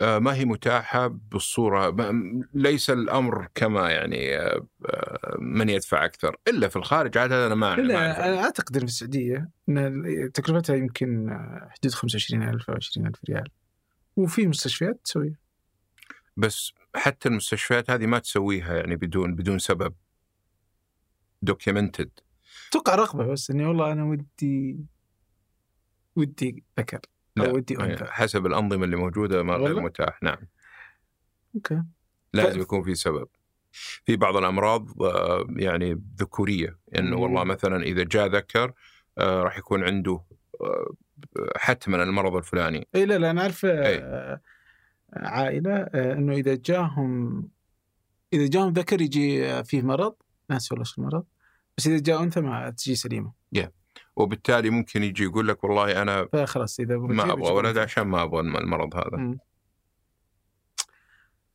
آه، ما هي متاحة بالصورة ما- ليس الأمر كما يعني آه، آه، من يدفع أكثر إلا في الخارج عاد هذا أنا ما لا عنه. أنا أعتقد إن في السعودية إن تكلفتها يمكن حدود 25000 أو 20000 ريال. وفي مستشفيات تسويها. بس حتى المستشفيات هذه ما تسويها يعني بدون بدون سبب. documented أتوقع رغبة بس إني والله أنا ودي ودي ذكر لا أو ودي أنثى. حسب الأنظمة اللي موجودة ما غير؟ متاح نعم. okay. لازم يكون في سبب. في بعض الأمراض آه، يعني ذكورية انه مم. والله مثلا إذا جاء ذكر آه، راح يكون عنده آه، حتما المرض الفلاني. إي لا لا أنا أعرف عائلة إنه إذا جاهم إذا جاهم ذكر يجي فيه مرض ناسي والله المرض. بس إذا جاء أنثى ما تجي سليمة. وبالتالي ممكن يجي يقول لك والله أنا فخلاص إذا ما أبغى ولد. عشان ما أبغى المرض هذا. مم.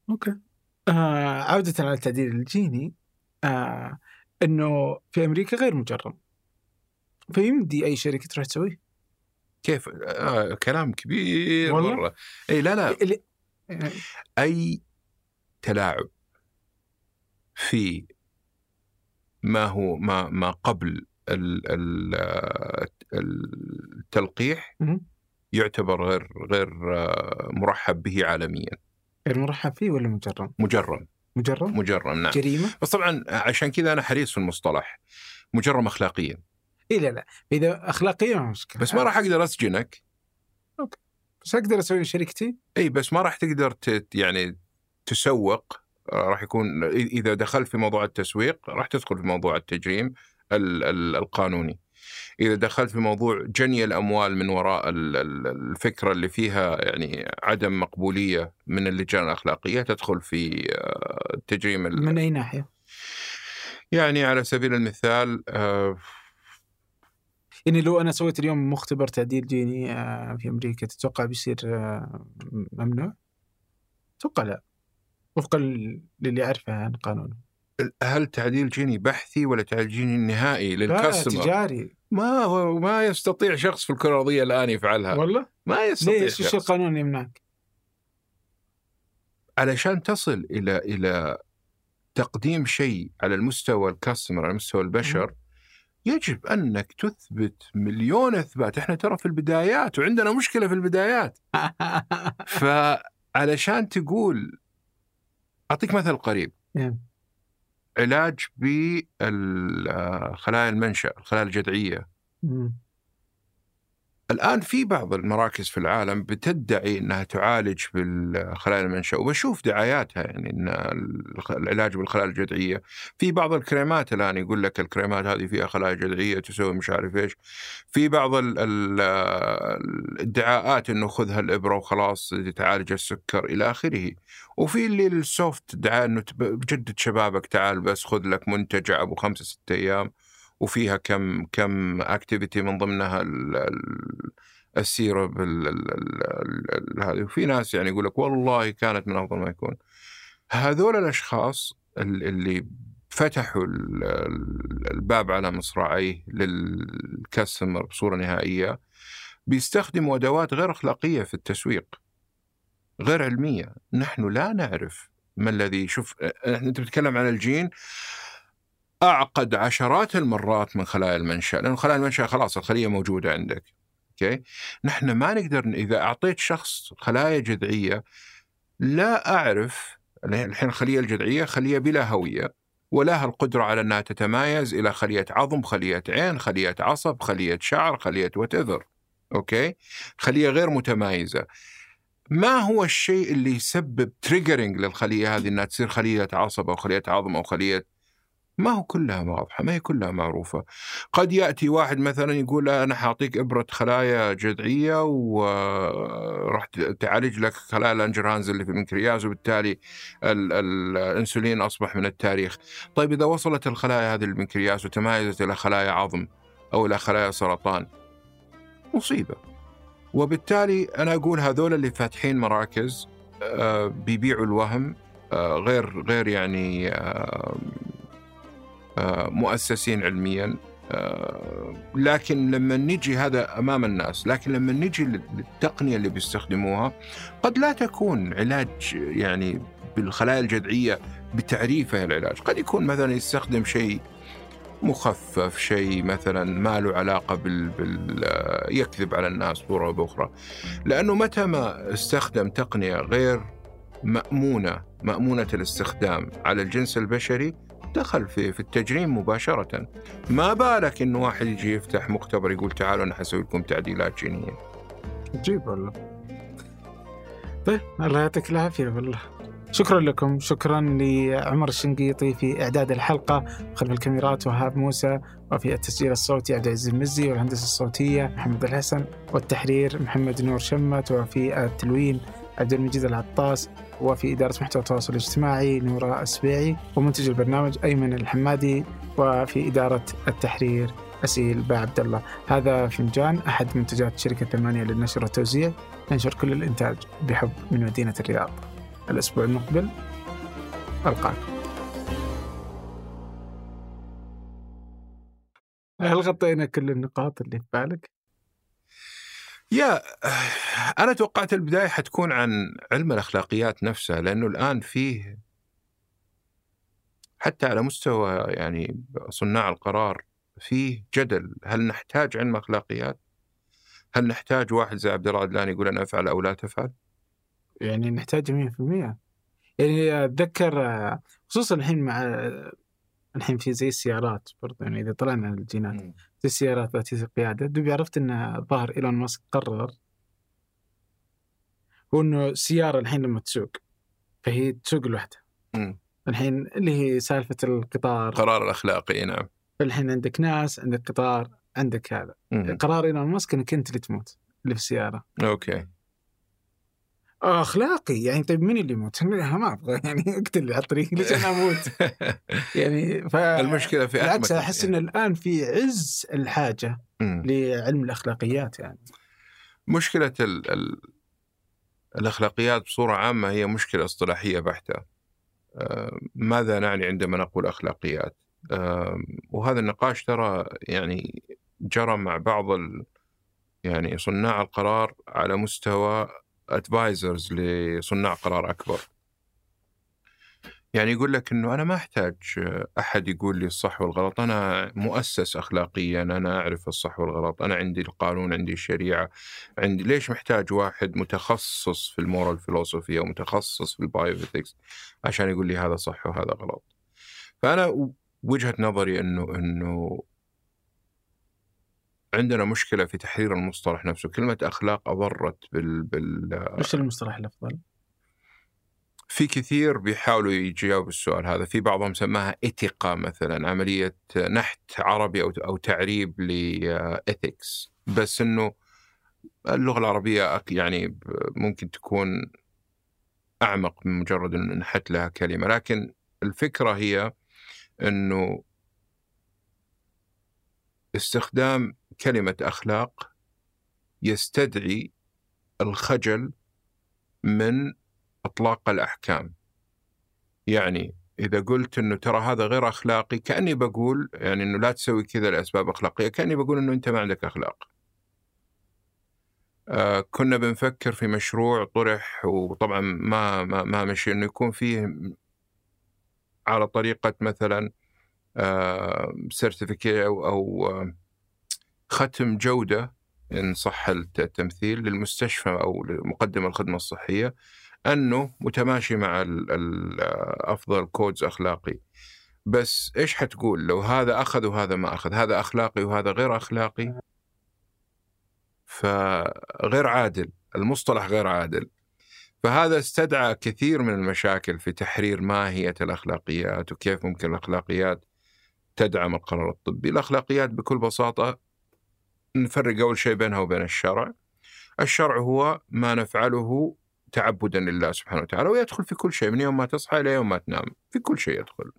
أوكي. آه عودة على التعديل الجيني آه إنه في أمريكا غير مجرم. فيمدي أي شركة تروح تسويه كيف؟ آه كلام كبير والله؟ مرة. إي لا لا. آه، أي تلاعب في ما هو ما ما قبل ال- ال- التلقيح. يعتبر غير غير آه، مرحب به عالميا. غير مرحب فيه ولا مجرم؟ مجرم. مجرم؟ مجرم نعم. جريمة؟ بس طبعا عشان كذا أنا حريص في المصطلح. مجرم اخلاقيا. اي لا لا. إذا اخلاقيا ما مشكلة. بس ما راح أقدر أسجنك. بس أقدر أسوي شركتي؟ اي بس ما راح تقدر يعني تسوق راح يكون إذا دخلت في موضوع التسويق راح تدخل في موضوع التجريم ال- ال- القانوني إذا دخلت في موضوع جني الأموال من وراء ال- ال- الفكرة اللي فيها يعني عدم مقبولية من اللجان الأخلاقية تدخل في آه، التجريم ال- من أي ناحية؟ يعني على سبيل المثال آه، يعني لو أنا سويت اليوم مختبر تعديل جيني آه، في أمريكا تتوقع بيصير آه، ممنوع؟ أتوقع لا وفقا للي أعرفه عن قانون هل تعديل جيني بحثي ولا تعديل جيني نهائي للكاستمر؟ تجاري ما هو ما يستطيع شخص في الكره الارضيه الآن يفعلها والله؟ ما يستطيع ليش؟ شخص. القانون يمنعك؟ علشان تصل إلى إلى تقديم شيء على المستوى الكاستمر على مستوى البشر يجب أنك تثبت مليون إثبات إحنا ترى في البدايات وعندنا مشكلة في البدايات فعلشان تقول أعطيك مثل قريب نعم. علاج بالخلايا المنشا الخلايا الجذعية. الآن في بعض المراكز في العالم بتدعي أنها تعالج بالخلايا المنشأ وبشوف دعاياتها يعني الخ- العلاج بالخلايا الجذعية. في بعض الكريمات الآن يقول لك الكريمات هذه فيها خلايا جذعية تسوي مش عارف إيش. في بعض ال- ال- الادعاءات أنه خذها الإبرة وخلاص تعالج السكر إلى آخره. وفي اللي ال soft ادعاء تب- بجدد شبابك تعال بس خذ لك منتجع أبو خمسة ستة أيام. وفيها كم كم activity من ضمنها ال- ال- السيرب ال- ال- ال- ال- هذه. وفي ناس يعني يقول لك والله كانت من أفضل ما يكون. هذول الأشخاص ال- اللي فتحوا ال- ال- الباب على مصراعيه للكاستمر بصورة نهائية بيستخدموا أدوات غير أخلاقية في التسويق غير علمية. نحن لا نعرف ما الذي شوف أنت بتتكلم عن الجين. أعقد عشرات المرات من خلايا المنشا لأن خلايا المنشا خلاص الخلية موجودة عندك أوكي نحن ما نقدر إذا أعطيت شخص خلايا جذعية لا أعرف الحين الخلية الجذعية خلية بلا هوية ولها القدره على إنها تتمايز إلى خلية عظم، خلية عين، خلية عصب، خلية شعر، خلية whatever. okay؟ خلية غير متمايزة. ما هو الشيء اللي يسبب triggering للخلية هذه إنها تصير خلية عصب أو خلية عظم أو خلية ما هو كلها واضحة ما هي كلها معروفة. قد يأتي واحد مثلا يقول أنا حأعطيك إبرة خلايا جذعية وراح تعالج لك خلايا الأنجرهانز اللي في البنكرياس وبالتالي ال- ال- الأنسولين أصبح من التاريخ. طيب إذا وصلت الخلايا هذه للبنكرياس وتمايزت إلى خلايا عظم أو إلى خلايا سرطان مصيبة. وبالتالي أنا أقول هذول اللي فاتحين مراكز آه، بيبيعوا الوهم آه، غير غير يعني آه، مؤسسين علميا. آه، لكن لما نجي هذا أمام الناس لكن لما نجي للتقنية اللي بيستخدموها قد لا تكون علاج يعني بالخلايا الجذعية بتعريفها العلاج. قد يكون مثلا يستخدم شيء مخفف شيء مثلا ما له علاقة بال, بال... آه، يكذب على الناس صورة بأخرى. لأنه متى ما استخدم تقنية غير مأمونة مأمونة الاستخدام على الجنس البشري دخل في في التجريم مباشرة. ما بالك إنه واحد يجي يفتح مختبر يقول تعالوا أنا حسوي لكم تعديلات جينية عجيب والله. طيب الله يعطيك العافية والله. شكرا لكم. شكرا لعمر الشنقيطي في إعداد الحلقة خلف الكاميرات وهاب موسى وفي التسجيل الصوتي عبد العزيز المزي والهندسة الصوتية محمد الحسن والتحرير محمد نور شمت وفي التلوين عبد المجيد العطاس وفي إدارة محتوى التواصل الاجتماعي نورا السبيعي ومنتج البرنامج أيمن الحمادي وفي إدارة التحرير أسيل با عبد الله. هذا فنجان أحد منتجات شركة ثمانية للنشر والتوزيع ننشر كل الإنتاج بحب من مدينة الرياض. الأسبوع المقبل ألقاكم هل غطينا كل النقاط اللي في بالك؟ يا أنا توقعت البداية حتكون عن علم الأخلاقيات نفسها لأنه الآن فيه حتى على مستوى يعني صناع القرار فيه جدل هل نحتاج علم أخلاقيات؟ هل نحتاج واحد زي عبد الله عدلان يقول أنا أفعل أو لا تفعل؟ يعني نحتاج 100% يعني أتذكر خصوصا الحين مع الحين في زي السيارات برضه يعني إذا طلعنا الجينات زي السيارات ذاتية القيادة. دوبي عرفت أن ظهر إيلون ماسك قرر هو أنه السيارة الحين لما تسوق فهي تسوق لوحدها. الحين اللي هي سالفة القطار. قرار الأخلاقي نعم. الحين عندك ناس عندك قطار عندك هذا. مم. قرار إيلون ماسك إنك أنت اللي تموت اللي في السيارة. أوكي. أخلاقي يعني طيب مين اللي يموت؟ أنا ما أبغى يعني أقتل على الطريق ليش أنا أموت؟ يعني ف المشكلة في بالعكس أحمد أحس إن الآن في عز الحاجة مم. لعلم الأخلاقيات يعني مشكلة ال ال الأخلاقيات بصورة عامة هي مشكلة اصطلاحية بحتة آه، ماذا نعني عندما نقول أخلاقيات آه، وهذا النقاش ترى يعني جرى مع بعض ال يعني صناع القرار على مستوى ادفايزرز لصناع قرار أكبر يعني يقول لك إنه أنا ما أحتاج أحد يقول لي الصح والغلط، أنا مؤسس اخلاقيا، أنا أعرف الصح والغلط، أنا عندي القانون، عندي الشريعة، عندي ليش محتاج واحد متخصص في ال moral philosophy أو متخصص في ال bioethics عشان يقول لي هذا صح وهذا غلط. فأنا وجهة نظري انه إنه عندنا مشكلة في تحرير المصطلح نفسه، كلمة أخلاق اضرت بال بال وش المصطلح الأفضل؟ في كثير بيحاولوا يجاوبوا السؤال هذا في بعضهم سماها إتيقا مثلا عملية نحت عربي أو أو تعريب ل ethics بس إنه اللغة العربية يعني ممكن تكون أعمق من مجرد إنه نحت لها كلمة لكن الفكرة هي إنه استخدام كلمة أخلاق يستدعي الخجل من أطلاق الأحكام. يعني إذا قلت إنه ترى هذا غير أخلاقي كأني بقول يعني إنه لا تسوي كذا لأسباب أخلاقية، كأني بقول إنه أنت ما عندك أخلاق. آه كنا بنفكر في مشروع طرح وطبعا ما ما ما مشي إنه يكون فيه على طريقة مثلا certificate أو أو آه، ختم جودة إن صح التمثيل للمستشفى أو لمقدم الخدمة الصحية أنه متماشي مع أفضل codes أخلاقي. بس إيش حتقول؟ لو هذا أخذ وهذا ما أخذ هذا أخلاقي وهذا غير أخلاقي؟ فغير عادل المصطلح غير عادل. فهذا استدعى كثير من المشاكل في تحرير ماهية الأخلاقيات وكيف ممكن الأخلاقيات تدعم القرار الطبي. الأخلاقيات بكل بساطة نفرق أول شيء بينها وبين الشرع. الشرع هو ما نفعله تعبدا لله سبحانه وتعالى ويدخل في كل شيء من يوم ما تصحى إلى يوم ما تنام في كل شيء يدخل.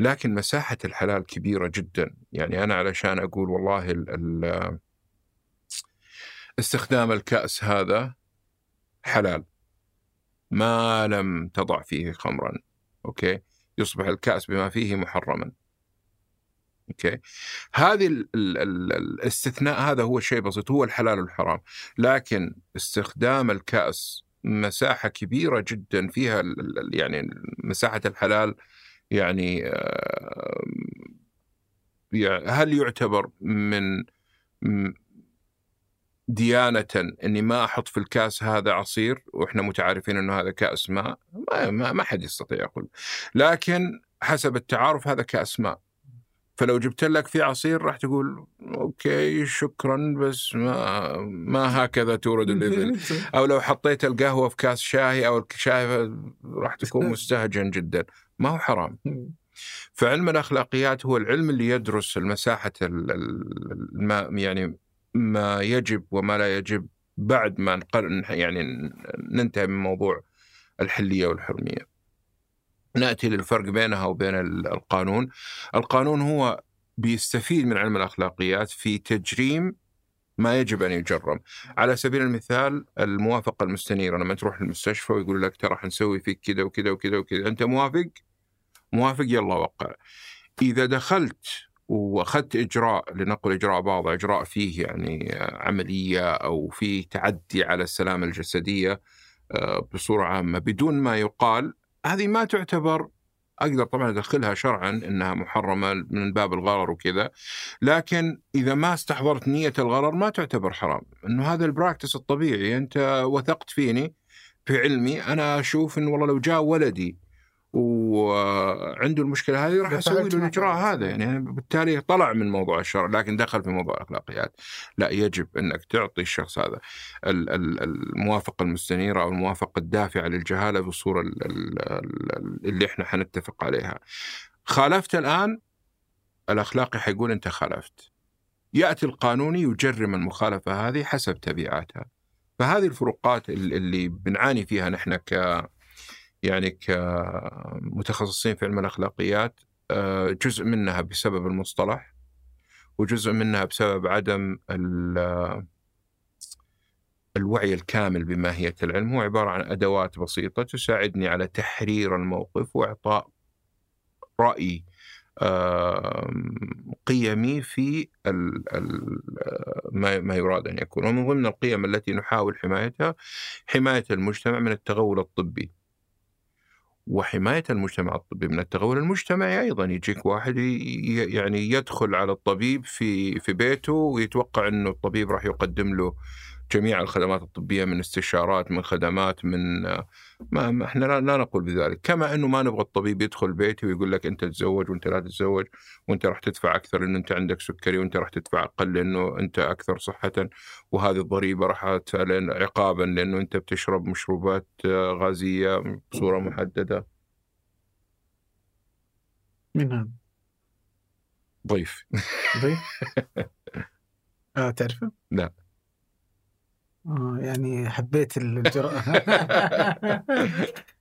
لكن مساحة الحلال كبيرة جدا. يعني أنا علشان أقول والله ال ال استخدام الكأس هذا حلال. ما لم تضع فيه خمرا okay؟ يصبح الكأس بما فيه محرما. okay. هذه ال ال ال الاستثناء هذا هو شيء بسيط هو الحلال والحرام. لكن استخدام الكأس مساحة كبيرة جدا فيها يعني مساحة الحلال يعني هل يعتبر من ديانة إني ما أحط في الكأس هذا عصير وإحنا متعارفين إنه هذا كأس ماء؟ ما, ما حد يستطيع يقول. لكن حسب التعارف هذا كأس ماء. فلو جبت لك في عصير راح تقول okay شكرا بس ما ما هكذا تورد الإبل. أو لو حطيت القهوة في كاس شاي أو الشاي راح تكون مستهجن جدا. ما هو حرام. فعلم الأخلاقيات هو العلم اللي يدرس المساحة الماء يعني ما يجب وما لا يجب بعد ما يعني ننتهي من موضوع الحلية والحرمية. نأتي للفرق بينها وبين القانون. القانون هو بيستفيد من علم الأخلاقيات في تجريم ما يجب أن يجرم. على سبيل المثال الموافقة المستنيرة لما تروح المستشفى ويقول لك ترى حنسوي فيك كذا وكذا وكذا وكذا، أنت موافق؟ موافق يلا وقع. إذا دخلت وأخذت إجراء لنقل إجراء بعض إجراء فيه يعني عملية أو فيه تعدي على السلامة الجسدية آه، بصورة عامة بدون ما يقال هذه ما تعتبر أقدر طبعا أدخلها شرعا إنها محرمة من باب الغرر وكذا لكن إذا ما استحضرت نية الغرر ما تعتبر حرام إنه هذا البراكتس الطبيعي أنت وثقت فيني في علمي أنا أشوف انه والله لو جاء ولدي وعنده المشكلة هذه راح أسوي له الاجراء هذا. يعني بالتالي طلع من موضوع الشرع لكن دخل في موضوع الأخلاقيات. لا يجب إنك تعطي الشخص هذا الموافقة المستنيرة أو الموافقة الدافعة للجهالة بالصورة اللي إحنا حنتفق عليها. خالفت الآن الأخلاقي حيقول أنت خالفت. يأتي القانوني يجرم المخالفة هذه حسب تبعاتها. فهذه الفروقات اللي بنعاني فيها نحن ك يعني كمتخصصين في علم الأخلاقيات آه، جزء منها بسبب المصطلح وجزء منها بسبب عدم الوعي الكامل بماهيه العلم. هو عبارة عن أدوات بسيطة تساعدني على تحرير الموقف وإعطاء رأي قيمي في ما يراد أن يكون. ومن ضمن القيم التي نحاول حمايتها حماية المجتمع من التغول الطبي. وحماية المجتمع الطبي من التغول المجتمعي أيضا. يجيك واحد يعني يدخل على الطبيب في في بيته ويتوقع أنه الطبيب راح يقدم له جميع الخدمات الطبية من استشارات من خدمات من ما, ما إحنا لا, لا نقول بذلك كما إنه ما نبغى الطبيب يدخل بيتي ويقول لك أنت تتزوج وأنت لا تتزوج وأنت راح تدفع أكثر لأنه أنت عندك سكري وأنت راح تدفع أقل لأنه أنت أكثر صحة وهذه الضريبة راح عقابا لأنه أنت بتشرب مشروبات غازية بصورة محددة من هذا؟ ضيف ضيف؟ آه تعرفه؟ لا آه يعني حبيت الجرأة.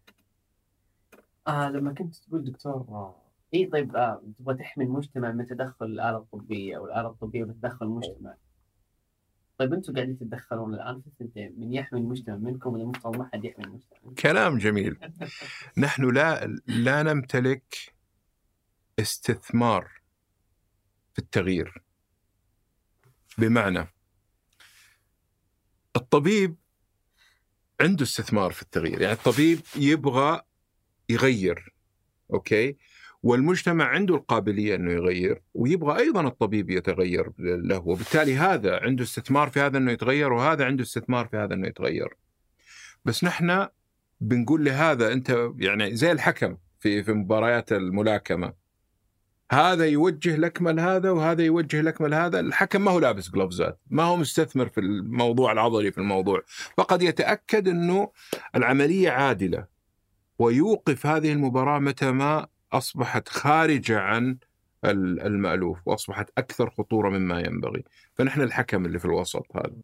آه لما كنت تقول دكتور آه اي طيب آه تبغى تحمي المجتمع من تدخل الآلة الطبية أو الآلة الطبية من تدخل المجتمع؟ طيب أنتم قاعدين تتدخلون الآن في الثنتين من يحمي المجتمع منكم ولا المفترض ما حد يحمي المجتمع كلام جميل. نحن لا لا نمتلك استثمار في التغيير. بمعنى الطبيب عنده استثمار في التغيير. يعني الطبيب يبغى يغير أوكي؟ والمجتمع عنده القابلية إنه يغير ويبغى أيضا الطبيب يتغير له وبالتالي هذا عنده استثمار في هذا إنه يتغير وهذا عنده استثمار في هذا إنه يتغير. بس نحن بنقول لهذا أنت يعني زي الحكم في في مباريات الملاكمة. هذا يوجه لكمل هذا وهذا يوجه لكمل هذا. الحكم ما هو لابس جلوفزات ما هو مستثمر في الموضوع العضلي في الموضوع. فقد يتأكد أنه العملية عادلة ويوقف هذه المباراة متى ما أصبحت خارجة عن ال- المألوف وأصبحت أكثر خطورة مما ينبغي. فنحن الحكم اللي في الوسط هذا.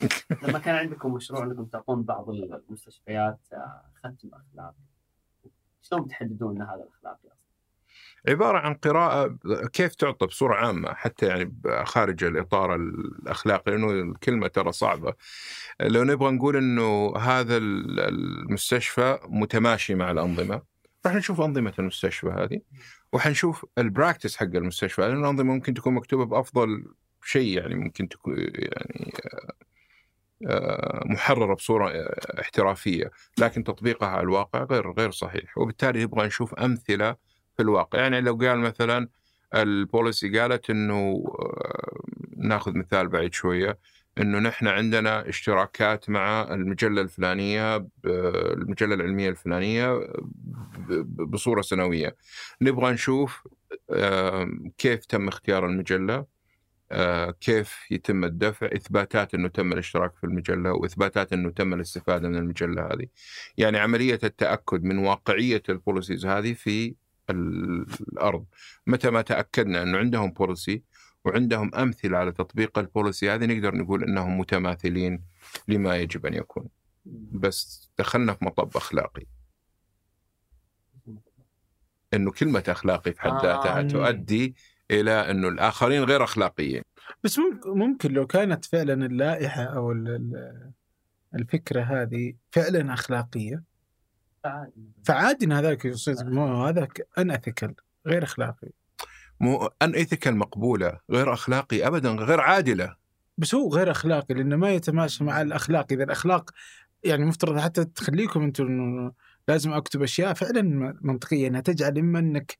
لما كان عندكم مشروع إنكم تعطون بعض المستشفيات آه، ختم أخلاقي شلون تحددون هذا الأخلاقي أصلا؟ عبارة عن قراءة كيف تعطى بصورة عامة حتى يعني خارج الإطار الأخلاقي لأنه الكلمة ترى صعبة. لو نبغى نقول أنه هذا ال- المستشفى متماشي مع الأنظمة راح نشوف أنظمة المستشفى هذه وحنشوف البراكتس حق المستشفى لأن الأنظمة ممكن تكون مكتوبة بأفضل شيء يعني ممكن تكون يعني آه، محررة بصورة آه، احترافية لكن تطبيقها على الواقع غير غير صحيح. وبالتالي نبغى نشوف أمثلة في الواقع. يعني لو قال مثلا البوليسي قالت إنه آه، ناخذ مثال بعيد شوية إنه نحن عندنا اشتراكات مع المجلة الفلانية المجلة العلمية الفلانية بصورة سنوية. نبغى نشوف كيف تم اختيار المجلة آه، كيف يتم الدفع إثباتات إنه تم الاشتراك في المجلة وإثباتات إنه تم الاستفادة من المجلة هذه. يعني عملية التأكد من واقعية ال policies هذه في الأرض. متى ما تأكدنا أنه عندهم policy وعندهم أمثلة على تطبيق ال policy هذه نقدر نقول إنهم متمثلين لما يجب أن يكون. بس دخلنا في مطب أخلاقي. إنه كلمة أخلاقي في حد آه. ذاتها تؤدي إلى إنه الآخرين غير أخلاقيين. بس ممكن, لو كانت فعلا اللائحة أو ال- ال- الفكرة هذه فعلا أخلاقية فعادي. إن هذاك يصير مو هذاك أنأثيكال غير أخلاقي. مو ان ايثيكال مقبولة غير أخلاقي ابدا غير عادلة. بس هو غير أخلاقي لأنه ما يتماشى مع الأخلاق. إذا الأخلاق يعني مفترض حتى تخليكم أنتم إنه لازم أكتب أشياء فعلا منطقية أنها تجعل إما أنك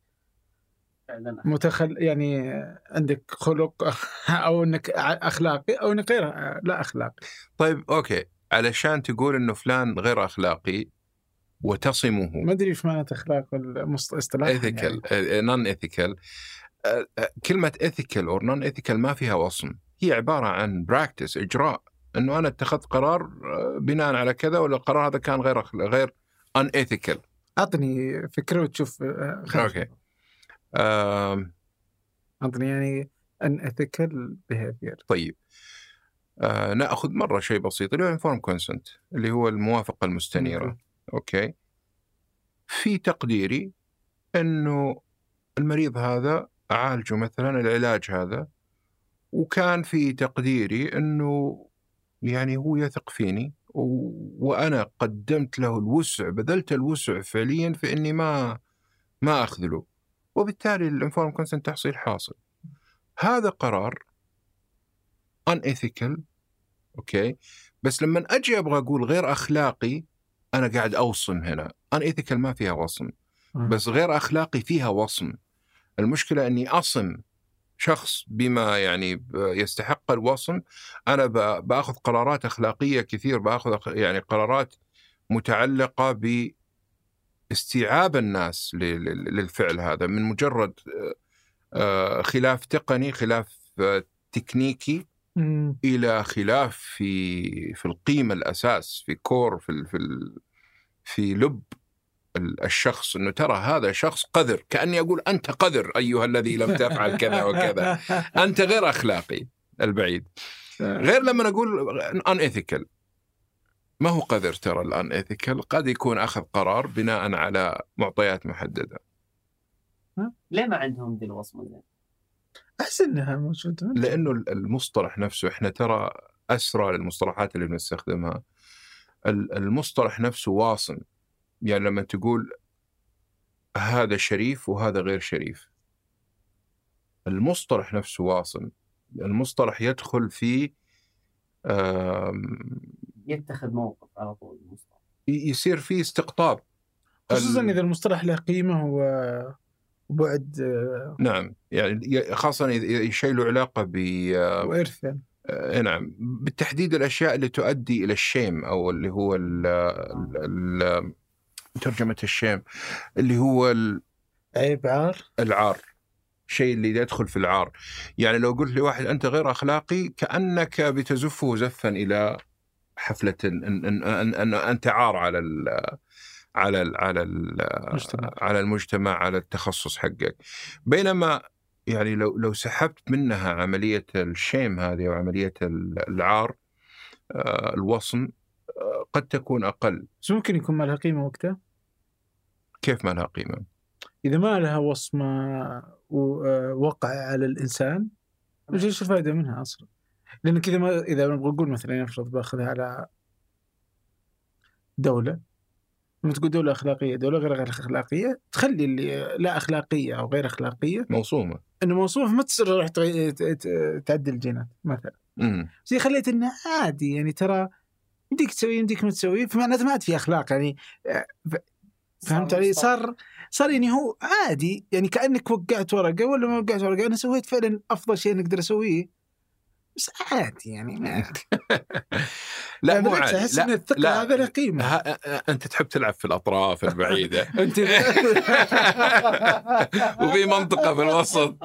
فعلا. متخل يعني عندك خلق أو أنك أخلاقي أو أنك غير لا أخلاقي. طيب okay. علشان تقول إنه فلان غير أخلاقي وتصمه. ما أدري إيش معنى أخلاق اصطلاحا ethical. non ethical كلمة ethical أو non ethical ما فيها وصم. هي عبارة عن practice إجراء. إنه أنا اتخذت قرار بناء على كذا ولا القرار هذا كان غير غير unethical أعطني فكرة وتشوف. okay. أعطني يعني unethical behavior طيب. آه نأخذ مرة شيء بسيط اللي هو informed consent اللي هو الموافقة المستنيرة. okay. في تقديري إنه المريض هذا أعالجه مثلا العلاج هذا وكان في تقديري إنه يعني هو يثق فيني و... وأنا قدمت له الوسع بذلت الوسع فعليا في إني ما ما اخذله وبالتالي ال informed consent تحصيل حاصل. هذا قرار unethical okay. بس لما أجي أبغى أقول غير أخلاقي أنا قاعد أوصم هنا. unethical ما فيها وصم بس غير أخلاقي فيها وصم. المشكلة إني أصم شخص بما يعني ب- يستحق الوصم. أنا ب- بأخذ قرارات أخلاقية كثير بأخذ يعني قرارات متعلقة باستيعاب الناس ل- ل- للفعل هذا. من مجرد آه، آه، خلاف تقني خلاف آه، تكنيكي مم. إلى خلاف في في القيمة الأساس في كور في ال- في في لب ال- الشخص. إنه ترى هذا شخص قذر كأني أقول أنت قذر أيها الذي لم تفعل كذا وكذا. أنت غير أخلاقي البعيد. غير لما نقول unethical ما هو قذر ترى ال unethical قد يكون أخذ قرار بناء على معطيات محددة. ليه ما عندهم ذي الوصمة زين؟ أحس إنها موجودة لأنه المصطلح نفسه إحنا ترى أسرى للمصطلحات اللي بنستخدمها. ال- المصطلح نفسه واصم. يعني لما تقول هذا شريف وهذا غير شريف. المصطلح نفسه واصم. المصطلح يدخل في آم، يتخذ موقف على طول المصطلح. يصير في استقطاب. خصوصا ال- إذا المصطلح له قيمة و- وبعد آه، نعم يعني خاصة إذا شيء له علاقة ب وارث يعني. آه، نعم. بالتحديد الأشياء اللي تؤدي إلى الشيم أو اللي هو ال ال ال ترجمة الشيم اللي هو عيب عار؟ العار. شيء اللي يدخل في العار. يعني لو قلت لواحد أنت غير أخلاقي كأنك بتزفه زفا إلى حفلة إن إن إن, أن أنت عار على على ال على ال مجتمع. على المجتمع على التخصص حقك بينما يعني لو لو سحبت منها عملية الشيم هذه أو عملية ال- العار آه، الوصم آه، قد تكون أقل بس ممكن يكون ما لها قيمة وقتها كيف ما لها قيمة إذا ما لها وصمة ووقع على الإنسان إيش الفائده منها أصلا؟ لانك اذا ما إذا نبغى نقول مثلا نفرض بأخذها على دولة لما تقول دولة أخلاقية دولة غير غير أخلاقية تخلي اللي لا أخلاقية أو غير أخلاقية موصومة. إنه موصوف ما تصير تعدل الجينات مثلا. امم زي خليت إنه عادي يعني ترى يمديك تسوي يمديك ما تسوي فمعناته ما عاد في أخلاق يعني آه، فهمت علي؟ صار صار يعني هو عادي يعني كأنك وقعت ورقة ولا ما وقعت ورقة أنا سويت فعلا أفضل شيء نقدر أسويه. بس عادي يعني ما لا مو بالعكس عادي. أحس إن الثقة. هذا له قيمة. أنت تحب تلعب في الأطراف البعيدة. أنت وفي منطقة في الوسط.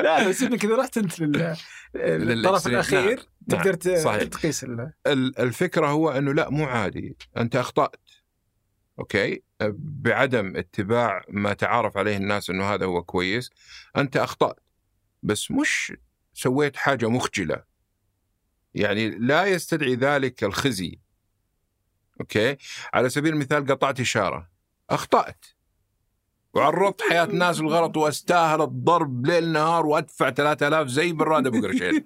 لا بس إنك إذا رحت أنت لل- للطرف لل extreme. الأخير نعم، تقدر. تقيس ال- ال- الفكرة هو إنه لا مو عادي. أنت أخطأت. okay؟ بعدم اتباع ما تعارف عليه الناس إنه هذا هو كويس. أنت أخطأت. بس مش سويت حاجة مخجلة. يعني لا يستدعي ذلك الخزي. okay؟ على سبيل المثال قطعت إشارة. أخطأت. وعرضت حياة الناس للغلط وأستاهل الضرب ليل نهار وأدفع 3000 زي براد ابو قرشين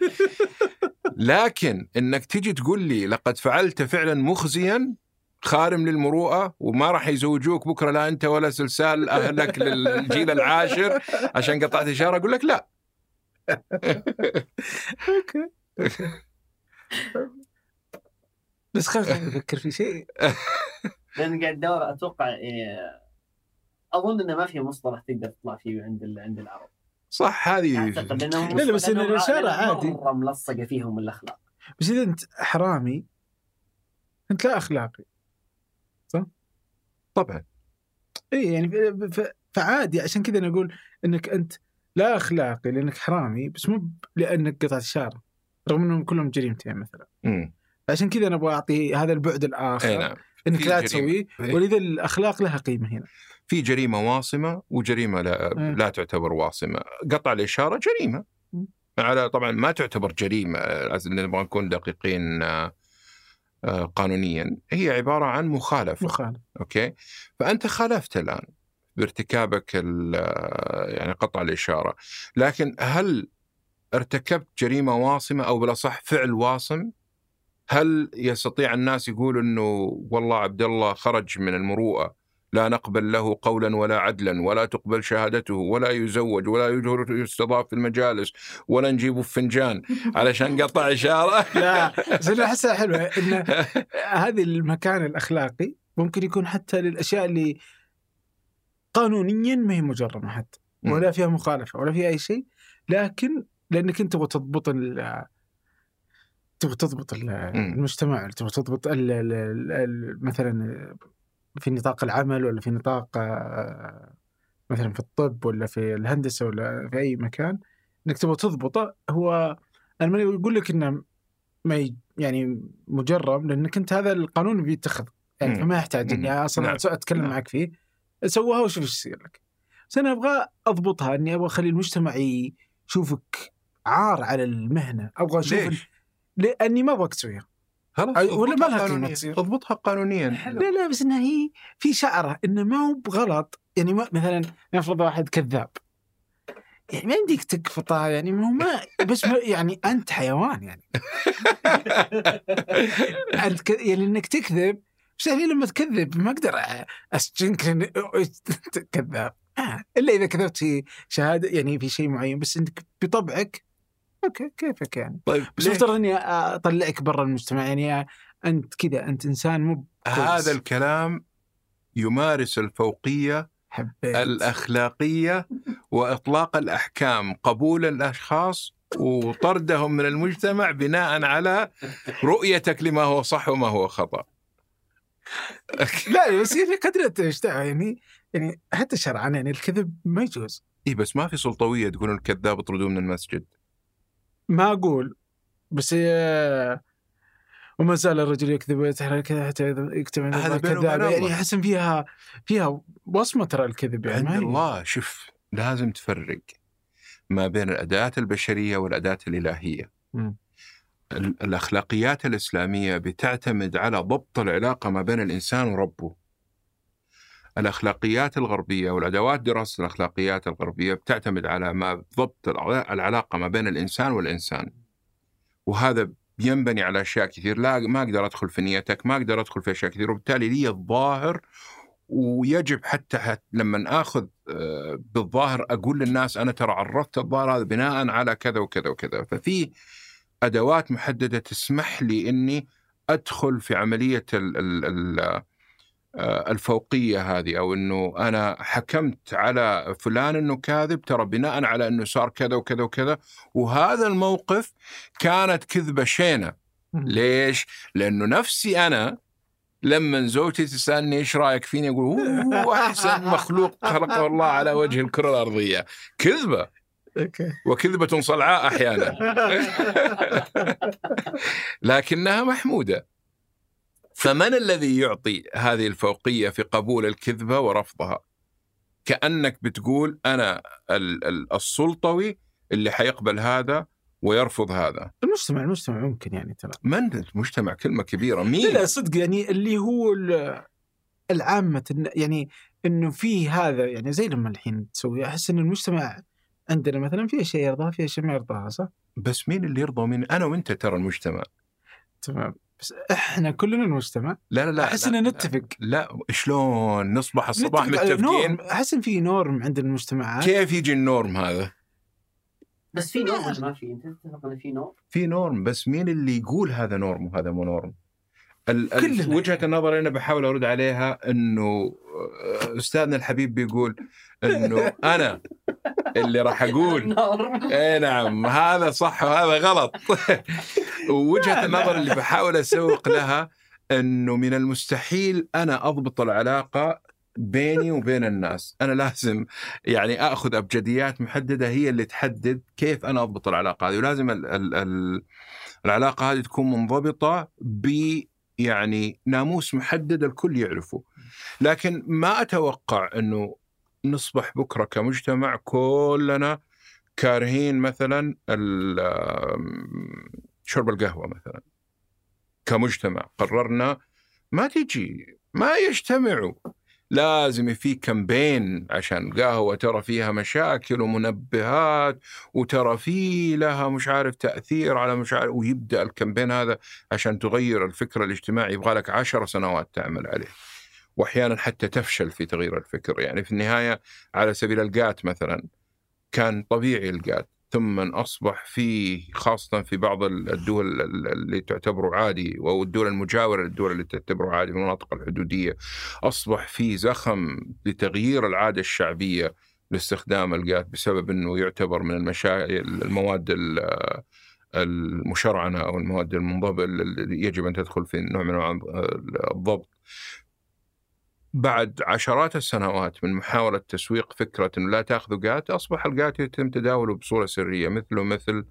لكن إنك تيجي تقول لي لقد فعلت فعلا مخزيا خارم للمروءة وما راح يزوجوك بكرة لا أنت ولا سلسال أهلك للجيل العاشر عشان قطعت إشارة أقول لك لا. أوكي. بس خلينا نفكر في شيء. لأن قاعد أدور أتوقع يعني أظن إنه ما في مصطلح تقدر تطلع فيه عند عند العرب. صح هذه أعتقد لا، لا، بس لأنهم عادي. مرة ملصقة فيهم الأخلاق. بس إذا أنت حرامي أنت لا أخلاقي. طبعا. اي يعني فعادي. عشان كذا أنا أقول إنك أنت لا أخلاقي لأنك حرامي بس مو لأنك قطعت اشاره رغم إنهم كلهم جريمتين مثلا. امم عشان كذا أنا أبغى أعطي هذا البعد الآخر إي نعم. إنك لا. تسويه. ولذا الأخلاق لها قيمة هنا. في جريمة واصمة وجريمة لا, مم. لا تعتبر واصمة. قطع الإشارة جريمة. مم. على طبعا ما تعتبر جريمة لازم نبغى نكون دقيقين آه، آه، قانونيا. هي عبارة عن مخالفة. مخالف أوكي؟ فأنت خالفت الآن. بارتكابك ال- يعني قطع الإشارة. لكن هل ارتكبت جريمة واصمة أو بالأصح فعل واصم؟ هل يستطيع الناس يقولوا إنه والله عبد الله خرج من المروءة لا نقبل له قولا ولا عدلا ولا تقبل شهادته ولا يزوج ولا يستضاف في المجالس ولا نجيبه في فنجان علشان قطع إشارة؟ لا بس أنا احسها حلوة. إن هذه المكان الأخلاقي ممكن يكون حتى للأشياء اللي قانونيا ما هي مجرمة حتى ولا فيها مخالفة ولا فيها أي شيء لكن لأنك أنت تبغى تضبط تبغى تضبط ال- المجتمع تبغى تضبط ال ال ال ال مثلا في نطاق العمل ولا في نطاق مثلا في الطب ولا في الهندسة ولا في أي مكان إنك تبغى تضبطه هو أنا ما يقول لك إنه ما يعني مجرم لأنك أنت هذا القانون بيتخذ يعني. فما يحتاج إني. أصلا نعم. أتكلم نعم. معك فيه سووها وشوف إيش يصير لك. بس أنا أبغى أضبطها إني أبغى أخلي المجتمع يشوفك عار على المهنة. أبغى أشوف ليش؟ لاني ما أبغاك تسويها. خلاص ولا ما لها قانونياً. تصير. أضبطها قانونيا. لا لا بس إنها هي في شعره إنه ما هو بغلط. يعني ما مثلا نفرض واحد كذاب. يعني ما يمديك تقفطه يعني ما هو ما بس ما يعني أنت حيوان يعني. أنت ك... يعني إنك تكذب بس يعني لما تكذب ما أقدر أسجنك كذاب آه. إلا إذا كذبت في شهادة يعني في شيء معين بس إنك بطبعك أوكي كيفك يعني طيب بس؟ افترض إني أطلعك برا المجتمع يعني أنت كذا أنت إنسان مو. هذا الكلام يمارس الفوقية حبيت الأخلاقية وإطلاق الأحكام قبول الأشخاص وطردهم من المجتمع بناء على رؤيتك لما هو صح وما هو خطأ لا بس يعني قدر تشتغل يعني يعني حتى شرعا يعني الكذب ما يجوز إي بس ما في سلطوية تقولون الكذاب اطردوه من المسجد ما أقول بس هي وما زال الرجل يكذب ويتحرى كذا حتى يكتب هذا كذاب يعني. احس فيها فيها وصمة ترى الكذب يعني عند هي- الله شوف لازم تفرق ما بين الأداة البشرية والأداة الإلهية. مم. ال- الأخلاقيات الإسلامية بتعتمد على ضبط العلاقة ما بين الإنسان وربه. الأخلاقيات الغربية والأدوات دراسة الأخلاقيات الغربية بتعتمد على ما ضبط الع- العلاقة ما بين الإنسان والإنسان. وهذا ينبني على أشياء كثير لا ما أقدر أدخل في نيتك، ما أقدر أدخل في أشياء كثير وبالتالي لي الظاهر ويجب حتى, حتى لما آخذ آه، بالظاهر أقول للناس أنا ترى عرضت الظاهر هذا بناء على كذا وكذا وكذا، ففي أدوات محددة تسمح لي إني أدخل في عملية ال ال ال آه، الفوقية هذه أو إنه أنا حكمت على فلان إنه كاذب ترى بناء على إنه صار كذا وكذا وكذا وهذا الموقف كانت كذبة شينة. ليش؟ لأنه نفسي أنا لما زوجتي تسألني إيش رأيك فيني أقول هو أحسن مخلوق خلقه الله على وجه الكرة الأرضية كذبة وكذبة صلعاء أحيانا. لكنها محمودة. فمن الذي يعطي هذه الفوقية في قبول الكذبة ورفضها؟ كأنك بتقول ال- السلطوي اللي حيقبل هذا ويرفض هذا. المجتمع المجتمع ممكن يعني ترى. من المجتمع؟ كلمة كبيرة. لا مين لا صدق يعني اللي هو ال- العامة يعني إنه في هذا يعني زي لما الحين تسوي أحس إن المجتمع عندنا مثلا في أشياء يرضاها في أشياء ما يرضاها صح؟ بس مين اللي يرضى ومين؟ أنا وأنت ترى المجتمع. تمام. بس إحنا كلنا المجتمع. لا لا لا أحس ان. نتفق. لا شلون؟ نصبح الصباح متفقين؟ norm. أحس إن في norm عند المجتمعات. كيف يجي ال norm هذا؟ بس في ولا ما في؟ أنت تتفق إنه في نوع؟ في norm بس مين اللي يقول هذا norm وهذا مو norm؟ ال-. وجهة النظر اللي أنا بحاول أرد عليها إنه آه، أستاذنا الحبيب بيقول إنه أنا اللي راح أقول. اي نعم هذا صح وهذا غلط. ووجهة النظر اللي بحاول أسوق لها إنه من المستحيل أنا أضبط العلاقة بيني وبين الناس. أنا لازم يعني أخذ أبجديات محددة هي اللي تحدد كيف أنا أضبط العلاقة هذه. ولازم ال ال ال العلاقة هذه تكون منضبطة ب يعني ناموس محدد الكل يعرفه. لكن ما أتوقع إنه نصبح بكرة كمجتمع كلنا كارهين مثلا شرب القهوة مثلا كمجتمع. قررنا ما تجي ما يجتمعوا. لازم في كامبين عشان القهوة ترى فيها مشاكل ومنبهات وترى في لها مش عارف تأثير على مش عارف ويبدأ الكامبين هذا عشان تغير الفكر الاجتماعي يبغى لك عشر سنوات تعمل عليه. وأحيانا حتى تفشل في تغيير الفكر. يعني في النهاية على سبيل القات مثلا كان طبيعي القات ثم أصبح في خاصة في بعض الدول اللي تعتبر عادي أو الدول المجاورة للدول اللي تعتبر عادي المناطق الحدودية أصبح في زخم لتغيير العادة الشعبية لاستخدام القات بسبب أنه يعتبر من المشا... المواد ال- المشرعنة أو المواد المنضبطة اللي يجب أن تدخل في نوع من الضبط. بعد عشرات السنوات من محاولة تسويق فكرة أنه لا تأخذوا جات أصبح الجات يتم تداوله بصورة سرية مثله مثل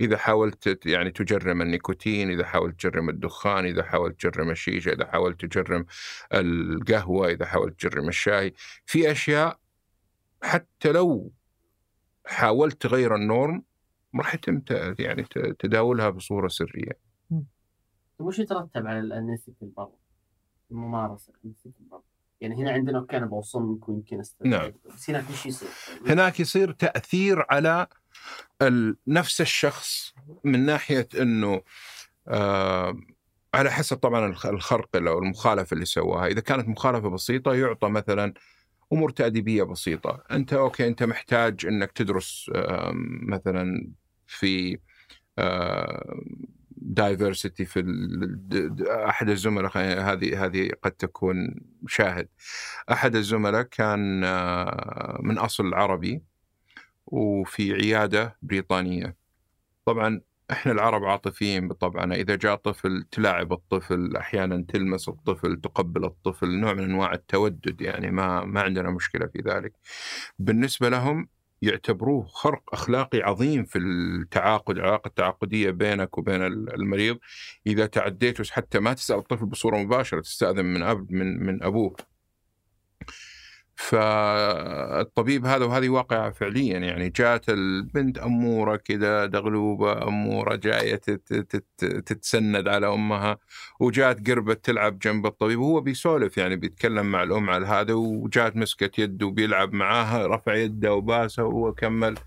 إذا حاولت يعني تجرم النيكوتين إذا حاولت تجرم الدخان إذا حاولت تجرم الشيشة إذا حاولت تجرم القهوة إذا حاولت تجرم الشاي. في أشياء حتى لو حاولت تغير النورم راح يتم يعني تداولها بصورة سرية. وش يترتب على النسك البر؟ الممارسة النسك البر. يعني هنا عندنا أوكي أنا بوصل لكم يمكن أستفيد نعم. بس هناك وش يصير؟ هناك يصير تأثير على نفس الشخص من ناحية أنه آه على حسب طبعا الخ- الخرق أو المخالفة اللي سواها إذا كانت مخالفة بسيطة يعطى مثلا أمور تأديبية بسيطة أنت okay أنت محتاج أنك تدرس آه مثلا في diversity في أحد الزملاء هذه هذه قد تكون شاهد. أحد الزملاء كان آه، من أصل عربي وفي عيادة بريطانية. طبعا إحنا العرب عاطفيين بطبعنا إذا جاء طفل تلاعب الطفل أحيانا تلمس الطفل تقبل الطفل نوع من أنواع التودد يعني ما ما عندنا مشكلة في ذلك. بالنسبة لهم يعتبروه خرق أخلاقي عظيم في التعاقد العلاقة التعاقدية بينك وبين المريض. إذا تعديت حتى ما تسأل الطفل بصورة مباشرة تستأذن من اب من من أبوه. فالطبيب هذا وهذه واقعة فعليا يعني جات البنت أمورة كذا دغلوبة أمورة جاية تتسند على أمها وجات قربت تلعب جنب الطبيب وهو بيسولف يعني بيتكلم مع الأم على هذا وجات مسكت يده وبيلعب معاها رفع يده وباسه وهو كمل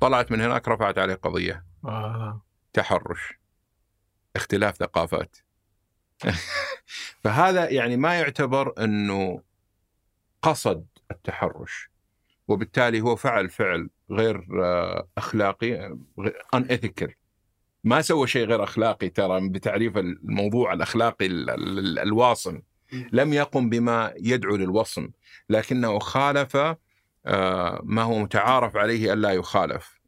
طلعت من هناك رفعت عليه قضية. آه. تحرش. اختلاف ثقافات. فهذا يعني ما يعتبر إنه قصد التحرش وبالتالي هو فعل فعل غير آه، أخلاقي ان ما سوى شيء غير أخلاقي ترى بتعريف الموضوع الأخلاقي الواصم. لم يقم بما يدعو للوصم لكنه خالف آه، ما هو متعارف عليه الا يخالف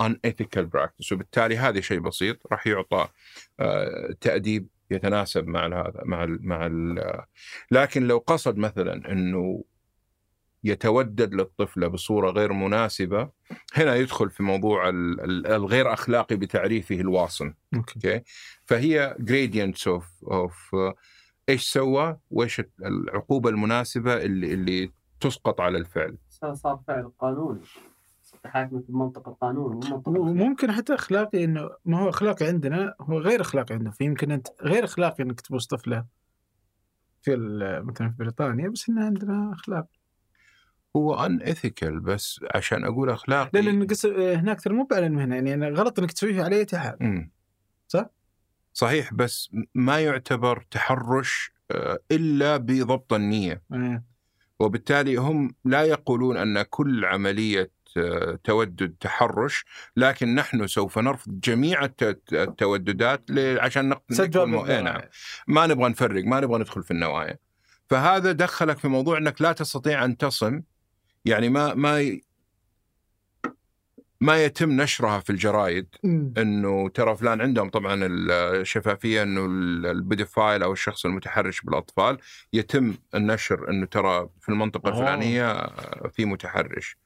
an ethical practice وبالتالي هذا شيء بسيط راح يعطى آه، تأديب يتناسب مع هذا مع ال مع ال لكن لو قصد مثلا إنه يتودد للطفله بصورة غير مناسبة هنا يدخل في موضوع الغير أخلاقي بتعريفه الواصم okay. فهي gradients of of إيش سوى؟ وإيش العقوبة المناسبة اللي اللي تسقط على الفعل؟ صار فعل قانوني. تحاكم في منطق القانون وممكن حتى أخلاقي إنه ما هو أخلاقي عندنا هو غير أخلاقي عندنا. فيمكن أنت غير أخلاقي إنك تبوس طفلة في مثلا في بريطانيا بس انه عندنا أخلاق. هو ان ايثيكال بس عشان أقول اخلاقي لا لأن هناك ترى مو على المهنه يعني غلط إنك تسويه على أي حال صح؟ صحيح بس ما يعتبر تحرش آه، إلا بضبط النية. مم. وبالتالي هم لا يقولون أن كل عملية تودد تحرش لكن نحن سوف نرفض جميع التوددات عشان نقتل نعم. ما نبغى نفرق ما نبغى ندخل في النوايا. فهذا دخلك في موضوع إنك لا تستطيع أن تصم يعني ما ما ما يتم نشرها في الجرايد. إنه ترى فلان عندهم طبعا الشفافية إنه البيدوفايل أو الشخص المتحرش بالأطفال يتم النشر إنه ترى في المنطقة الفلانية في متحرش.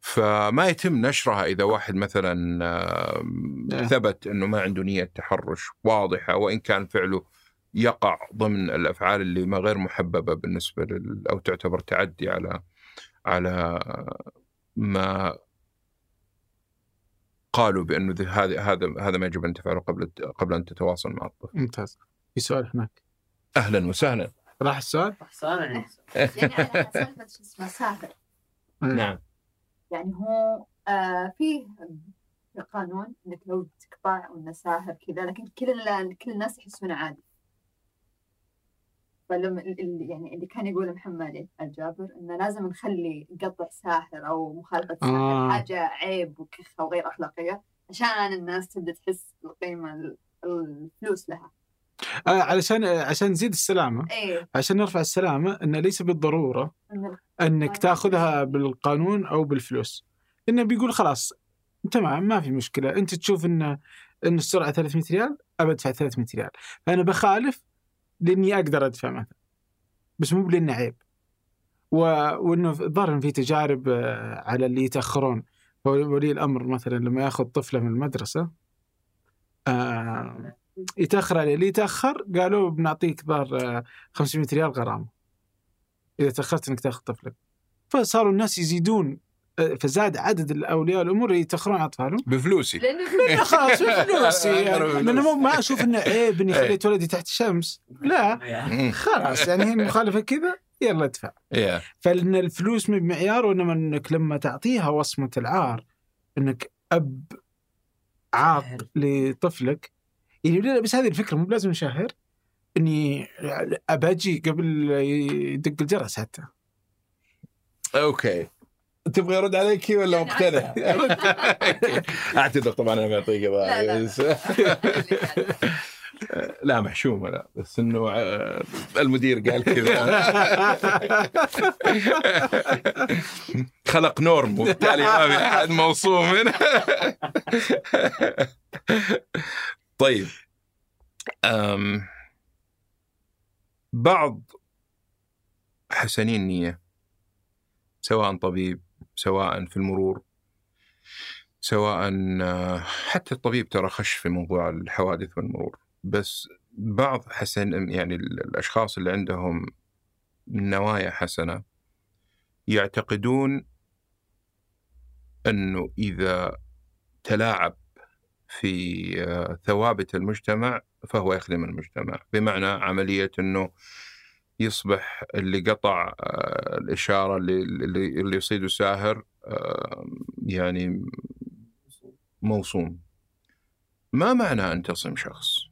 فما يتم نشرها إذا واحد مثلا آه. ثبت إنه ما عنده نية تحرش واضحة وإن كان فعله يقع ضمن الأفعال اللي ما غير محببة بالنسبة لل أو تعتبر تعدي على على ما قالوا بأنه هذا هذا هذا ما يجب أن تفعله قبل قبل أن تتواصل مع الطفل. ممتاز. في سؤال هناك. أهلا وسهلا. راح السؤال؟ راح السؤال يعني أنا سالفه شو اسمه سافر. نعم. يعني هو آه فيه في القانون إنك لو تقطع ساهر كذا لكن كل كل الناس يحسونه عادي فلما يعني اللي كان يقوله محمد الجابر إنه لازم نخلي قطع ساهر أو مخالفة ساهر آه. حاجة عيب وكخه وغير أخلاقية عشان الناس تبدأ تحس بالقيمه الفلوس لها. آه علشان عشان نزيد السلامة إيه؟ عشان نرفع السلامة انه ليس بالضرورة إنك تاخذها بالقانون أو بالفلوس. إنه بيقول خلاص تمام ما في مشكلة. أنت تشوف إن إن السرعة 300 ريال أبى أدفع 300 ريال. فأنا بخالف لإني أقدر أدفع مثلا بس مو لأنه عيب. و... وإنه الظاهر في تجارب آه، على اللي يتأخرون. ولي الأمر مثلا لما يأخذ طفلة من المدرسة آه يتأخر عليه. اللي يتأخر قالوا بنعطيك ظهر 500 آه، ريال غرامة. إذا تأخرت إنك تأخذ طفلك. فصاروا الناس يزيدون آه، فزاد عدد الأولياء الأمور اللي يتأخرون اطفالهم بفلوسي. لأنه خلاص بفلوسي. يعني لأنه ما أشوف إنه عيب إني خليت ولدي تحت الشمس. لا. خلاص يعني هي مخالفة كذا يلا ادفع. فلان الفلوس مو بمعيار وإنما إنك لما تعطيها وصمة العار إنك أب عاق لطفلك يعني بس هذه الفكرة مو لازم نشهر إني أباجي قبل يدق الجرس حتى. أوكي. تبغى ارد عليك ولا مقتنع؟ أعتذر. طبعا أنا بعطيك لا, لا, لا. محشومه لا بس إنه آه، المدير قال كذا. خلق نورم. وبالتالي ما في احد موصوم هنا طيب. أم بعض حسنين نية سواء طبيب سواء في المرور سواء حتى الطبيب ترى خش في موضوع الحوادث والمرور بس بعض حسن يعني الأشخاص اللي عندهم نوايا حسنة يعتقدون إنه إذا تلاعب في آه، ثوابت المجتمع فهو يخدم المجتمع. بمعنى عملية إنه يصبح اللي قطع آه، الإشارة اللي اللي, يصيده ساهر يعني موصوم. ما معنى أن تصم شخص؟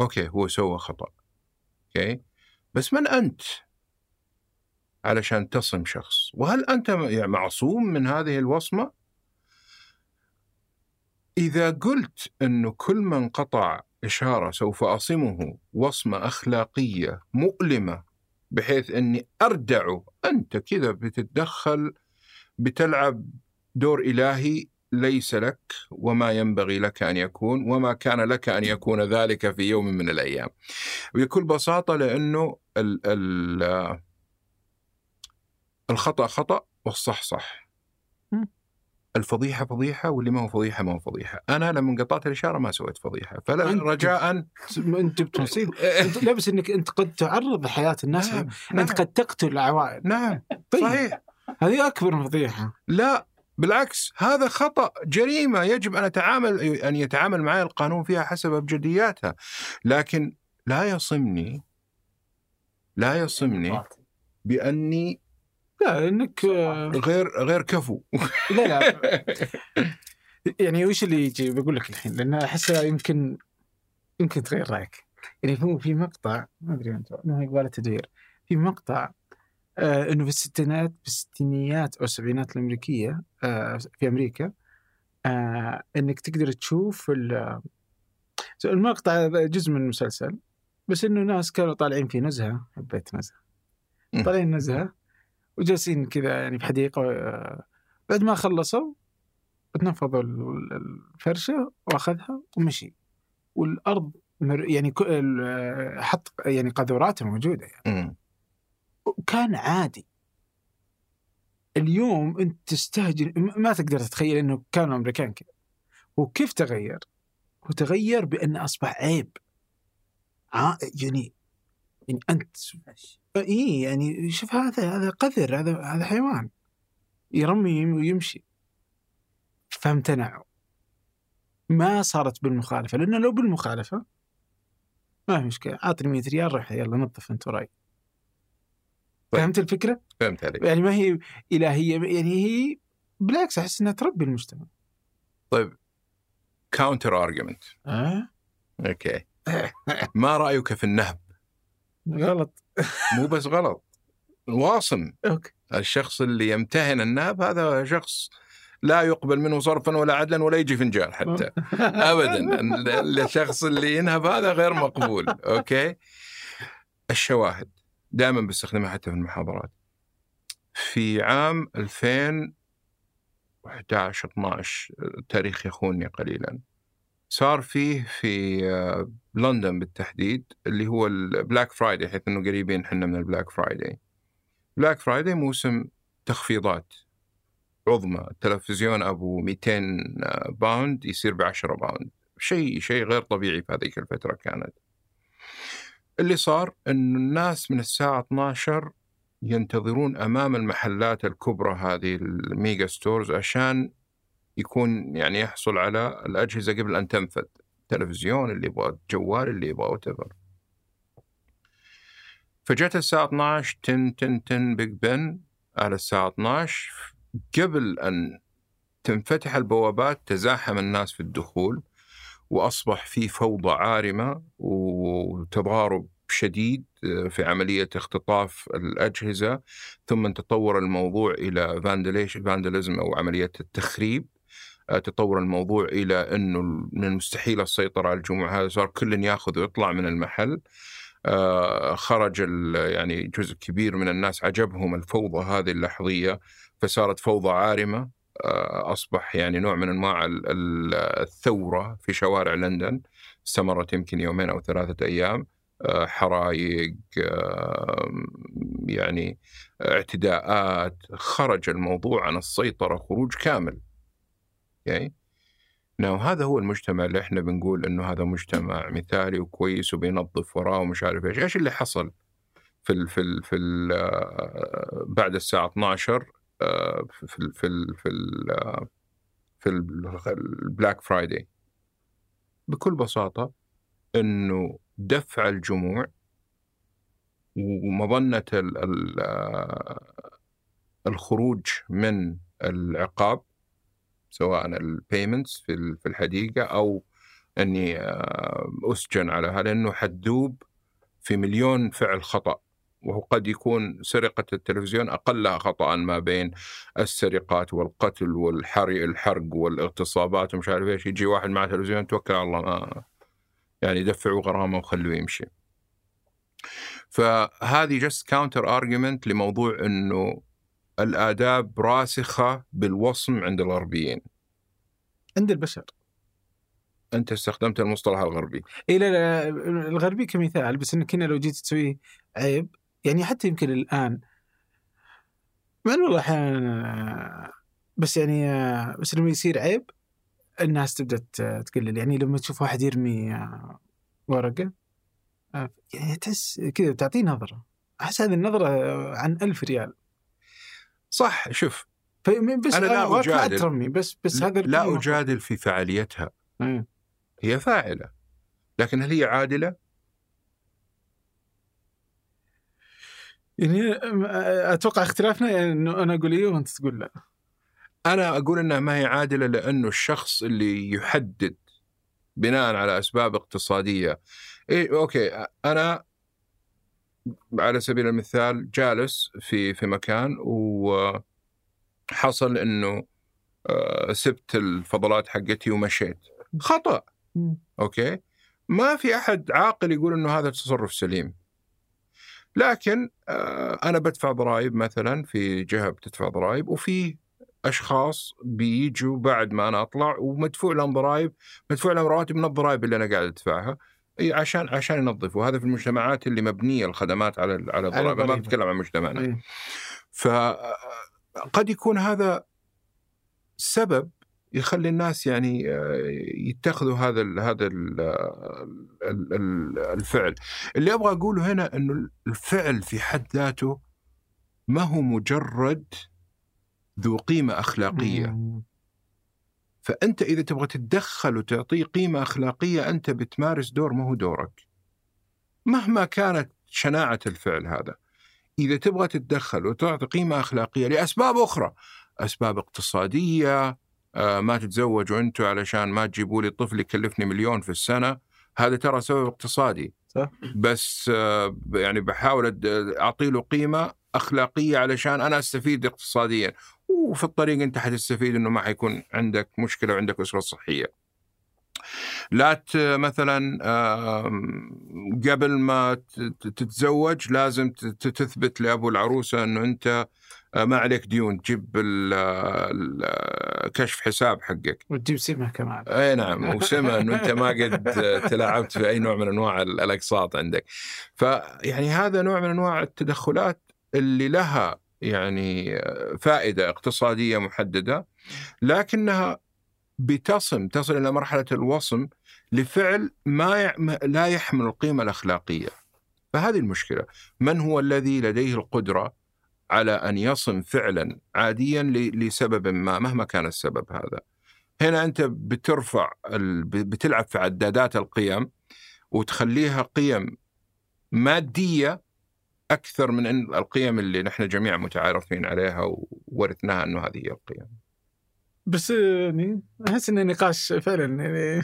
okay هو سوى خطأ okay؟ بس من أنت علشان تصم شخص؟ وهل أنت يعني معصوم من هذه الوصمة؟ إذا قلت انه كل من قطع إشارة سوف أصمه وصمة أخلاقية مؤلمة بحيث أني اردعه أنت كذا بتتدخل بتلعب دور إلهي ليس لك وما ينبغي لك أن يكون وما كان لك أن يكون ذلك في يوم من الأيام. بكل بساطة لأنه ال ال الخطأ خطأ والصح صح. الفضيحة فضيحة واللي ما هو فضيحة ما هو فضيحة، أنا لما قطعت الإشارة ما سويت فضيحة، فلا رجاء. أنت بتوصيل أنت لا بس إنك أنت قد تعرض حياه الناس. نعم، أنت نعم. قد تقتل العوائل. نعم طيب. صحيح. هذه أكبر فضيحة. لا بالعكس. هذا خطأ جريمة. يجب أن أتعامل أن يتعامل معي القانون فيها حسب أبجدياتها. لكن لا يصمني لا يصمني بأني لا إنك آه، غير غير كفو. لا لا. يعني وش اللي يجي بقول لك الحين؟ لأن احسها يمكن يمكن تغير رأيك. يعني هو في مقطع ما أدري انت ما هي قبالة تدوير في مقطع آه إنه في الستينات في الستينيات أو السبعينات الأمريكية آه في أمريكا آه إنك تقدر تشوف ال- المقطع هذا جزء من المسلسل بس إنه ناس كانوا طالعين في نزهة حبيت نزهة. طالعين نزهة وجالسين كذا يعني في حديقة آه، بعد ما خلصوا تنفضوا ال- ال- الفرشة وأخذها ومشي. والأرض مر يعني ك- ال- حط يعني قاذورات موجودة يعني. وكان عادي. اليوم أنت تستهجن ما تقدر تتخيل إنه كانوا الأمريكان كذا. وكيف تغير؟ هو تغير بأنه أصبح عيب. ع- يعني يعني أنت اي يعني شوف هذا هذا قذر هذا هذا حيوان. يرمي ويمشي. فامتنعوا. ما صارت بالمخالفة لأنه لو بالمخالفة ما في مشكلة. أعطني 100 ريال روح يلا نظف أنت وراي طيب. فهمت الفكرة؟ فهمت عليك. يعني ما هي إلهية يعني هي بالعكس أحس إنها تربي المجتمع. طيب. counter argument أه؟ okay. ما رأيك في النهب؟ غلط. مو بس غلط واصم. okay. الشخص اللي يمتهن النهب هذا شخص لا يقبل منه صرفا ولا عدلا ولا يجي فنجان حتى. ابدا. الشخص اللي ينهب هذا غير مقبول okay؟ الشواهد. دائما بستخدمها حتى في المحاضرات. في عام 2011 12 التاريخ يخونني قليلا. صار فيه في آه، لندن بالتحديد اللي هو ال Black Friday حيث إنه قريبين إحنا من ال Black Friday. Black Friday موسم تخفيضات عظمى التلفزيون أبو 200 pound يصير ب 10 pound. شيء شيء غير طبيعي في هذيك الفترة كانت. اللي صار إنه الناس من الساعة 12 ينتظرون أمام المحلات الكبرى هذه ال mega stores عشان يكون يعني يحصل على الأجهزة قبل أن تنفذ تلفزيون اللي يبغى جوال اللي يبغى what فجت الساعة 12 تن تن تن بيج بن على الساعة 12 قبل أن تنفتح البوابات تزاحم الناس في الدخول وأصبح في فوضى عارمة وتضارب شديد في عملية اختطاف الأجهزة ثم تطور الموضوع إلى فاندليش فاندلزم أو عملية التخريب. آه، تطور الموضوع إلى إنه من المستحيل السيطرة على الجموع هذا صار كل ياخذ ويطلع من المحل. آه، خرج يعني جزء كبير من الناس عجبهم الفوضى هذه اللحظية فصارت فوضى عارمة. آه، أصبح يعني نوع من أنواع ال- ال- الثورة في شوارع لندن. استمرت يمكن يومين أو ثلاثة أيام. آه، حرايق آه، يعني اعتداءات. خرج الموضوع عن السيطرة خروج كامل. يعني نعم هذا هو المجتمع اللي إحنا بنقول إنه هذا مجتمع مثالي وكويس وبينظف وراه ومش عارف إيش، إيش اللي حصل في ال في ال في ال بعد الساعة 12 آه، في ال في ال في ال في ال Black Friday؟ بكل بساطة إنه دفع الجموع ال الخروج من العقاب سواء ال payments في في الحديقة أو أني آه، أسجن على هذا لأنه حتذوب في مليون فعل خطأ وهو قد يكون سرقة التلفزيون أقلها خطأ ما بين السرقات والقتل والحرق الحرق والاغتصابات ومش عارف إيش يجي واحد مع تلفزيون توكل على الله ما يعني دفعوا غرامة وخلوه يمشي. فهذه just counter argument لموضوع إنه الآداب راسخة بالوصم عند الغربيين. عند البشر. أنت استخدمت المصطلح الغربي. اي لا لا الغربي كمثال بس إنك هنا لو جيت تسوي عيب. يعني حتى يمكن الآن مع والله أحيانا بس يعني بس لما يصير عيب الناس تبدأ تقلل. يعني لما تشوف واحد يرمي ورقة يعني تحس كذا تعطيه نظرة. أحس هذه النظرة عن ألف ريال. صح شوف بس أنا لا أجادل. بس بس هذا لا أجادل في فعاليتها هي فاعلة. لكن هل هي عادلة؟ يعني أتوقع اختلافنا يعني إنه أنا أقول إيه وأنت تقول لا. أنا أقول إنها ما هي عادلة لأنه الشخص اللي يحدد بناء على أسباب اقتصادية. إيه أوكي أنا على سبيل المثال جالس في في مكان وحصل إنه آه، سبت الفضلات حقتي ومشيت. خطأ. أوكي؟ ما في أحد عاقل يقول إنه هذا تصرف سليم. لكن آه، أنا بدفع ضرائب مثلا في جهة بتدفع ضرائب وفي أشخاص بيجوا بعد ما أنا أطلع ومدفوع لهم ضرائب مدفوع لهم رواتب من الضرائب اللي أنا قاعد أدفعها. عشان عشان ينظفوا. هذا في المجتمعات اللي مبنية الخدمات على على الضرائب ما بتكلم عن مجتمعنا. إيه. فقد يكون هذا سبب يخلي الناس يعني آه، يتخذوا هذا ال هذا ال الفعل. اللي أبغى أقوله هنا إنه الفعل في حد ذاته ما هو مجرد ذو قيمة أخلاقية. فأنت إذا تبغى تتدخل وتعطيه قيمة أخلاقية أنت بتمارس دور ما هو دورك. مهما كانت شناعة الفعل هذا. إذا تبغى تتدخل وتعطي قيمة أخلاقية لأسباب أخرى أسباب اقتصادية آه، ما تتزوجوا أنتم علشان ما تجيبوا لي طفل يكلفني مليون في السنة هذا ترى سبب اقتصادي. صح. بس آه، يعني بحاول أعطي له قيمة أخلاقية علشان أنا أستفيد اقتصاديا. وفي الطريق أنت حتستفيد إنه ما حيكون عندك مشكلة وعندك أسرة صحية. لا مثلا قبل ما تتزوج لازم تثبت لأبو العروسة إنه أنت آه، ما عليك ديون تجيب كشف حساب حقك. وتجيب سمه كمان. أي نعم وسمه إنه أنت ما قد تلاعبت في أي نوع من أنواع الأقساط عندك. فيعني هذا نوع من أنواع التدخلات اللي لها يعني فائدة اقتصادية محددة لكنها بتصم تصل إلى مرحلة الوصم لفعل ما لا يحمل القيمة الأخلاقية. فهذه المشكلة. من هو الذي لديه القدرة على أن يصم فعلا عاديا لسبب ما مهما كان السبب هذا؟ هنا أنت بترفع بتلعب في عدادات القيم وتخليها قيم مادية أكثر من إن القيم اللي نحن جميعا متعارفين عليها وورثناها إنه هذه هي القيم. بس يعني أحس انه نقاش فعلا يعني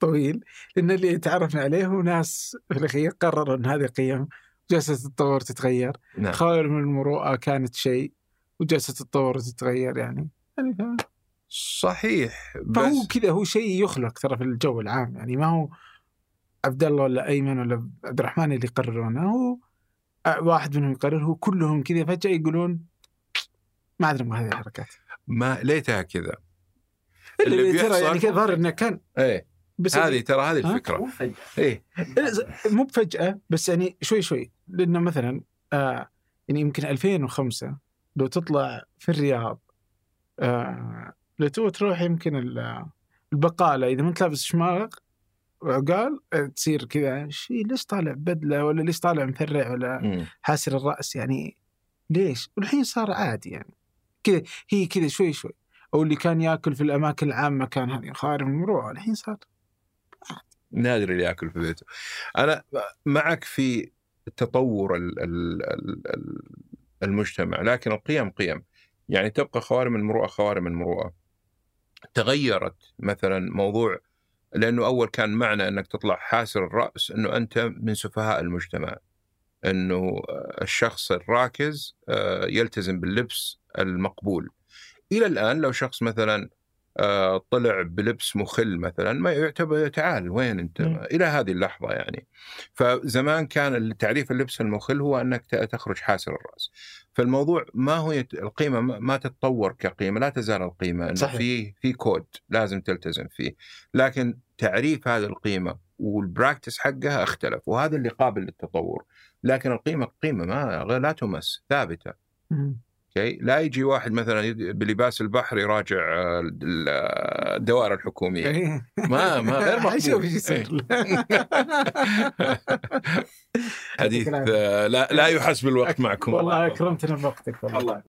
طويل لأن اللي تعرفنا عليه هو ناس في الأخير قرروا إن هذه قيم جالسة تتطور تتغير نعم. خوارم المروءة كانت شيء وجالسة تتطور وتتغير يعني يعني صحيح بس فهو كذا هو شيء يخلق ترى في الجو العام يعني ما هو عبد الله ولا أيمن ولا عبد الرحمن اللي يقررونه هو واحد منهم يقرر هو كلهم كذا فجأة يقولون ما أدري ما هذه الحركات. ما ليتها كذا. اللي, اللي ترى يعني كذا ظهر إنه كان إيه. بس هذه ترى هذه؟ الفكرة. مو فجأة. إيه. مو بفجأة بس يعني شوي شوي. لأنه مثلا آه يعني يمكن 2005 لو تطلع في الرياض آه لو تروح يمكن ال- البقالة إذا ما أنت لابس شماغ وعقال تصير كذا شيء ليش طالع بدلة ولا ليش طالع مثرع ولا مم. حاسر الرأس؟ يعني ليش؟ والحين صار عادي يعني. كذا هي كذا شوي شوي. أو اللي كان ياكل في الأماكن العامة كان هذه خارج من المروءة. الحين صار نادر اللي ياكل في بيته. أنا معك في تطور ال- ال- ال- ال- المجتمع لكن القيم قيم. يعني تبقى خوارم المروءة خوارم المروءة. تغيرت مثلا موضوع لأنه أول كان معنى أنك تطلع حاسر الرأس أنه أنت من سفهاء المجتمع. أنه الشخص الراكز آه، يلتزم باللبس المقبول. إلى الآن لو شخص مثلا آه، طلع بلبس مخل مثلا ما يعتبر تعال وين أنت؟ مم. إلى هذه اللحظة يعني. فزمان كان تعريف اللبس المخل هو أنك تخرج حاسر الرأس. فالموضوع ما هو يت... القيمة ما تتطور كقيمة لا تزال القيمة إنه صحيح. في في كود لازم تلتزم فيه. لكن تعريف هذه القيمة وال practice حقها اختلف وهذا اللي قابل للتطور. لكن القيمة قيمة ما لا تمس ثابتة. okay. لا يجي واحد مثلا بلباس البحر يراجع آه، آه، الدوائر الحكومية. إيه. ما ما غير مقبول. يصير. حديث آه، لا لا يحسب الوقت معكم. والله اكرمتنا بوقتك والله.